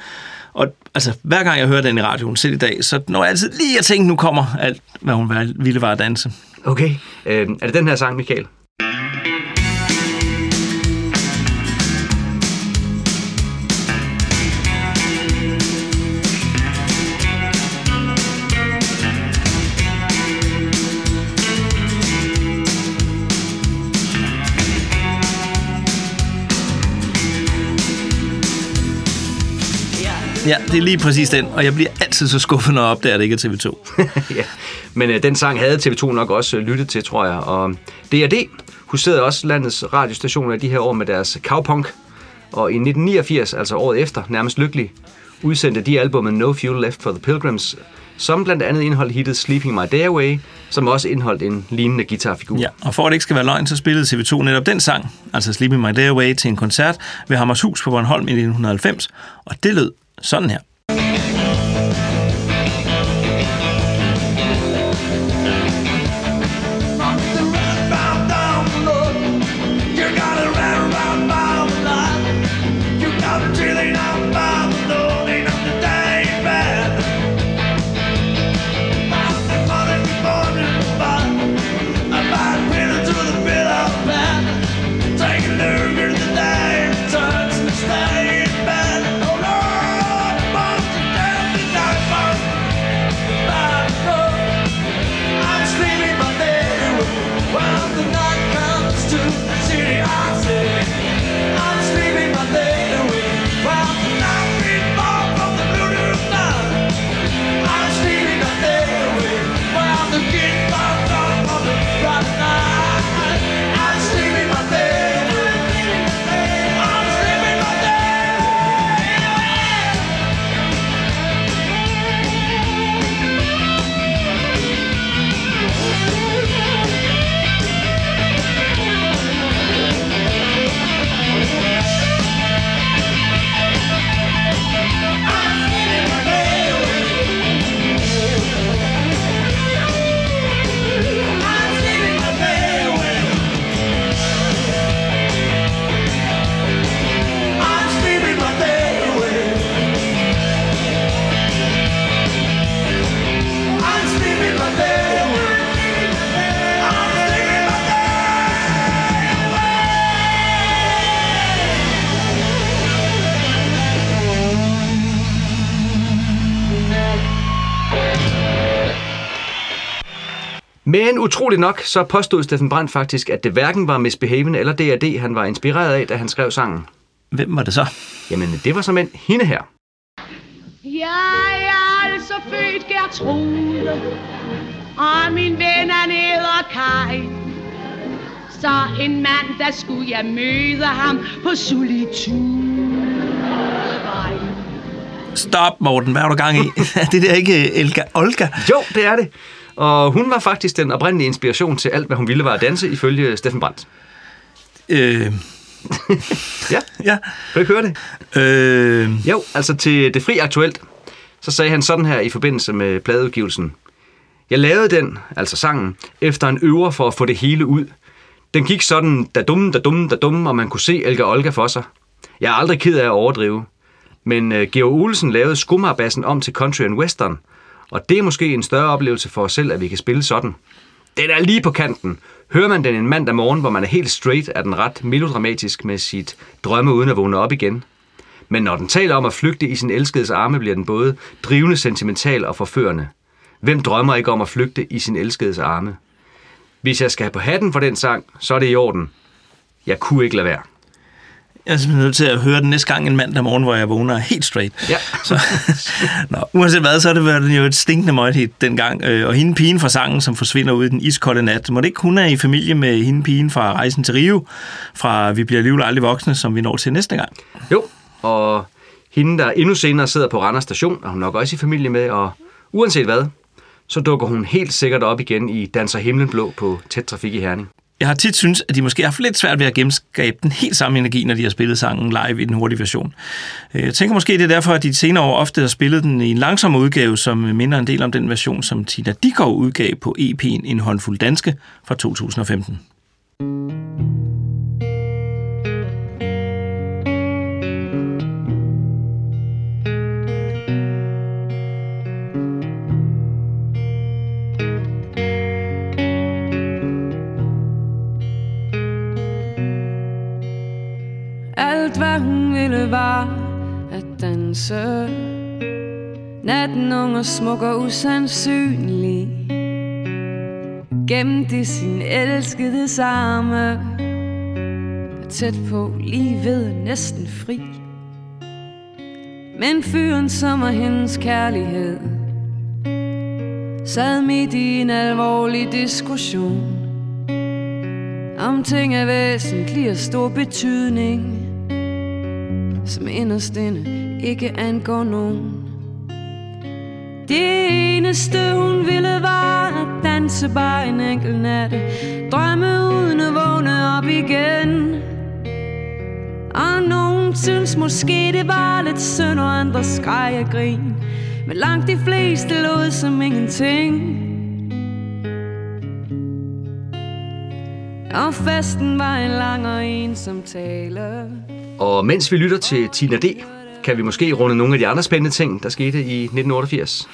S1: altså, hver gang jeg hører den i radioen, selv i dag, så når jeg altid lige at tænke, nu kommer alt, hvad hun ville var at danse.
S2: Okay, øh, er det den her sang, Michael?
S1: Ja, det er lige præcis den, og jeg bliver altid så skuffet, når jeg opdager, at det ikke er TV2.
S2: ja, men øh, den sang havde TV2 nok også øh, lyttet til, tror jeg. Og DRD huserede også landets radiostationer i de her år med deres cowpunk. Og i 1989, altså året efter, nærmest lykkelig, udsendte de albumet No Fuel Left for the Pilgrims, som blandt andet indeholdt hittet Sleeping My Day Away, som også indeholdt en lignende guitarfigur.
S1: Ja, og for at det ikke skal være løgn, så spillede TV2 netop den sang, altså Sleeping My Day Away, til en koncert ved Hammershus på Bornholm i 1990, og det lød sådan her.
S2: Men utroligt nok, så påstod Steffen Brandt faktisk, at det hverken var Misbehaven eller D.A.D., han var inspireret af, da han skrev sangen.
S1: Hvem var det så?
S2: Jamen, det var som en hende her.
S19: Jeg er altså født Gertrude, og min ven er neder Kai. Så en mand, der skulle jeg møde ham på solitude.
S1: Stop, Morten. Hvad har du gang i? Er det der ikke Elga Olga?
S2: Jo, det er det. Og hun var faktisk den oprindelige inspiration til alt, hvad hun ville var at danse, ifølge Steffen Brandt.
S1: Øh,
S2: Ja,
S1: ja.
S2: kan du ikke høre det?
S1: Øh,
S2: Jo, altså til Det Fri Aktuelt, så sagde han sådan her i forbindelse med pladeudgivelsen. Jeg lavede den, altså sangen, efter en øver for at få det hele ud. Den gik sådan, da dumme, da dumme, da dumme, og man kunne se Elga Olga for sig. Jeg er aldrig ked af at overdrive. Men uh, Georg Olsen lavede skummerbassen om til country and western, og det er måske en større oplevelse for os selv, at vi kan spille sådan. Den er lige på kanten. Hører man den en mandag morgen, hvor man er helt straight, er den ret melodramatisk med sit drømme uden at vågne op igen. Men når den taler om at flygte i sin elskedes arme, bliver den både drivende, sentimental og forførende. Hvem drømmer ikke om at flygte i sin elskedes arme? Hvis jeg skal have på hatten for den sang, så er det i orden. Jeg kunne ikke lade være
S1: jeg er simpelthen nødt til at høre den næste gang en mandag morgen, hvor jeg vågner helt straight.
S2: Ja.
S1: Så, nå, uanset hvad, så har det været jo et stinkende møgthit dengang. Øh, Og hende pigen fra sangen, som forsvinder ud i den iskolde nat, må det ikke hun er i familie med hende pigen fra Rejsen til Rio, fra Vi bliver alligevel aldrig voksne, som vi når til næste gang.
S2: Jo, og hende, der endnu senere sidder på Randers station, er hun nok også i familie med, og uanset hvad, så dukker hun helt sikkert op igen i Danser Himlen Blå på tæt trafik i Herning.
S1: Jeg har tit synes, at de måske har haft lidt svært ved at genskabe den helt samme energi, når de har spillet sangen live i den hurtige version. Øh, jeg tænker måske, det er derfor, at de senere år ofte har spillet den i en langsom udgave, som minder en del om den version, som Tina Dikov udgav på EP'en En håndfuld danske fra 2015.
S20: ville var at danse. Natten ung og smuk og usandsynlig. Gemte i sin elskede arme Tæt på, lige ved, næsten fri. Men fyren, som er hendes kærlighed Sad midt i en alvorlig diskussion Om ting af væsentlig og stor betydning. Som inderst inde ikke angår nogen. Det eneste hun ville var at danse bare en enkelt nat Drømme uden at vågne op igen. Og nogen synes måske det var lidt synd Og andre skreg og grin. Men langt de fleste lod som ingenting. Og festen var en lang og ensom tale.
S2: Og mens vi lytter til Tina D., kan vi måske runde nogle af de andre spændende ting, der skete i 1988.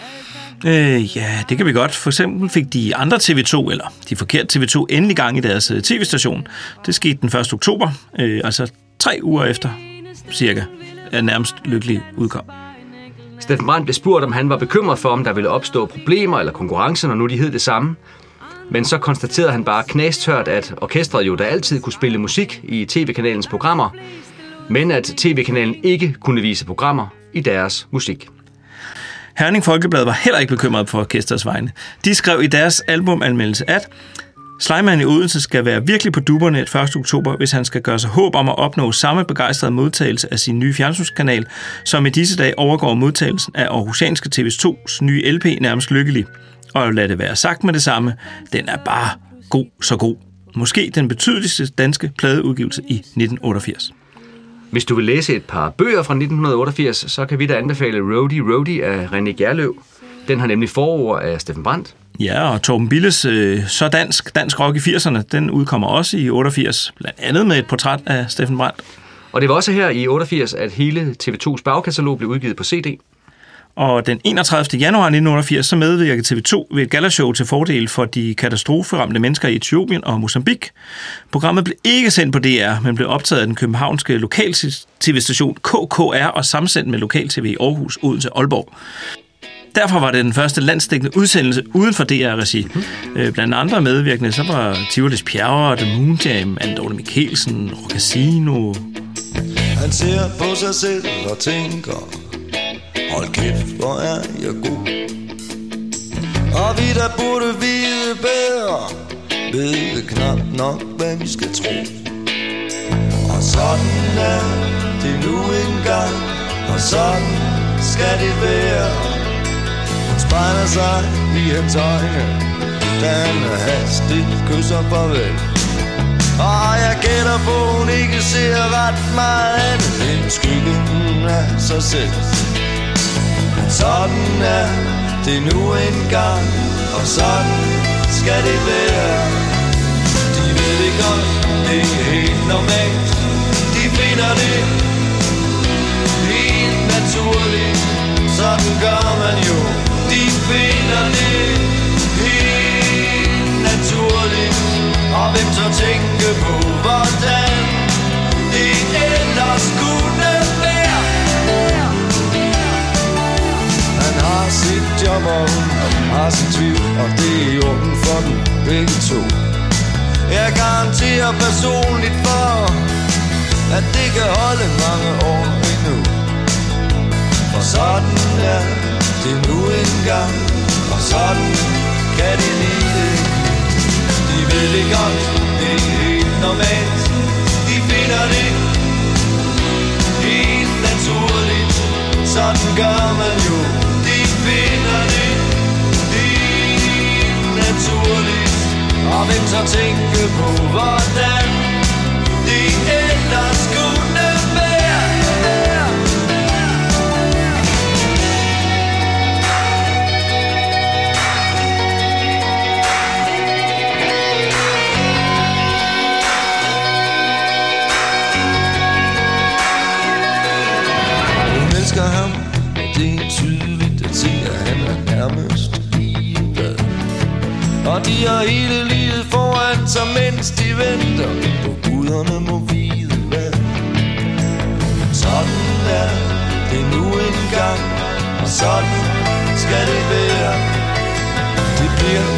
S1: Øh, ja, det kan vi godt. For eksempel fik de andre TV2, eller de forkerte TV2, endelig gang i deres øh, tv-station. Det skete den 1. oktober, øh, altså tre uger efter, cirka, er nærmest lykkelig udkom.
S2: Steffen Brandt blev spurgt, om han var bekymret for, om der ville opstå problemer eller konkurrence, når nu de hed det samme. Men så konstaterede han bare knastørt, at orkestret jo da altid kunne spille musik i tv-kanalens programmer, men at tv-kanalen ikke kunne vise programmer i deres musik.
S1: Herning Folkeblad var heller ikke bekymret for orkestrets vegne. De skrev i deres albumanmeldelse, at Sleiman i Odense skal være virkelig på duberne et 1. oktober, hvis han skal gøre sig håb om at opnå samme begejstrede modtagelse af sin nye fjernsynskanal, som i disse dage overgår modtagelsen af Aarhusianske TV2's nye LP nærmest lykkelig. Og lad det være sagt med det samme, den er bare god så god. Måske den betydeligste danske pladeudgivelse i 1988.
S2: Hvis du vil læse et par bøger fra 1988, så kan vi da anbefale Roadie Roadie af René Gerløv. Den har nemlig forord af Steffen Brandt.
S1: Ja, og Torben Billes øh, Så Dansk, Dansk Rock i 80'erne, den udkommer også i 88, blandt andet med et portræt af Steffen Brandt.
S2: Og det var også her i 88, at hele TV2's bagkatalog blev udgivet på CD.
S1: Og den 31. januar 1988, så medvirkede TV2 ved et galashow til fordel for de katastroferamte mennesker i Etiopien og Mozambique. Programmet blev ikke sendt på DR, men blev optaget af den københavnske lokal-tv-station KKR og samsendt med lokal-tv i Aarhus, Odense og Aalborg. Derfor var det den første landsdækkende udsendelse uden for DR-regi. Øh, blandt andre medvirkende, så var Tivolis Pjerre, The Moon Jam, Andorne Mikkelsen, Rocasino.
S3: Han ser på sig selv og tænker Hold kæft, hvor er jeg god? Og vi der burde vide bedre Ved knap nok, hvad vi skal tro. Og sådan er det nu engang Og sådan skal det være. Hun spejler sig i hans øjne Da han hastigt kysser farvel. Og jeg gætter på, hun ikke ser ret meget andet end skyggen af sig selv. Sådan er det nu engang, og sådan skal det være. De ved det godt, det er helt normalt. De finder det helt naturligt. Sådan gør man jo. De finder det helt naturligt. Og hvem så tænke på, hvordan det ellers kunne har sit job, og hun har sin tvivl, og det er i orden for dem begge to. Jeg garanterer personligt for, at det kan holde mange år endnu. For sådan er det nu engang, og sådan kan de lide det. De ved det godt, det er helt normalt Og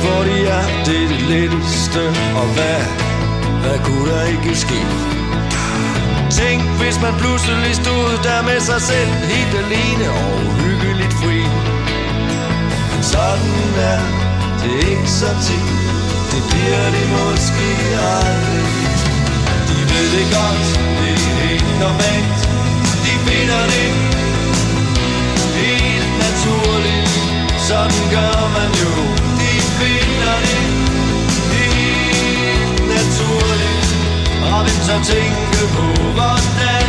S3: hvor de er, det er det letteste, og hvad, hvad kunne der ikke ske? Tænk, hvis man pludselig stod der med sig selv Helt alene og hyggeligt fri. Men sådan er det ikke så tit. Det bliver det måske aldrig. De ved det godt, det er helt normalt. De finder det helt naturligt. Sådan gør man jo. De det helt naturligt og hvem så tænke på, hvordan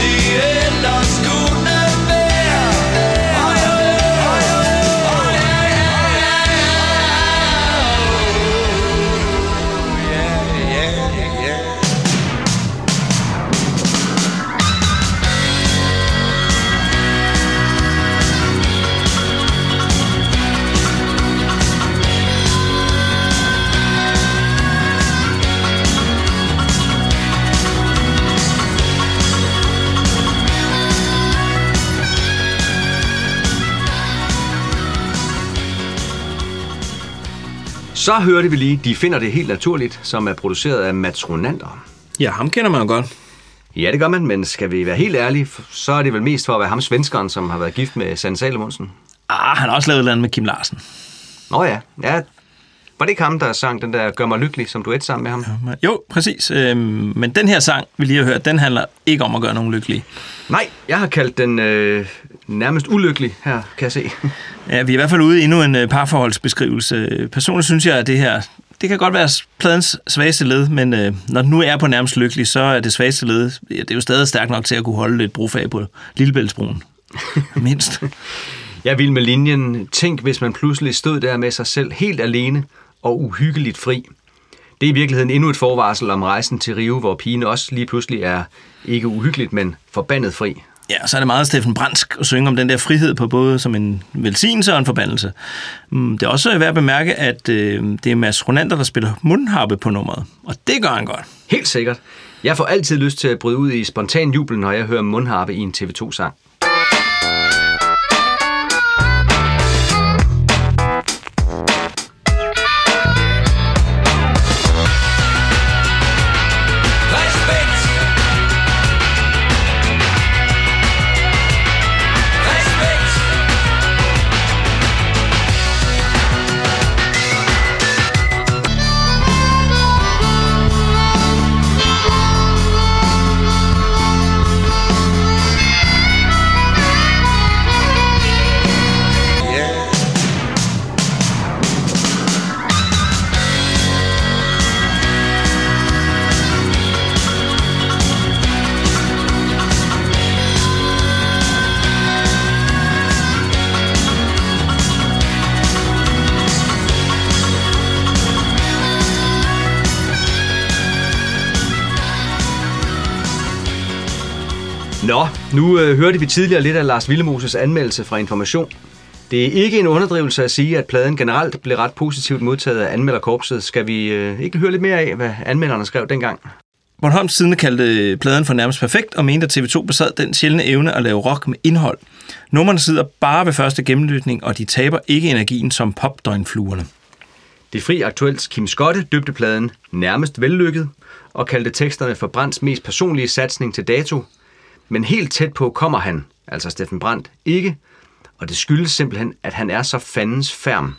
S3: det ellers kunne
S2: Så hørte vi lige, de finder det helt naturligt, som er produceret af Mats Ronander.
S1: Ja, ham kender man jo godt.
S2: Ja, det gør man, men skal vi være helt ærlige, så er det vel mest for at være ham svenskeren, som har været gift med Sand Salomonsen.
S1: Ah, han har også lavet et andet med Kim Larsen.
S2: Nå ja, ja. Var det ikke ham, der sang den der Gør mig lykkelig som duet sammen med ham?
S1: Jo, præcis. Øhm, men den her sang, vi lige har hørt, den handler ikke om at gøre nogen lykkelige.
S2: Nej, jeg har kaldt den øh, nærmest ulykkelig her, kan jeg se.
S1: Ja, vi er i hvert fald ude i endnu en øh, parforholdsbeskrivelse. Personligt synes jeg, at det her, det kan godt være pladens svageste led, men øh, når den nu er på nærmest lykkelig, så er det svageste led, ja, det er jo stadig stærkt nok til at kunne holde lidt brofag på Lillebæltsbroen. Mindst.
S2: Jeg vil med linjen, tænk hvis man pludselig stod der med sig selv helt alene og uhyggeligt fri. Det er i virkeligheden endnu et forvarsel om rejsen til Rio, hvor pigen også lige pludselig er ikke uhyggeligt, men forbandet fri.
S1: Ja, så er det meget Steffen Brandsk at synge om den der frihed på både som en velsignelse og en forbandelse. Mm, Det er også værd at bemærke, at øh, det er Mads Ronander, der spiller mundharpe på nummeret. Og det gør han godt.
S2: Helt sikkert. Jeg får altid lyst til at bryde ud i spontan jubel, når jeg hører mundharpe i en TV2-sang. Nu øh, hørte vi tidligere lidt af Lars Villemoses anmeldelse fra Information. Det er ikke en underdrivelse at sige, at pladen generelt blev ret positivt modtaget af anmelderkorpset. Skal vi øh, ikke høre lidt mere af, hvad anmelderne skrev dengang?
S1: Bornholms Tidende kaldte pladen for nærmest perfekt og mente, at TV2 besad den sjældne evne at lave rock med indhold. Nummerne sidder bare ved første gennemlytning, og de taber ikke energien som popdøgnfluerne.
S2: Det fri aktuelt Kim Skotte døbte pladen nærmest vellykket og kaldte teksterne for Brands mest personlige satsning til dato. Men helt tæt på kommer han, altså Steffen Brandt, ikke, og det skyldes simpelthen, at han er så fandens færm.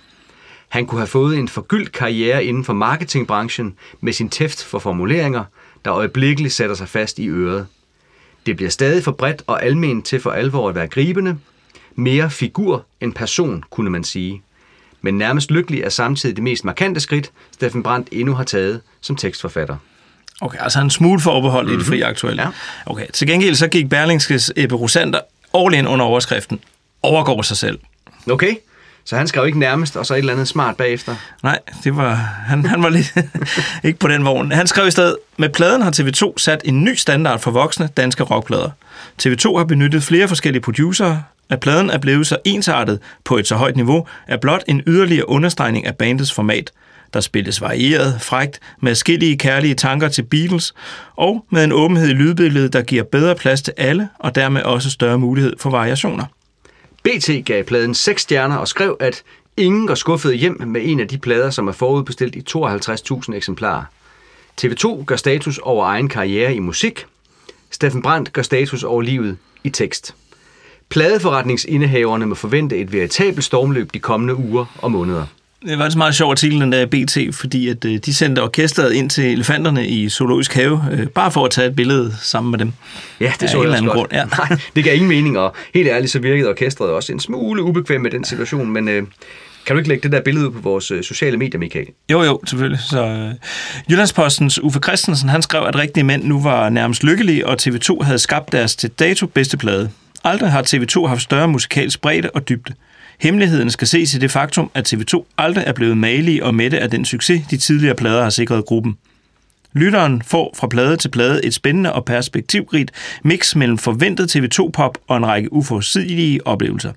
S2: Han kunne have fået en forgyldt karriere inden for marketingbranchen med sin tæft for formuleringer, der øjeblikkeligt sætter sig fast i øret. Det bliver stadig for bredt og alment til for alvor at være gribende. Mere figur end person, kunne man sige. Men nærmest lykkelig er samtidig det mest markante skridt, Steffen Brandt endnu har taget som tekstforfatter.
S1: Okay, altså en smule forbehold mm-hmm. i det fri aktuelle. Ja. Okay, til gengæld så gik Berlingskes Ebbe Rosander all in under overskriften overgår sig selv.
S2: Okay, så han skrev ikke nærmest, og så et eller andet smart bagefter.
S1: Nej, det var, han, han var lidt ikke på den vogn. Han skrev i stedet, med pladen har TV2 sat en ny standard for voksne danske rockplader. TV2 har benyttet flere forskellige producerer. At pladen er blevet så ensartet på et så højt niveau, er blot en yderligere understregning af bandets format. Der spilles varieret, frægt, med skillige kærlige tanker til Beatles, og med en åbenhed i lydbilledet, der giver bedre plads til alle, og dermed også større mulighed for variationer.
S2: BT gav pladen 6 stjerner og skrev, at ingen går skuffet hjem med en af de plader, som er forudbestilt i 52.000 eksemplarer. TV2 gør status over egen karriere i musik. Steffen Brandt gør status over livet i tekst. Pladeforretningsindehaverne må forvente et veritabelt stormløb de kommende uger og måneder.
S1: Det var en meget sjov artikel, den der BT, fordi at, øh, de sendte orkestret ind til elefanterne i Zoologisk Have, øh, bare for at tage et billede sammen med dem.
S2: Ja, det så jeg godt.
S1: grund, ja.
S2: Nej, det gav ingen mening, og helt ærligt så virkede orkestret også en smule ubekvem med den situation, men øh, kan du ikke lægge det der billede ud på vores øh, sociale medier, Michael?
S1: Jo, jo, selvfølgelig. Så, øh, Jyllandspostens Uffe Christensen, han skrev, at rigtige mænd nu var nærmest lykkelige, og TV2 havde skabt deres til dato bedste plade. Aldrig har TV2 haft større musikalsk bredde og dybde. Hemmeligheden skal ses i det faktum, at TV2 aldrig er blevet malige og mætte af den succes, de tidligere plader har sikret gruppen. Lytteren får fra plade til plade et spændende og perspektivrigt mix mellem forventet TV2-pop og en række uforudsigelige oplevelser.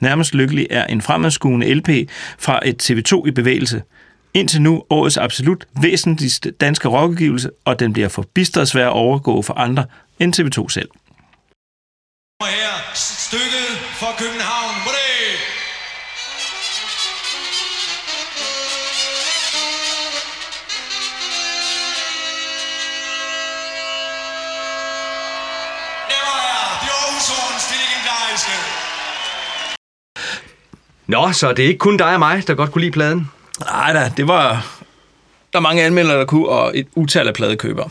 S1: Nærmest lykkelig er en fremadskuende LP fra et TV2 i bevægelse. Indtil nu årets absolut væsentligste danske rockgivelse, og den bliver forbistret svær at overgå for andre end TV2 selv.
S15: her stykket for København.
S2: Nå, så det er ikke kun dig og mig, der godt kunne lide pladen?
S1: Nej da, det var... Der er mange anmeldere, der kunne, og et utal af pladekøbere.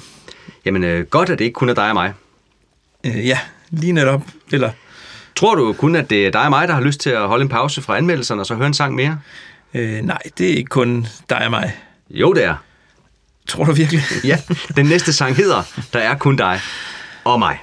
S2: Jamen, øh, godt, at det ikke kun er dig og mig.
S1: Øh, ja, lige netop. Eller...
S2: Tror du kun, at det er dig og mig, der har lyst til at holde en pause fra anmeldelserne og så høre en sang mere?
S1: Øh, nej, det er ikke kun dig og mig.
S2: Jo, det er.
S1: Tror du virkelig?
S2: ja, den næste sang hedder Der er kun dig og mig.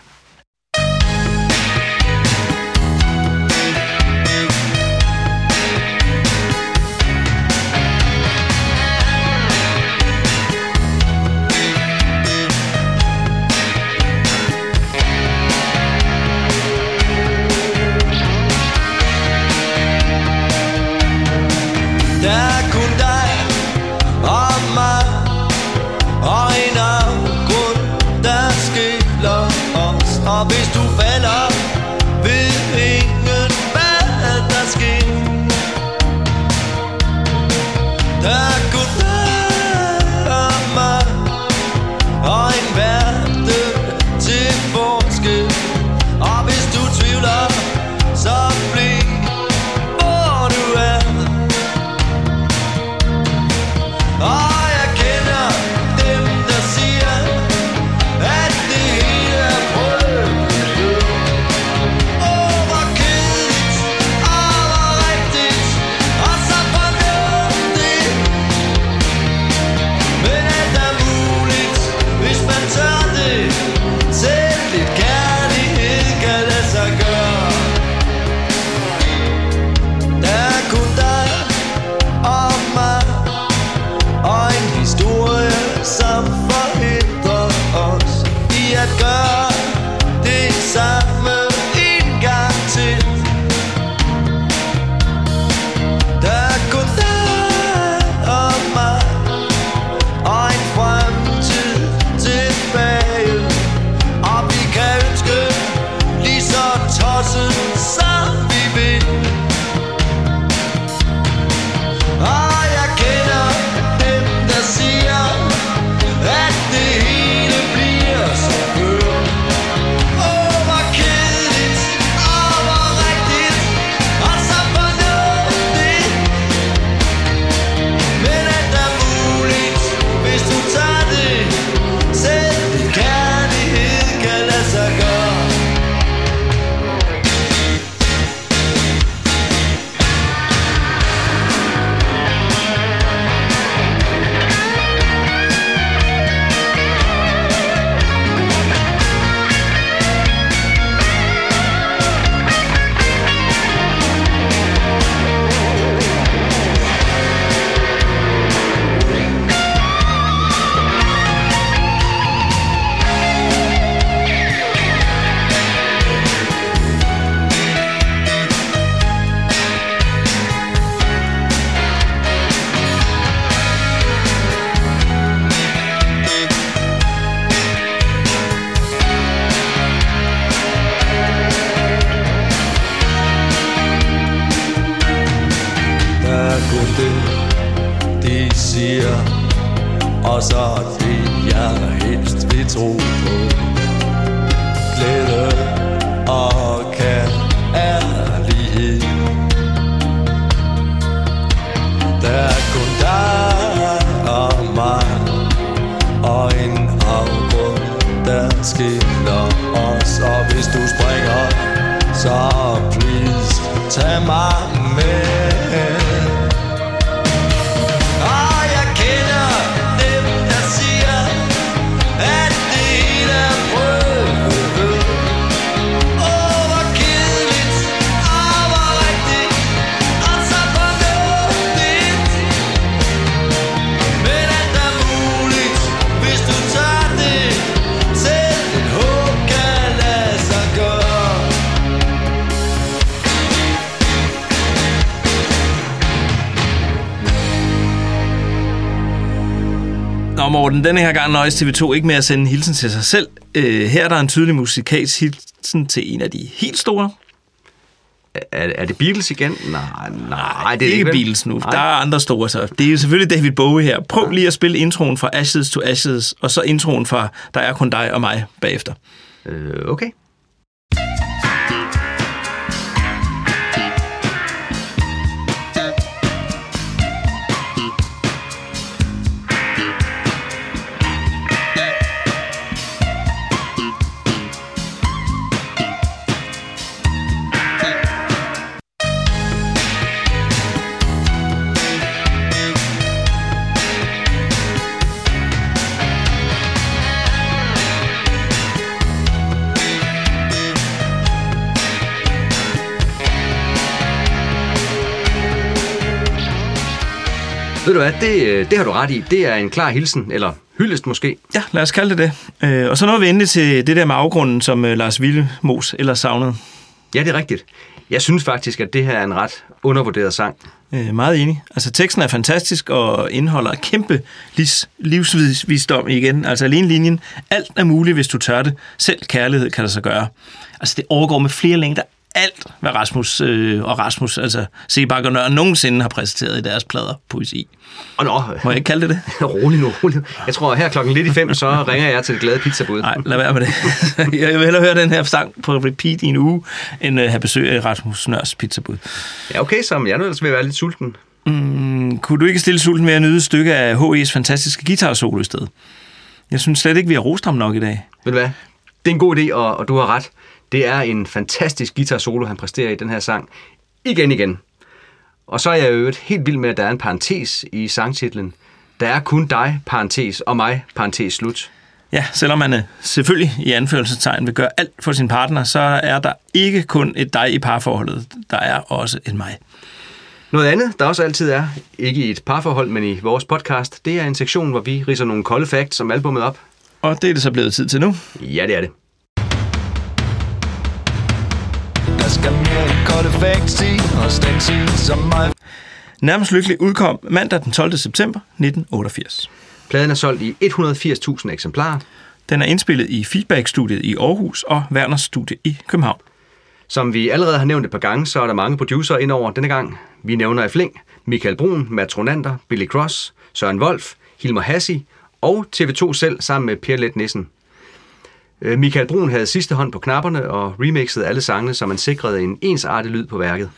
S1: Morten, denne her gang nøjes TV2 ikke med at sende en hilsen til sig selv. Øh, her er der en tydelig musikalsk hilsen til en af de helt store.
S2: Er, er det Beatles igen? Nej, nej, det er
S1: ikke
S2: vel?
S1: Beatles nu.
S2: Nej.
S1: Der er andre store så. Det er jo selvfølgelig David Bowie her. Prøv lige at spille introen fra Ashes to Ashes, og så introen fra Der er kun dig og mig bagefter.
S2: Øh, okay. Hvad, det, øh, det har du ret i. Det er en klar hilsen, eller hyldest måske.
S1: Ja, lad os kalde det det. Øh, og så nåede vi endelig til det der med afgrunden, som øh, Lars Villemos ellers savnede.
S2: Ja, det er rigtigt. Jeg synes faktisk, at det her er en ret undervurderet sang.
S1: Øh, meget enig. Altså, teksten er fantastisk og indeholder kæmpe livs, livsvisdom igen. Altså, alene linjen. Alt er muligt, hvis du tør det. Selv kærlighed kan der så gøre. Altså, det overgår med flere længder alt, hvad Rasmus øh, og Rasmus, altså Sebak og Nør, nogensinde har præsenteret i deres plader poesi.
S2: Og nå,
S1: Må jeg ikke kalde det det?
S2: rolig nu, rolig nu. Jeg tror, her klokken lidt i fem, så ringer jeg til det glade pizzabud.
S1: Nej, lad være med det. jeg vil hellere høre den her sang på repeat i en uge, end uh, have besøg af Rasmus Nørs pizzabud.
S2: Ja, okay, så jeg er nødt til at være lidt sulten.
S1: Mm, kunne du ikke stille sulten ved at nyde et stykke af H.E.'s fantastiske guitar-solo i stedet? Jeg synes slet ikke, vi har rost ham nok i dag.
S2: Ved du hvad? Det er en god idé, og, og du har ret. Det er en fantastisk guitar solo, han præsterer i den her sang. Igen igen. Og så er jeg jo helt vild med, at der er en parentes i sangtitlen. Der er kun dig, parentes, og mig, parentes, slut.
S1: Ja, selvom man øh, selvfølgelig i anførselstegn vil gøre alt for sin partner, så er der ikke kun et dig i parforholdet. Der er også et mig.
S2: Noget andet, der også altid er, ikke i et parforhold, men i vores podcast, det er en sektion, hvor vi riser nogle kolde facts om albumet op.
S1: Og det er det så blevet tid til nu.
S2: Ja, det er det.
S3: Der skal mere end kolde facts i, og stænk som mig.
S1: Nærmest lykkelig udkom mandag den 12. september 1988.
S2: Pladen er solgt i 180.000 eksemplarer.
S1: Den er indspillet i Feedback-studiet i Aarhus og Werners studie i København.
S2: Som vi allerede har nævnt et par gange, så er der mange producer indover denne gang. Vi nævner i flæng Michael Brun, Matt Ronander, Billy Cross, Søren Wolf, Hilmer Hassi og TV2 selv sammen med Per Let Nissen. Øh, Michael Brun havde sidste hånd på knapperne og remixede alle sangene, så man sikrede en ensartet lyd på værket.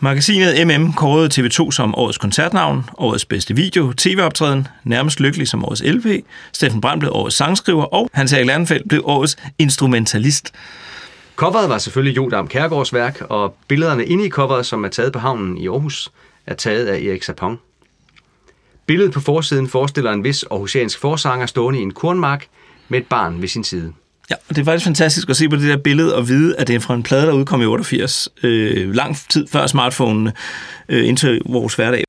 S1: Magasinet MM kårede TV2 som årets koncertnavn, årets bedste video, tv-optræden, nærmest lykkelig som årets LP, Steffen Brandt blev årets sangskriver, og Hans Erik Lernfeldt blev årets instrumentalist.
S2: Coveret var selvfølgelig Jodam Kærgaards værk, og billederne inde i coveret, som er taget på havnen i Aarhus, er taget af Erik Sapong. Billedet på forsiden forestiller en vis aarhusiansk forsanger stående i en kornmark med et barn ved sin side.
S1: Ja, og det er faktisk fantastisk at se på det der billede og vide, at det er fra en plade, der udkom i 88, øh, lang tid før smartphone øh, indtog vores hverdag.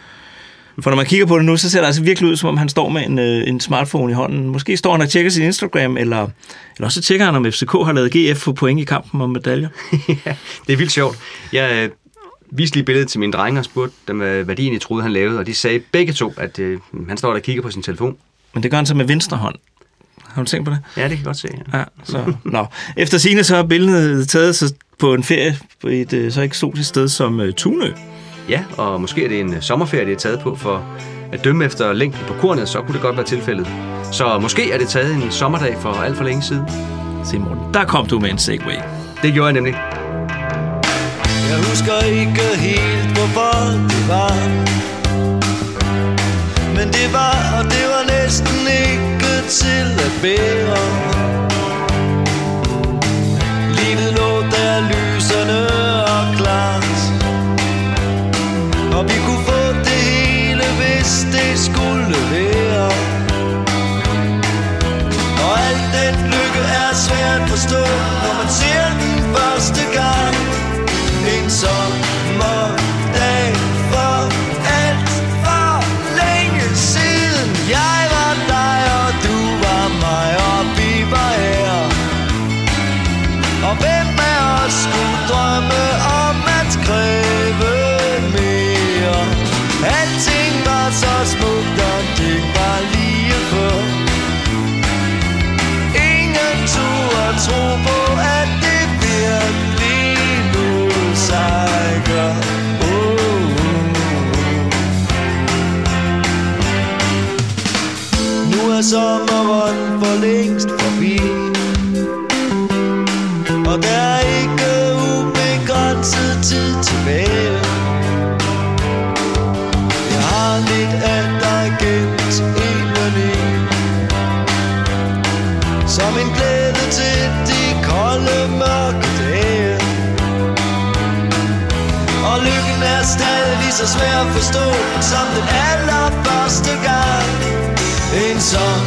S1: For når man kigger på det nu, så ser det altså virkelig ud, som om han står med en, øh, en smartphone i hånden. Måske står han og tjekker sin Instagram, eller, eller også tjekker han, om FCK har lavet GF for point i kampen om medaljer.
S2: ja, det er vildt sjovt. Jeg øh, viste lige billedet til mine drenge og spurgte dem, øh, hvad de egentlig troede, han lavede, og de sagde begge to, at øh, han står der og kigger på sin telefon.
S1: Men det gør han så med venstre hånd. Har du tænkt på det?
S2: Ja, det kan jeg godt se.
S1: Ja, så, nå. Efter sine så er billedet taget så på en ferie på et øh, så eksotisk sted som uh, Tunø.
S2: Ja, og måske er det en øh, sommerferie, det er taget på, for At dømme efter længden på kornet, så kunne det godt være tilfældet. Så måske er det taget en sommerdag for alt for længe siden.
S1: Se Morten, der kom du med en segway.
S2: Det gjorde jeg nemlig.
S3: Jeg husker ikke helt, hvorfor det var Men det var, og det var næsten ikke til at bære. Livet lå der lysende og klart. Og vi kunne få det hele, hvis det skulle være. Og alt den lykke er svært at forstå, når man ser den første gang. En sommer sommeren for længst forbi. Og der er ikke ubegrænset tid tilbage. Jeg har lidt af dig gemt indeni. Som en glæde til de kolde mørke dage. Og lykken er stadig lige så svær at forstå Som den aller en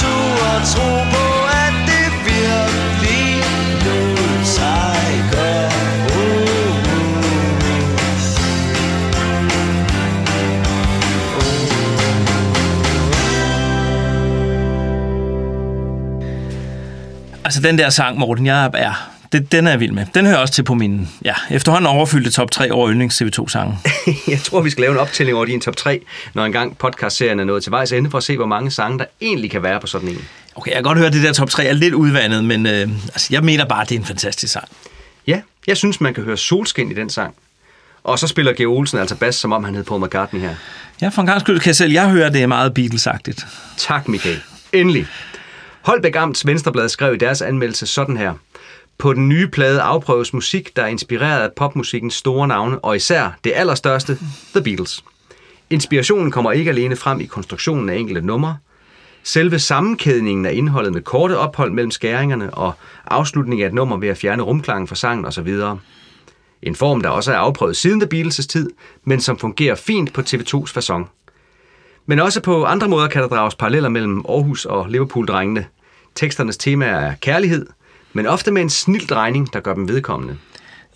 S3: turde tro på, at det virkelig lod sig gøre.
S1: Altså den der sang, Morten, jeg er... Det, den er jeg vild med. Den hører også til på min ja, efterhånden overfyldte top 3 over yndlings TV2-sange.
S2: Jeg tror, vi skal lave en optælling over din top 3, når engang podcastserien er nået til vejs ende, for at se, hvor mange sange, der egentlig kan være på sådan en.
S1: Okay, jeg kan godt høre, at det der top 3 er lidt udvandet, men øh, altså, jeg mener bare, at det er en fantastisk sang.
S2: Ja, jeg synes, man kan høre solskin i den sang. Og så spiller G. Olsen altså bas, som om han hed Paul McCartney her.
S1: Ja, for en gang skyld kan jeg selv, jeg hører, at det er meget Beatles-agtigt.
S2: Tak, Michael. Endelig. Holbæk Amts Venstreblad skrev i deres anmeldelse sådan her. På den nye plade afprøves musik, der er inspireret af popmusikkens store navne, og især det allerstørste, The Beatles. Inspirationen kommer ikke alene frem i konstruktionen af enkelte numre. Selve sammenkædningen af indholdet med korte ophold mellem skæringerne og afslutningen af et nummer ved at fjerne rumklangen fra sangen osv. En form, der også er afprøvet siden The Beatles' tid, men som fungerer fint på TV2's fasong. Men også på andre måder kan der drages paralleller mellem Aarhus og Liverpool-drengene. Teksternes tema er kærlighed, men ofte med en snild drejning, der gør dem vedkommende.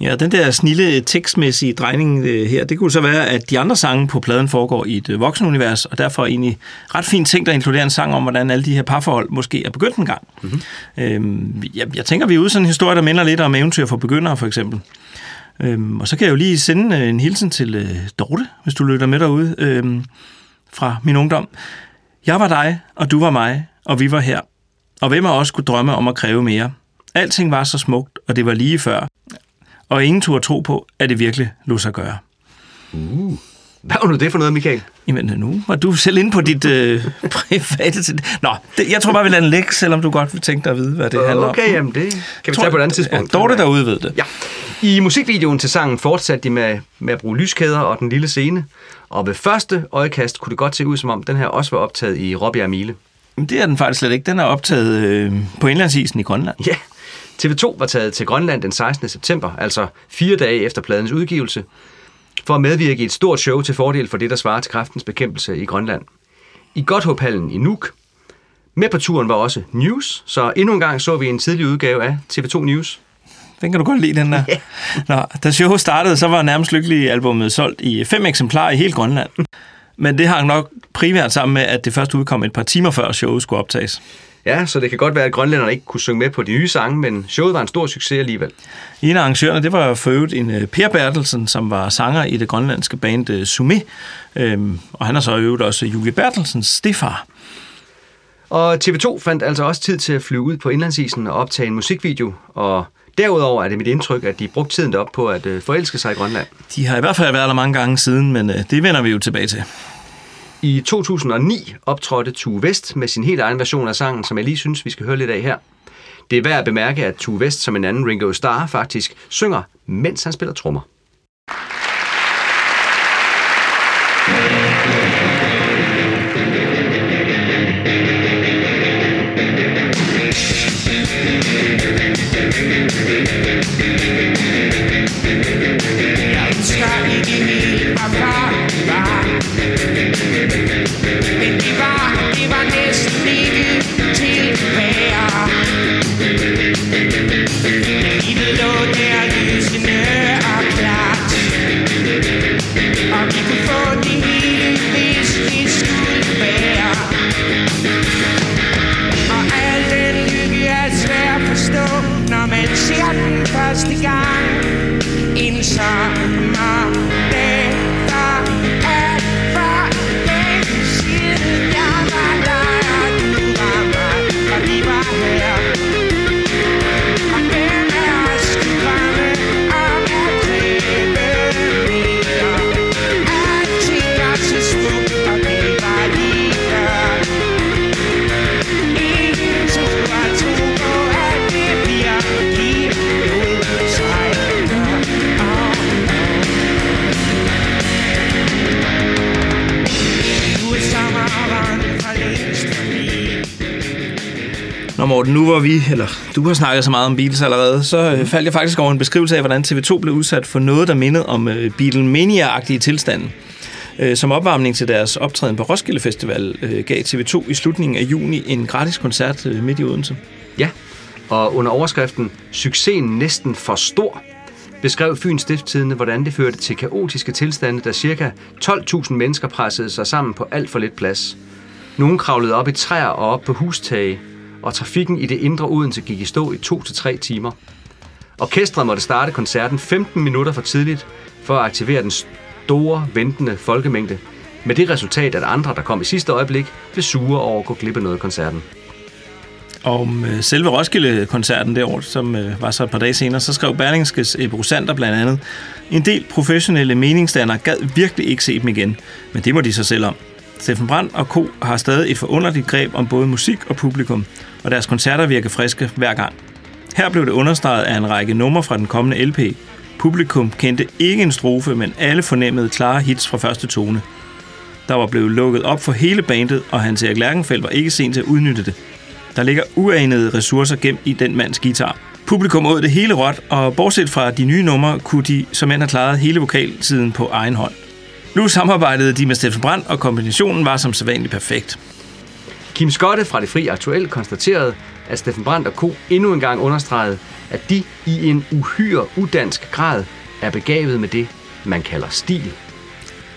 S1: Ja, den der snille tekstmæssige drejning øh, her, det kunne så være, at de andre sange på pladen foregår i et øh, voksenunivers, og derfor egentlig ret fint ting, der inkluderer en sang om, hvordan alle de her parforhold måske er begyndt en gang. Mm-hmm. Øhm, jeg, jeg tænker, vi er ude sådan en historie, der minder lidt om eventyr for begyndere, for eksempel. Øhm, og så kan jeg jo lige sende øh, en hilsen til øh, Dorte, hvis du lytter med derude, øhm, fra min ungdom. Jeg var dig, og du var mig, og vi var her. Og hvem af os kunne drømme om at kræve mere? Alting var så smukt, og det var lige før. Og ingen turde tro på, at det virkelig lå sig gøre.
S2: Uh. Hvad var nu det for noget, Michael?
S1: Jamen nu var du selv inde på dit øh, private... Nå, det, jeg tror bare, vi lader den ligge, selvom du godt vil tænke dig at vide, hvad det handler om.
S2: Okay, jamen det kan vi tage på et andet tidspunkt.
S1: Ja, Dorte derude ved det.
S2: Ja. I musikvideoen til sangen fortsatte de med, med at bruge lyskæder og den lille scene. Og ved første øjekast kunne det godt se ud, som om den her også var optaget i Robbie Mile.
S1: Men det er den faktisk slet ikke. Den er optaget øh, på indlandsisen i Grønland.
S2: Ja, TV2 var taget til Grønland den 16. september, altså fire dage efter pladens udgivelse, for at medvirke i et stort show til fordel for det, der svarer til kraftens bekæmpelse i Grønland. I Godthåbhallen i Nuuk. Med på turen var også News, så endnu en gang så vi en tidlig udgave af TV2 News.
S1: Den kan du godt lide, den der.
S2: Ja.
S1: Nå, da showet startede, så var nærmest lykkelig albumet solgt i fem eksemplarer i hele Grønland. Men det hang nok primært sammen med, at det først udkom et par timer før showet skulle optages.
S2: Ja, så det kan godt være, at grønlænderne ikke kunne synge med på de nye sange, men showet var en stor succes alligevel.
S1: En af arrangørerne, det var for øvrigt en øh, Per Bertelsen, som var sanger i det grønlandske band øh, Sumé. Øhm, og han er så øvrigt også Julie Bertelsens stefar.
S2: Og TV2 fandt altså også tid til at flyve ud på indlandsisen og optage en musikvideo, og derudover er det mit indtryk, at de brugte tiden op på at øh, forelske sig i Grønland.
S1: De har i hvert fald været der mange gange siden, men det vender vi jo tilbage til.
S2: I 2009 optrådte Tue Vest med sin helt egen version af sangen, som jeg lige synes, vi skal høre lidt af her. Det er værd at bemærke, at Tue Vest som en anden Ringo Starr faktisk synger, mens han spiller trommer.
S15: Og
S1: Morten, nu hvor vi, eller du har snakket så meget om Beatles allerede, så mm. faldt jeg faktisk over en beskrivelse af, hvordan TV2 blev udsat for noget, der mindede om øh, Beatlemania-agtige tilstanden. Øh, som opvarmning til deres optræden på Roskilde Festival øh, gav TV2 i slutningen af juni en gratis koncert øh, midt i Odense.
S2: Ja, og under overskriften Succesen næsten for stor, beskrev Fyns Stifttidende, hvordan det førte til kaotiske tilstande, da ca. 12.000 mennesker pressede sig sammen på alt for lidt plads. Nogle kravlede op i træer og op på hustage, og trafikken i det indre Odense gik i stå i 2-3 timer. Orkestret måtte starte koncerten 15 minutter for tidligt for at aktivere den store, ventende folkemængde, med det resultat, at andre, der kom i sidste øjeblik, blev sure over at gå glip af noget af koncerten.
S1: Om øh, selve Roskilde-koncerten det år, som øh, var så et par dage senere, så skrev Berlingskes Ebro Sander blandt andet, en del professionelle meningsdannere gad virkelig ikke se dem igen, men det må de så selv om. Steffen Brandt og Co. har stadig et forunderligt greb om både musik og publikum, og deres koncerter virker friske hver gang. Her blev det understreget af en række numre fra den kommende LP. Publikum kendte ikke en strofe, men alle fornemmede klare hits fra første tone. Der var blevet lukket op for hele bandet, og Hans Erik Lærkenfeldt var ikke sent til at udnytte det. Der ligger uanede ressourcer gemt i den mands guitar. Publikum åd det hele råt, og bortset fra de nye numre, kunne de som end have klaret hele vokaltiden på egen hånd. Nu samarbejdede de med Steffen Brandt, og kombinationen var som sædvanligt perfekt.
S2: Kim Skotte fra Det Fri Aktuelt konstaterede, at Steffen Brandt og Co. endnu en gang understregede, at de i en uhyre udansk grad er begavet med det, man kalder stil.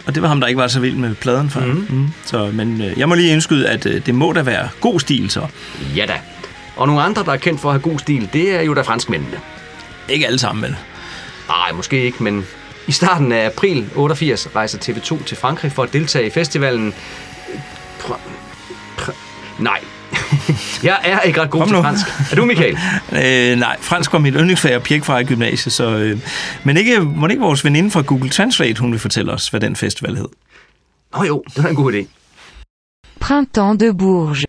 S1: Og det var ham, der ikke var så vild med pladen før. Mm. Mm. Så, men øh, jeg må lige indskyde, at øh, det må da være god stil så.
S2: Ja da. Og nogle andre, der er kendt for at have god stil, det er jo da franskmændene.
S1: Ikke alle sammen, vel?
S2: Nej, måske ikke, men i starten af april 88 rejser TV2 til Frankrig for at deltage i festivalen... Nej. jeg er ikke ret god til fransk. Er du, Michael?
S1: øh, nej, fransk var mit yndlingsfag og pjek fra i gymnasiet, så... Øh, men ikke, må ikke vores veninde fra Google Translate, hun vil fortælle os, hvad den festival hed.
S2: Åh oh, jo, det var en god idé.
S21: Printemps de Bourges.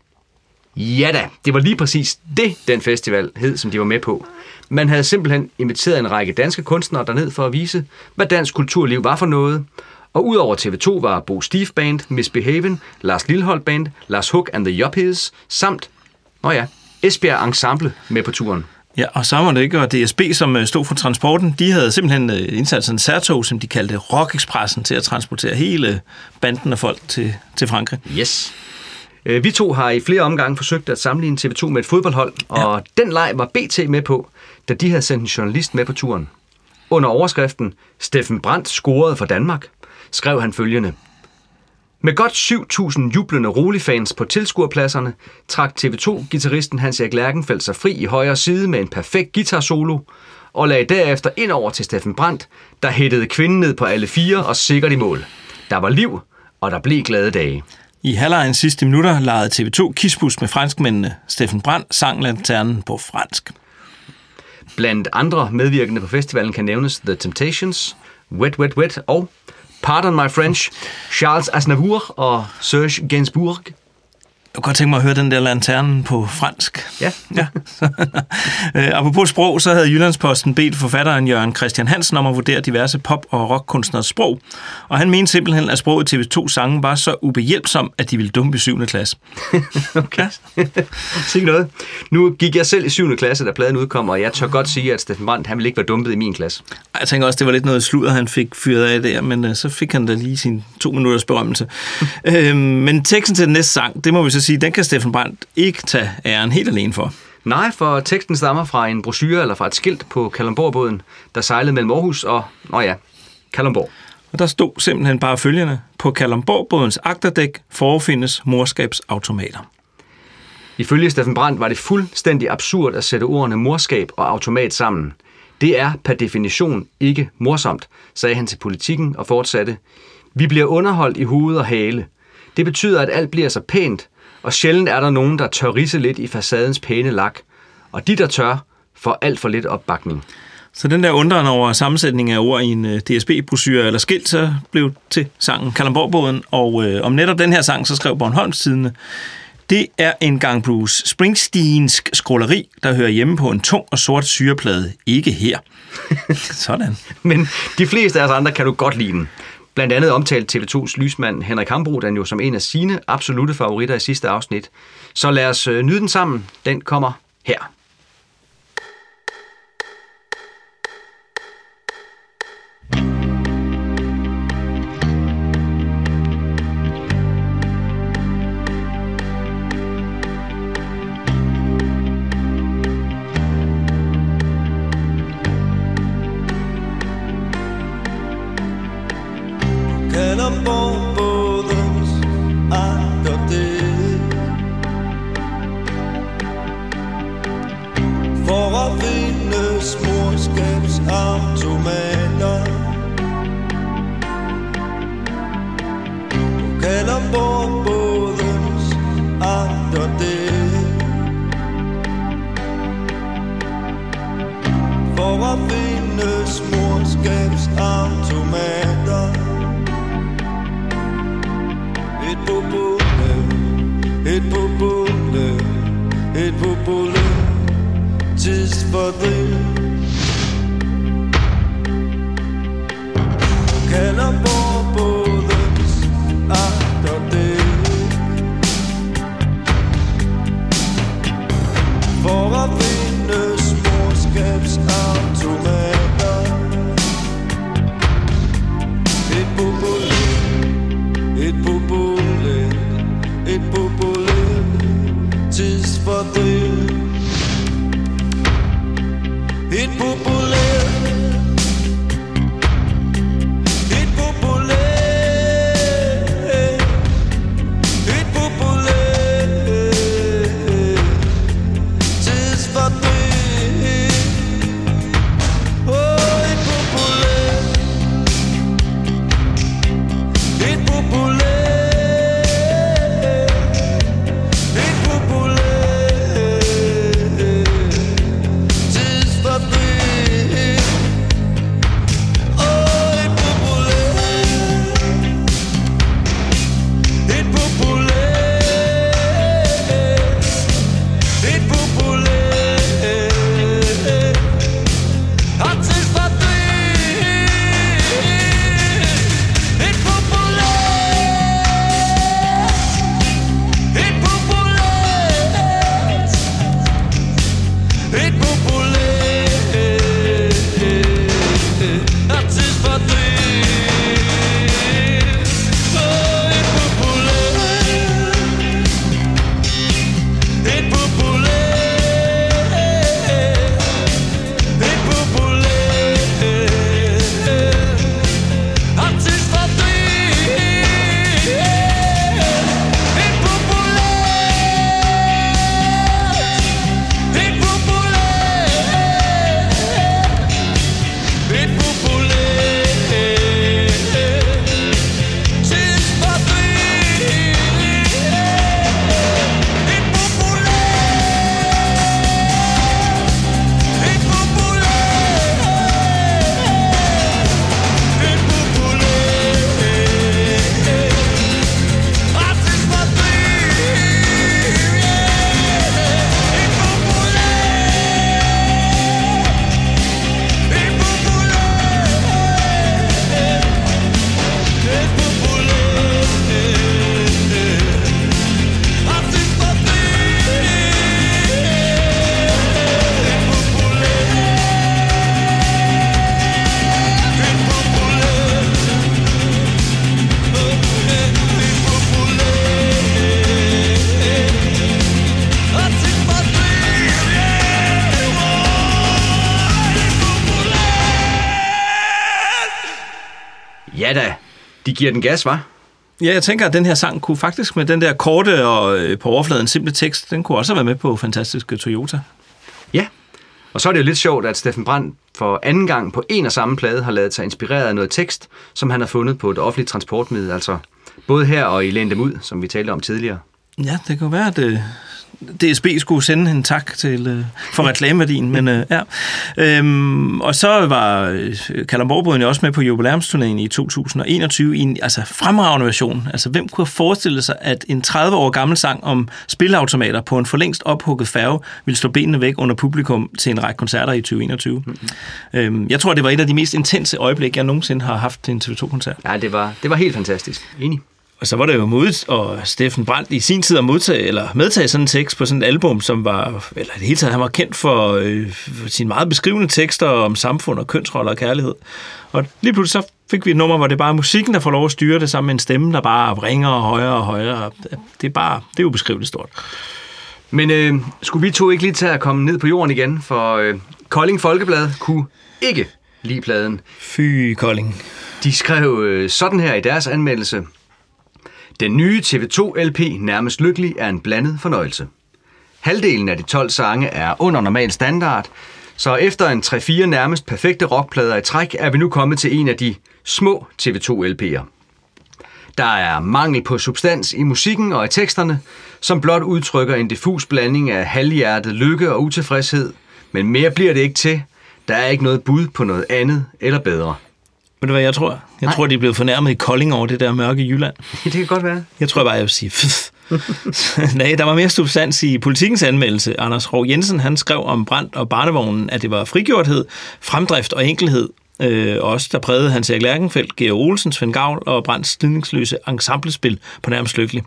S2: Ja da, det var lige præcis det, den festival hed, som de var med på. Man havde simpelthen inviteret en række danske kunstnere derned for at vise, hvad dansk kulturliv var for noget, Og udover TV2 var Bo Steve Band, Miss Behaven, Lars Lilhold Band, Lars Hook and the Yuppies, samt, nå ja, Esbjerg Ensemble med på turen.
S1: Ja, og så var det ikke, og DSB, som øh, stod for transporten, de havde simpelthen øh, indsat sådan en særtog, som de kaldte Rock Expressen, til at transportere hele banden af folk til, til Frankrig.
S2: Yes. Øh, Vi to har i flere omgange forsøgt at sammenligne TV2 med et fodboldhold, og ja. den leg var BT med på, da de havde sendt en journalist med på turen. Under overskriften Steffen Brandt scorede for Danmark, skrev han følgende. Med godt 7.000 jublende rolig-fans på tilskuerpladserne, trak TV2-gitarristen Hans-Erik Lærkenfeldt sig fri i højre side med en perfekt guitar-solo, og lagde derefter ind over til Steffen Brandt, der hættede kvinden ned på alle fire og sikkert i mål. Der var liv, og der blev glade dage.
S1: I halvlejen sidste minutter legede TV2 kispus med franskmændene. Steffen Brandt sang lanternen på fransk.
S2: Blandt andre medvirkende på festivalen kan nævnes The Temptations, Wet Wet Wet og, pardon my French, Charles Aznavour og Serge Gainsbourg.
S1: Jeg kunne godt tænke mig at høre den der lanterne på fransk.
S2: Ja.
S1: ja. øh, apropos sprog, så havde Jyllandsposten bedt forfatteren Jørgen Christian Hansen om at vurdere diverse pop- og rockkunstners sprog. Og han mente simpelthen, at sproget i TV2 sange var så ubehjælpsom, at de ville dumpe i 7. klasse.
S2: okay. Sig noget. Nu gik jeg selv i 7. klasse, da pladen udkom, og jeg tør godt sige, at Steffen Brandt, han ville ikke være dumpet i min klasse.
S1: Jeg tænker også, det var lidt noget sludder, han fik fyret af der, men øh, så fik han da lige sin to minutters berømmelse. øhm, men teksten til den næste sang, det må vi så sige, den kan Steffen Brandt ikke tage æren helt alene for.
S2: Nej, for teksten stammer fra en brochure eller fra et skilt på Kalundborgbåden, der sejlede mellem Aarhus og, nå ja, Kalundborg.
S1: Og der stod simpelthen bare følgende. På Kalundborgbådens agterdæk forefindes morskabsautomater.
S2: Ifølge Steffen Brandt var det fuldstændig absurd at sætte ordene morskab og automat sammen. Det er per definition ikke morsomt, sagde han til politikken og fortsatte. Vi bliver underholdt i hoved og hale. Det betyder, at alt bliver så pænt, og sjældent er der nogen, der tør risse lidt i facadens pæne lak. Og de, der tør, får alt for lidt opbakning.
S1: Så den der undren over sammensætning af ord i en uh, DSB-brochure eller skilt, så blev til sangen Kalamborgbåden. Og uh, om netop den her sang, så skrev Bornholms Tidende, det er en gang Bruce Springsteensk skråleri, der hører hjemme på en tung og sort syreplade. Ikke her. Sådan.
S2: Men de fleste af os andre kan du godt lide den. Blandt andet omtalt TV2's lysmand Henrik Hambro, den jo som en af sine absolute favoritter i sidste afsnit. Så lad os øh, nyde den sammen. Den kommer her.
S3: for
S2: the giver den gas, var.
S1: Ja, jeg tænker, at den her sang kunne faktisk med den der korte og øh, på overfladen simple tekst, den kunne også have været med på Fantastiske Toyota.
S2: Ja, og så er det jo lidt sjovt, at Steffen Brandt for anden gang på en og samme plade har lavet sig inspireret af noget tekst, som han har fundet på et offentligt transportmiddel, altså både her og i Læn dem ud, som vi talte om tidligere.
S1: Ja, det kan være, at øh, DSB skulle sende en tak til, øh, for reklameværdien, men øh, ja. Øhm, og så var øh, Kalamborbrødene også med på jubilæumsturnéen i 2021 i en altså, fremragende version. Altså, hvem kunne have forestillet sig, at en 30 år gammel sang om spilautomater på en forlængst ophugget færge ville slå benene væk under publikum til en række koncerter i 2021? Mm-hmm. Øhm, jeg tror, det var et af de mest intense øjeblik, jeg nogensinde har haft til en TV2-koncert.
S2: Ja, det var, det var helt fantastisk. Enig.
S1: Og så var det jo modigt, og Steffen Brandt i sin tid at modtage, eller medtage sådan en tekst på sådan et album, som var, eller det hele taget, han var kendt for, øh, for sine meget beskrivende tekster om samfund og kønsroller og kærlighed. Og lige pludselig så fik vi et nummer, hvor det er bare musikken, der får lov at styre det sammen med en stemme, der bare ringer og højere og højere. Det er bare, det er jo beskriveligt stort.
S2: Men øh, skulle vi to ikke lige tage at komme ned på jorden igen, for øh, Kolding Folkeblad kunne ikke lide pladen.
S1: Fy Kolding.
S2: De skrev øh, sådan her i deres anmeldelse. Den nye TV2-LP Nærmest Lykkelig er en blandet fornøjelse. Halvdelen af de 12 sange er under normal standard, så efter en 3-4 nærmest perfekte rockplader i træk, er vi nu kommet til en af de små TV2-LP'er. Der er mangel på substans i musikken og i teksterne, som blot udtrykker en diffus blanding af halvhjertet lykke og utilfredshed, men mere bliver det ikke til. Der er ikke noget bud på noget andet eller bedre.
S1: Ved du hvad jeg tror? Jeg Nej. tror, de er blevet fornærmet i Kolding over det der mørke Jylland.
S2: det kan godt være.
S1: Jeg tror bare, jeg vil sige... Nej, der var mere substans i politikens anmeldelse. Anders Rov Jensen han skrev om brand og barnevognen, at det var frigjorthed, fremdrift og enkelhed. Øh, også der prægede Hans Erik Lærkenfeldt, Georg Olsen, Svend Gavl og Brands slidningsløse ensemblespil på nærmest lykkelig.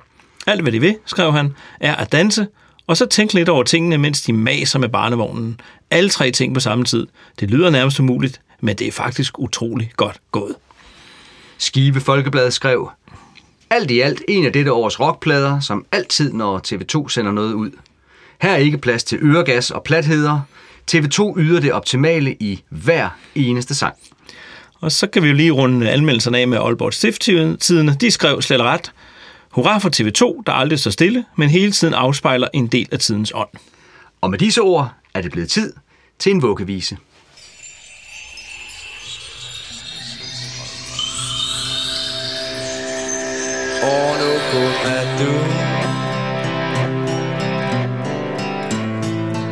S1: Alt hvad de vil, skrev han, er at danse, og så tænke lidt over tingene, mens de maser med barnevognen. Alle tre ting på samme tid. Det lyder nærmest umuligt, men det er faktisk utrolig godt gået.
S2: Skive Folkeblad skrev, alt i alt en af dette års rockplader, som altid når TV2 sender noget ud. Her er ikke plads til øregas og platheder. TV2 yder det optimale i hver eneste sang.
S1: Og så kan vi jo lige runde anmeldelserne af med Aalborg Stifttidene. De skrev slet ret. Hurra for TV2, der aldrig står stille, men hele tiden afspejler en del af tidens ånd.
S2: Og med disse ord er det blevet tid til en vuggevise.
S3: Og nu kun er du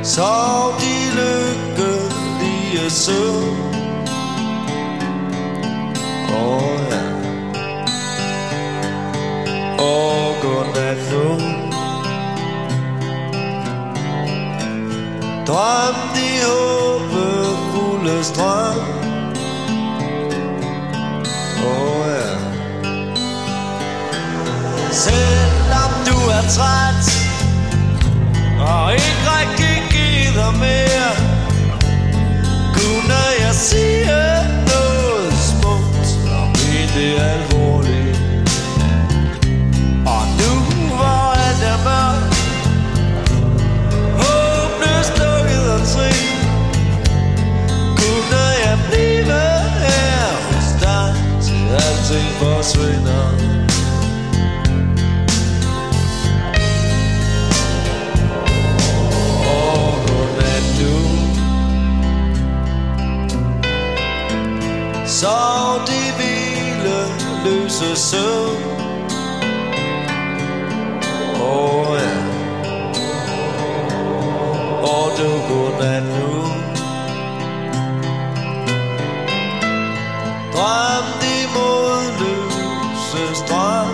S3: Sov de lykkelige søvn Åh oh, ja Og godnat nu Drøm de håbefulde strøm Åh oh, ja Selvom du er træt Og ikke rigtig gider mere Kunne jeg sige noget smukt. Og mene Så de ville løse søvn. Åh ja. Og du godnat nu. Drøm de modløse strøm.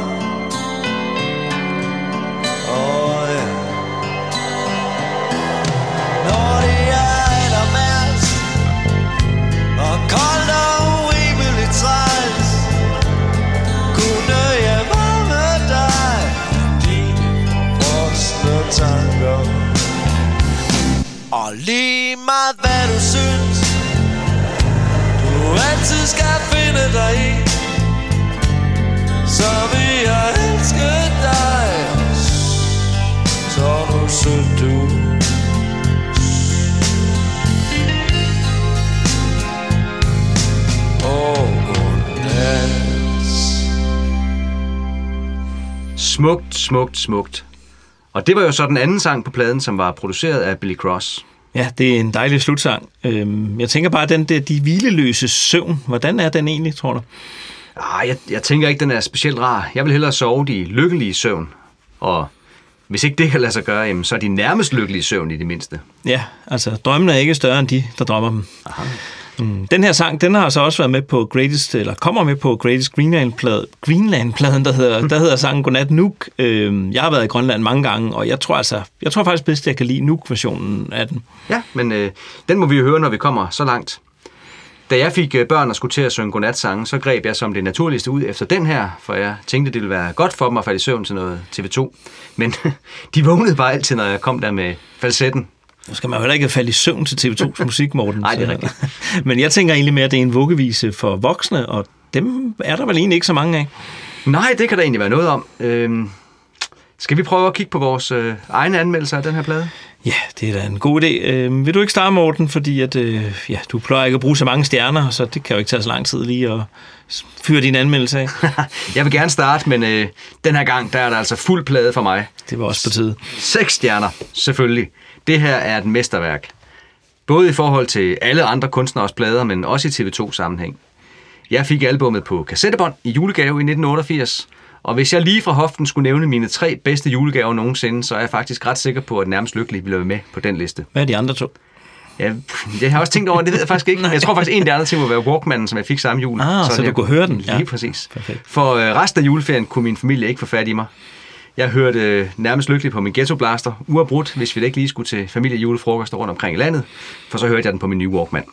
S3: Og lige meget hvad du synes Du altid skal finde dig i. Så vi jeg elske dig. Så er du sød du.
S2: Og Smukt, smukt, smukt. Og det var jo så den anden sang på pladen, som var produceret af Billy Cross.
S1: Ja, det er en dejlig slutsang. Øhm, jeg tænker bare, den der, de hvileløse søvn, hvordan er den egentlig, tror du?
S2: Ah, jeg, jeg tænker ikke, den er specielt rar. Jeg vil hellere sove de lykkelige søvn. Og hvis ikke det kan lade sig gøre, jamen, så er de nærmest lykkelige søvn i det mindste.
S1: Ja, altså drømmene er ikke større end de, der drømmer dem. Aha. Mm. Den her sang, den har så også været med på Greatest, eller kommer med på Greatest Greenland-pladen, Greenland-pladen der, hedder, der hedder sangen Godnat Nuuk. Øhm, jeg har været i Grønland mange gange, og jeg tror altså, jeg tror faktisk bedst, at jeg kan lide Nuuk-versionen af den.
S2: Ja, men øh, den må vi jo høre, når vi kommer så langt. Da jeg fik øh, børn og skulle til at synge godnatsange, så greb jeg som det naturligste ud efter den her, for jeg tænkte, det ville være godt for dem at falde i søvn til noget TV2. Men de vågnede bare altid, når jeg kom der med falsetten.
S1: Nu skal man jo heller ikke falde i søvn til TV2's musik, Morten.
S2: Nej, det er rigtigt.
S1: Men jeg tænker egentlig mere, at det er en vuggevise for voksne, og dem er der vel egentlig ikke så mange af.
S2: Nej, det kan der egentlig være noget om. Øhm, skal vi prøve at kigge på vores øh, egne anmeldelser af den her plade?
S1: Ja, det er da en god idé. Øh, vil du ikke starte, Morten? Fordi at, øh, ja, du plejer ikke at bruge så mange stjerner, så det kan jo ikke tage så lang tid lige at fyre din anmeldelse af.
S2: Jeg vil gerne starte, men øh, den her gang, der er der altså fuld plade for mig.
S1: Det var også på tide.
S2: Seks stjerner, selvfølgelig. Det her er et mesterværk. Både i forhold til alle andre kunstneres plader, men også i TV2-sammenhæng. Jeg fik albummet på kassettebånd i julegave i 1988, og hvis jeg lige fra hoften skulle nævne mine tre bedste julegaver nogensinde, så er jeg faktisk ret sikker på, at nærmest lykkelig ville være med på den liste.
S1: Hvad er de andre to?
S2: Ja, det har jeg også tænkt over, det ved jeg faktisk ikke. Jeg tror faktisk, en af de andre ting må være Walkmanen, som jeg fik samme jul.
S1: Ah, så
S2: Sådan,
S1: du
S2: jeg
S1: kunne høre den.
S2: Lige
S1: Ja.
S2: præcis.
S1: Perfekt.
S2: For øh, resten af juleferien kunne min familie ikke få fat i mig. Jeg hørte øh, nærmest lykkelig på min ghetto blaster, uafbrudt, hvis vi da ikke lige skulle til familiejulefrokoster rundt omkring i landet, for så hørte jeg den på min nye Walkman.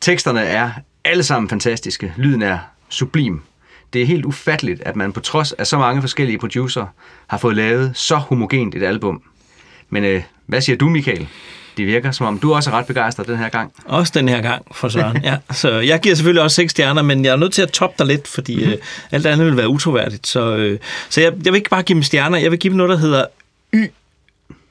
S2: Teksterne er alle sammen fantastiske. Lyden er sublim. Det er helt ufatteligt, at man på trods af så mange forskellige producer har fået lavet så homogent et album. Men øh, hvad siger du, Michael? Det virker som om, du også er ret begejstret den her gang.
S1: Også den her gang, for Søren. Ja, så jeg giver selvfølgelig også seks stjerner, men jeg er nødt til at toppe dig lidt, fordi
S2: Mhm.
S1: mm-hmm. øh, alt andet vil være utroværdigt. Så, øh, så jeg, jeg vil ikke bare give dem stjerner, jeg vil give dem noget, der hedder Y.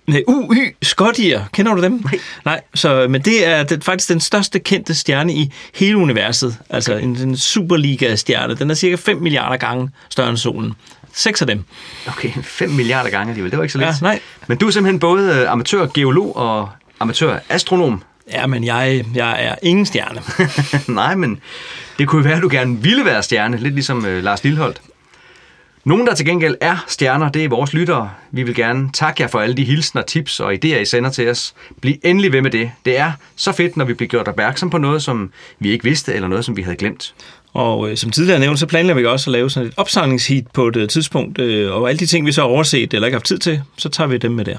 S1: Nej, UY Scottier. Kender du dem? Nej. Nej, så, men det er det, faktisk den største kendte stjerne i hele universet. Altså en, en Superliga-stjerne. Den er cirka 5 milliarder gange større end solen. Seks af dem.
S2: Okay, 5 milliarder gange alligevel. Det var ikke så lidt.
S1: Ja, nej.
S2: Men du er simpelthen både øh, amatør-geolog og amatør-astronom.
S1: Ja, men jeg, jeg er ingen stjerne.
S2: Nej, men det kunne være, at du gerne ville være stjerne, lidt ligesom øh, Lars Lilholdt. Nogen, der til gengæld er stjerner, det er vores lyttere. Vi vil gerne takke jer for alle de hilsner, tips og idéer, I sender til os. Bliv endelig ved med det. Det er så fedt, når vi bliver gjort opmærksom på noget, som vi ikke vidste, eller noget, som vi havde glemt.
S1: Og øh, som tidligere nævnt, så planlægger vi også at lave sådan et opsamlingsheat på et øh, tidspunkt, øh, og alle de ting, vi så har overset eller ikke haft tid til, så tager vi dem med der.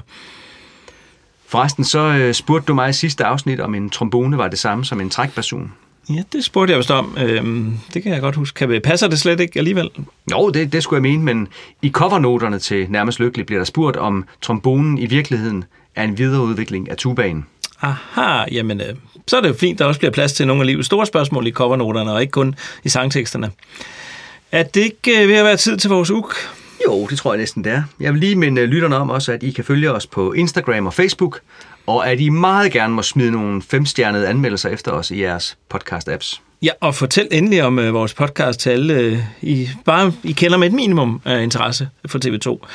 S2: Forresten, så øh, spurgte du mig i sidste afsnit, om en trombone var det samme som en trækbasun.
S1: Ja, det spurgte jeg vist om. Øhm, det kan jeg godt huske. Kan passer det slet ikke alligevel?
S2: Jo, det, det skulle jeg mene, men i covernoterne til Nærmest Lykkelig bliver der spurgt, om trombonen i virkeligheden er en videreudvikling af tubaen.
S1: Aha, jamen, øh, så er det jo fint, der også bliver plads til nogle af livets store spørgsmål i covernoterne, og ikke kun i sangteksterne. Er det ikke øh, ved at være tid til vores uk?
S2: Jo, det tror jeg næsten, det er. Jeg vil lige minde øh, lytterne om også, at I kan følge os på Instagram og Facebook, og at I meget gerne må smide nogle femstjernede anmeldelser efter os i jeres podcast-apps.
S1: Ja, og fortæl endelig om øh, vores podcast til alle, øh, I, bare I kender med et minimum af interesse for TV2.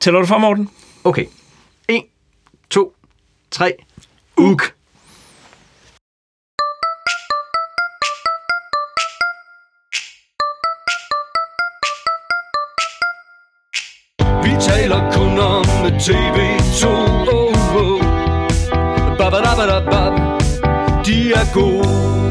S1: Tæller du for, Morten?
S2: Okay. 1, 2, 3. Uk.
S15: Om TV2 oh, oh. Babadabadabab. De er gode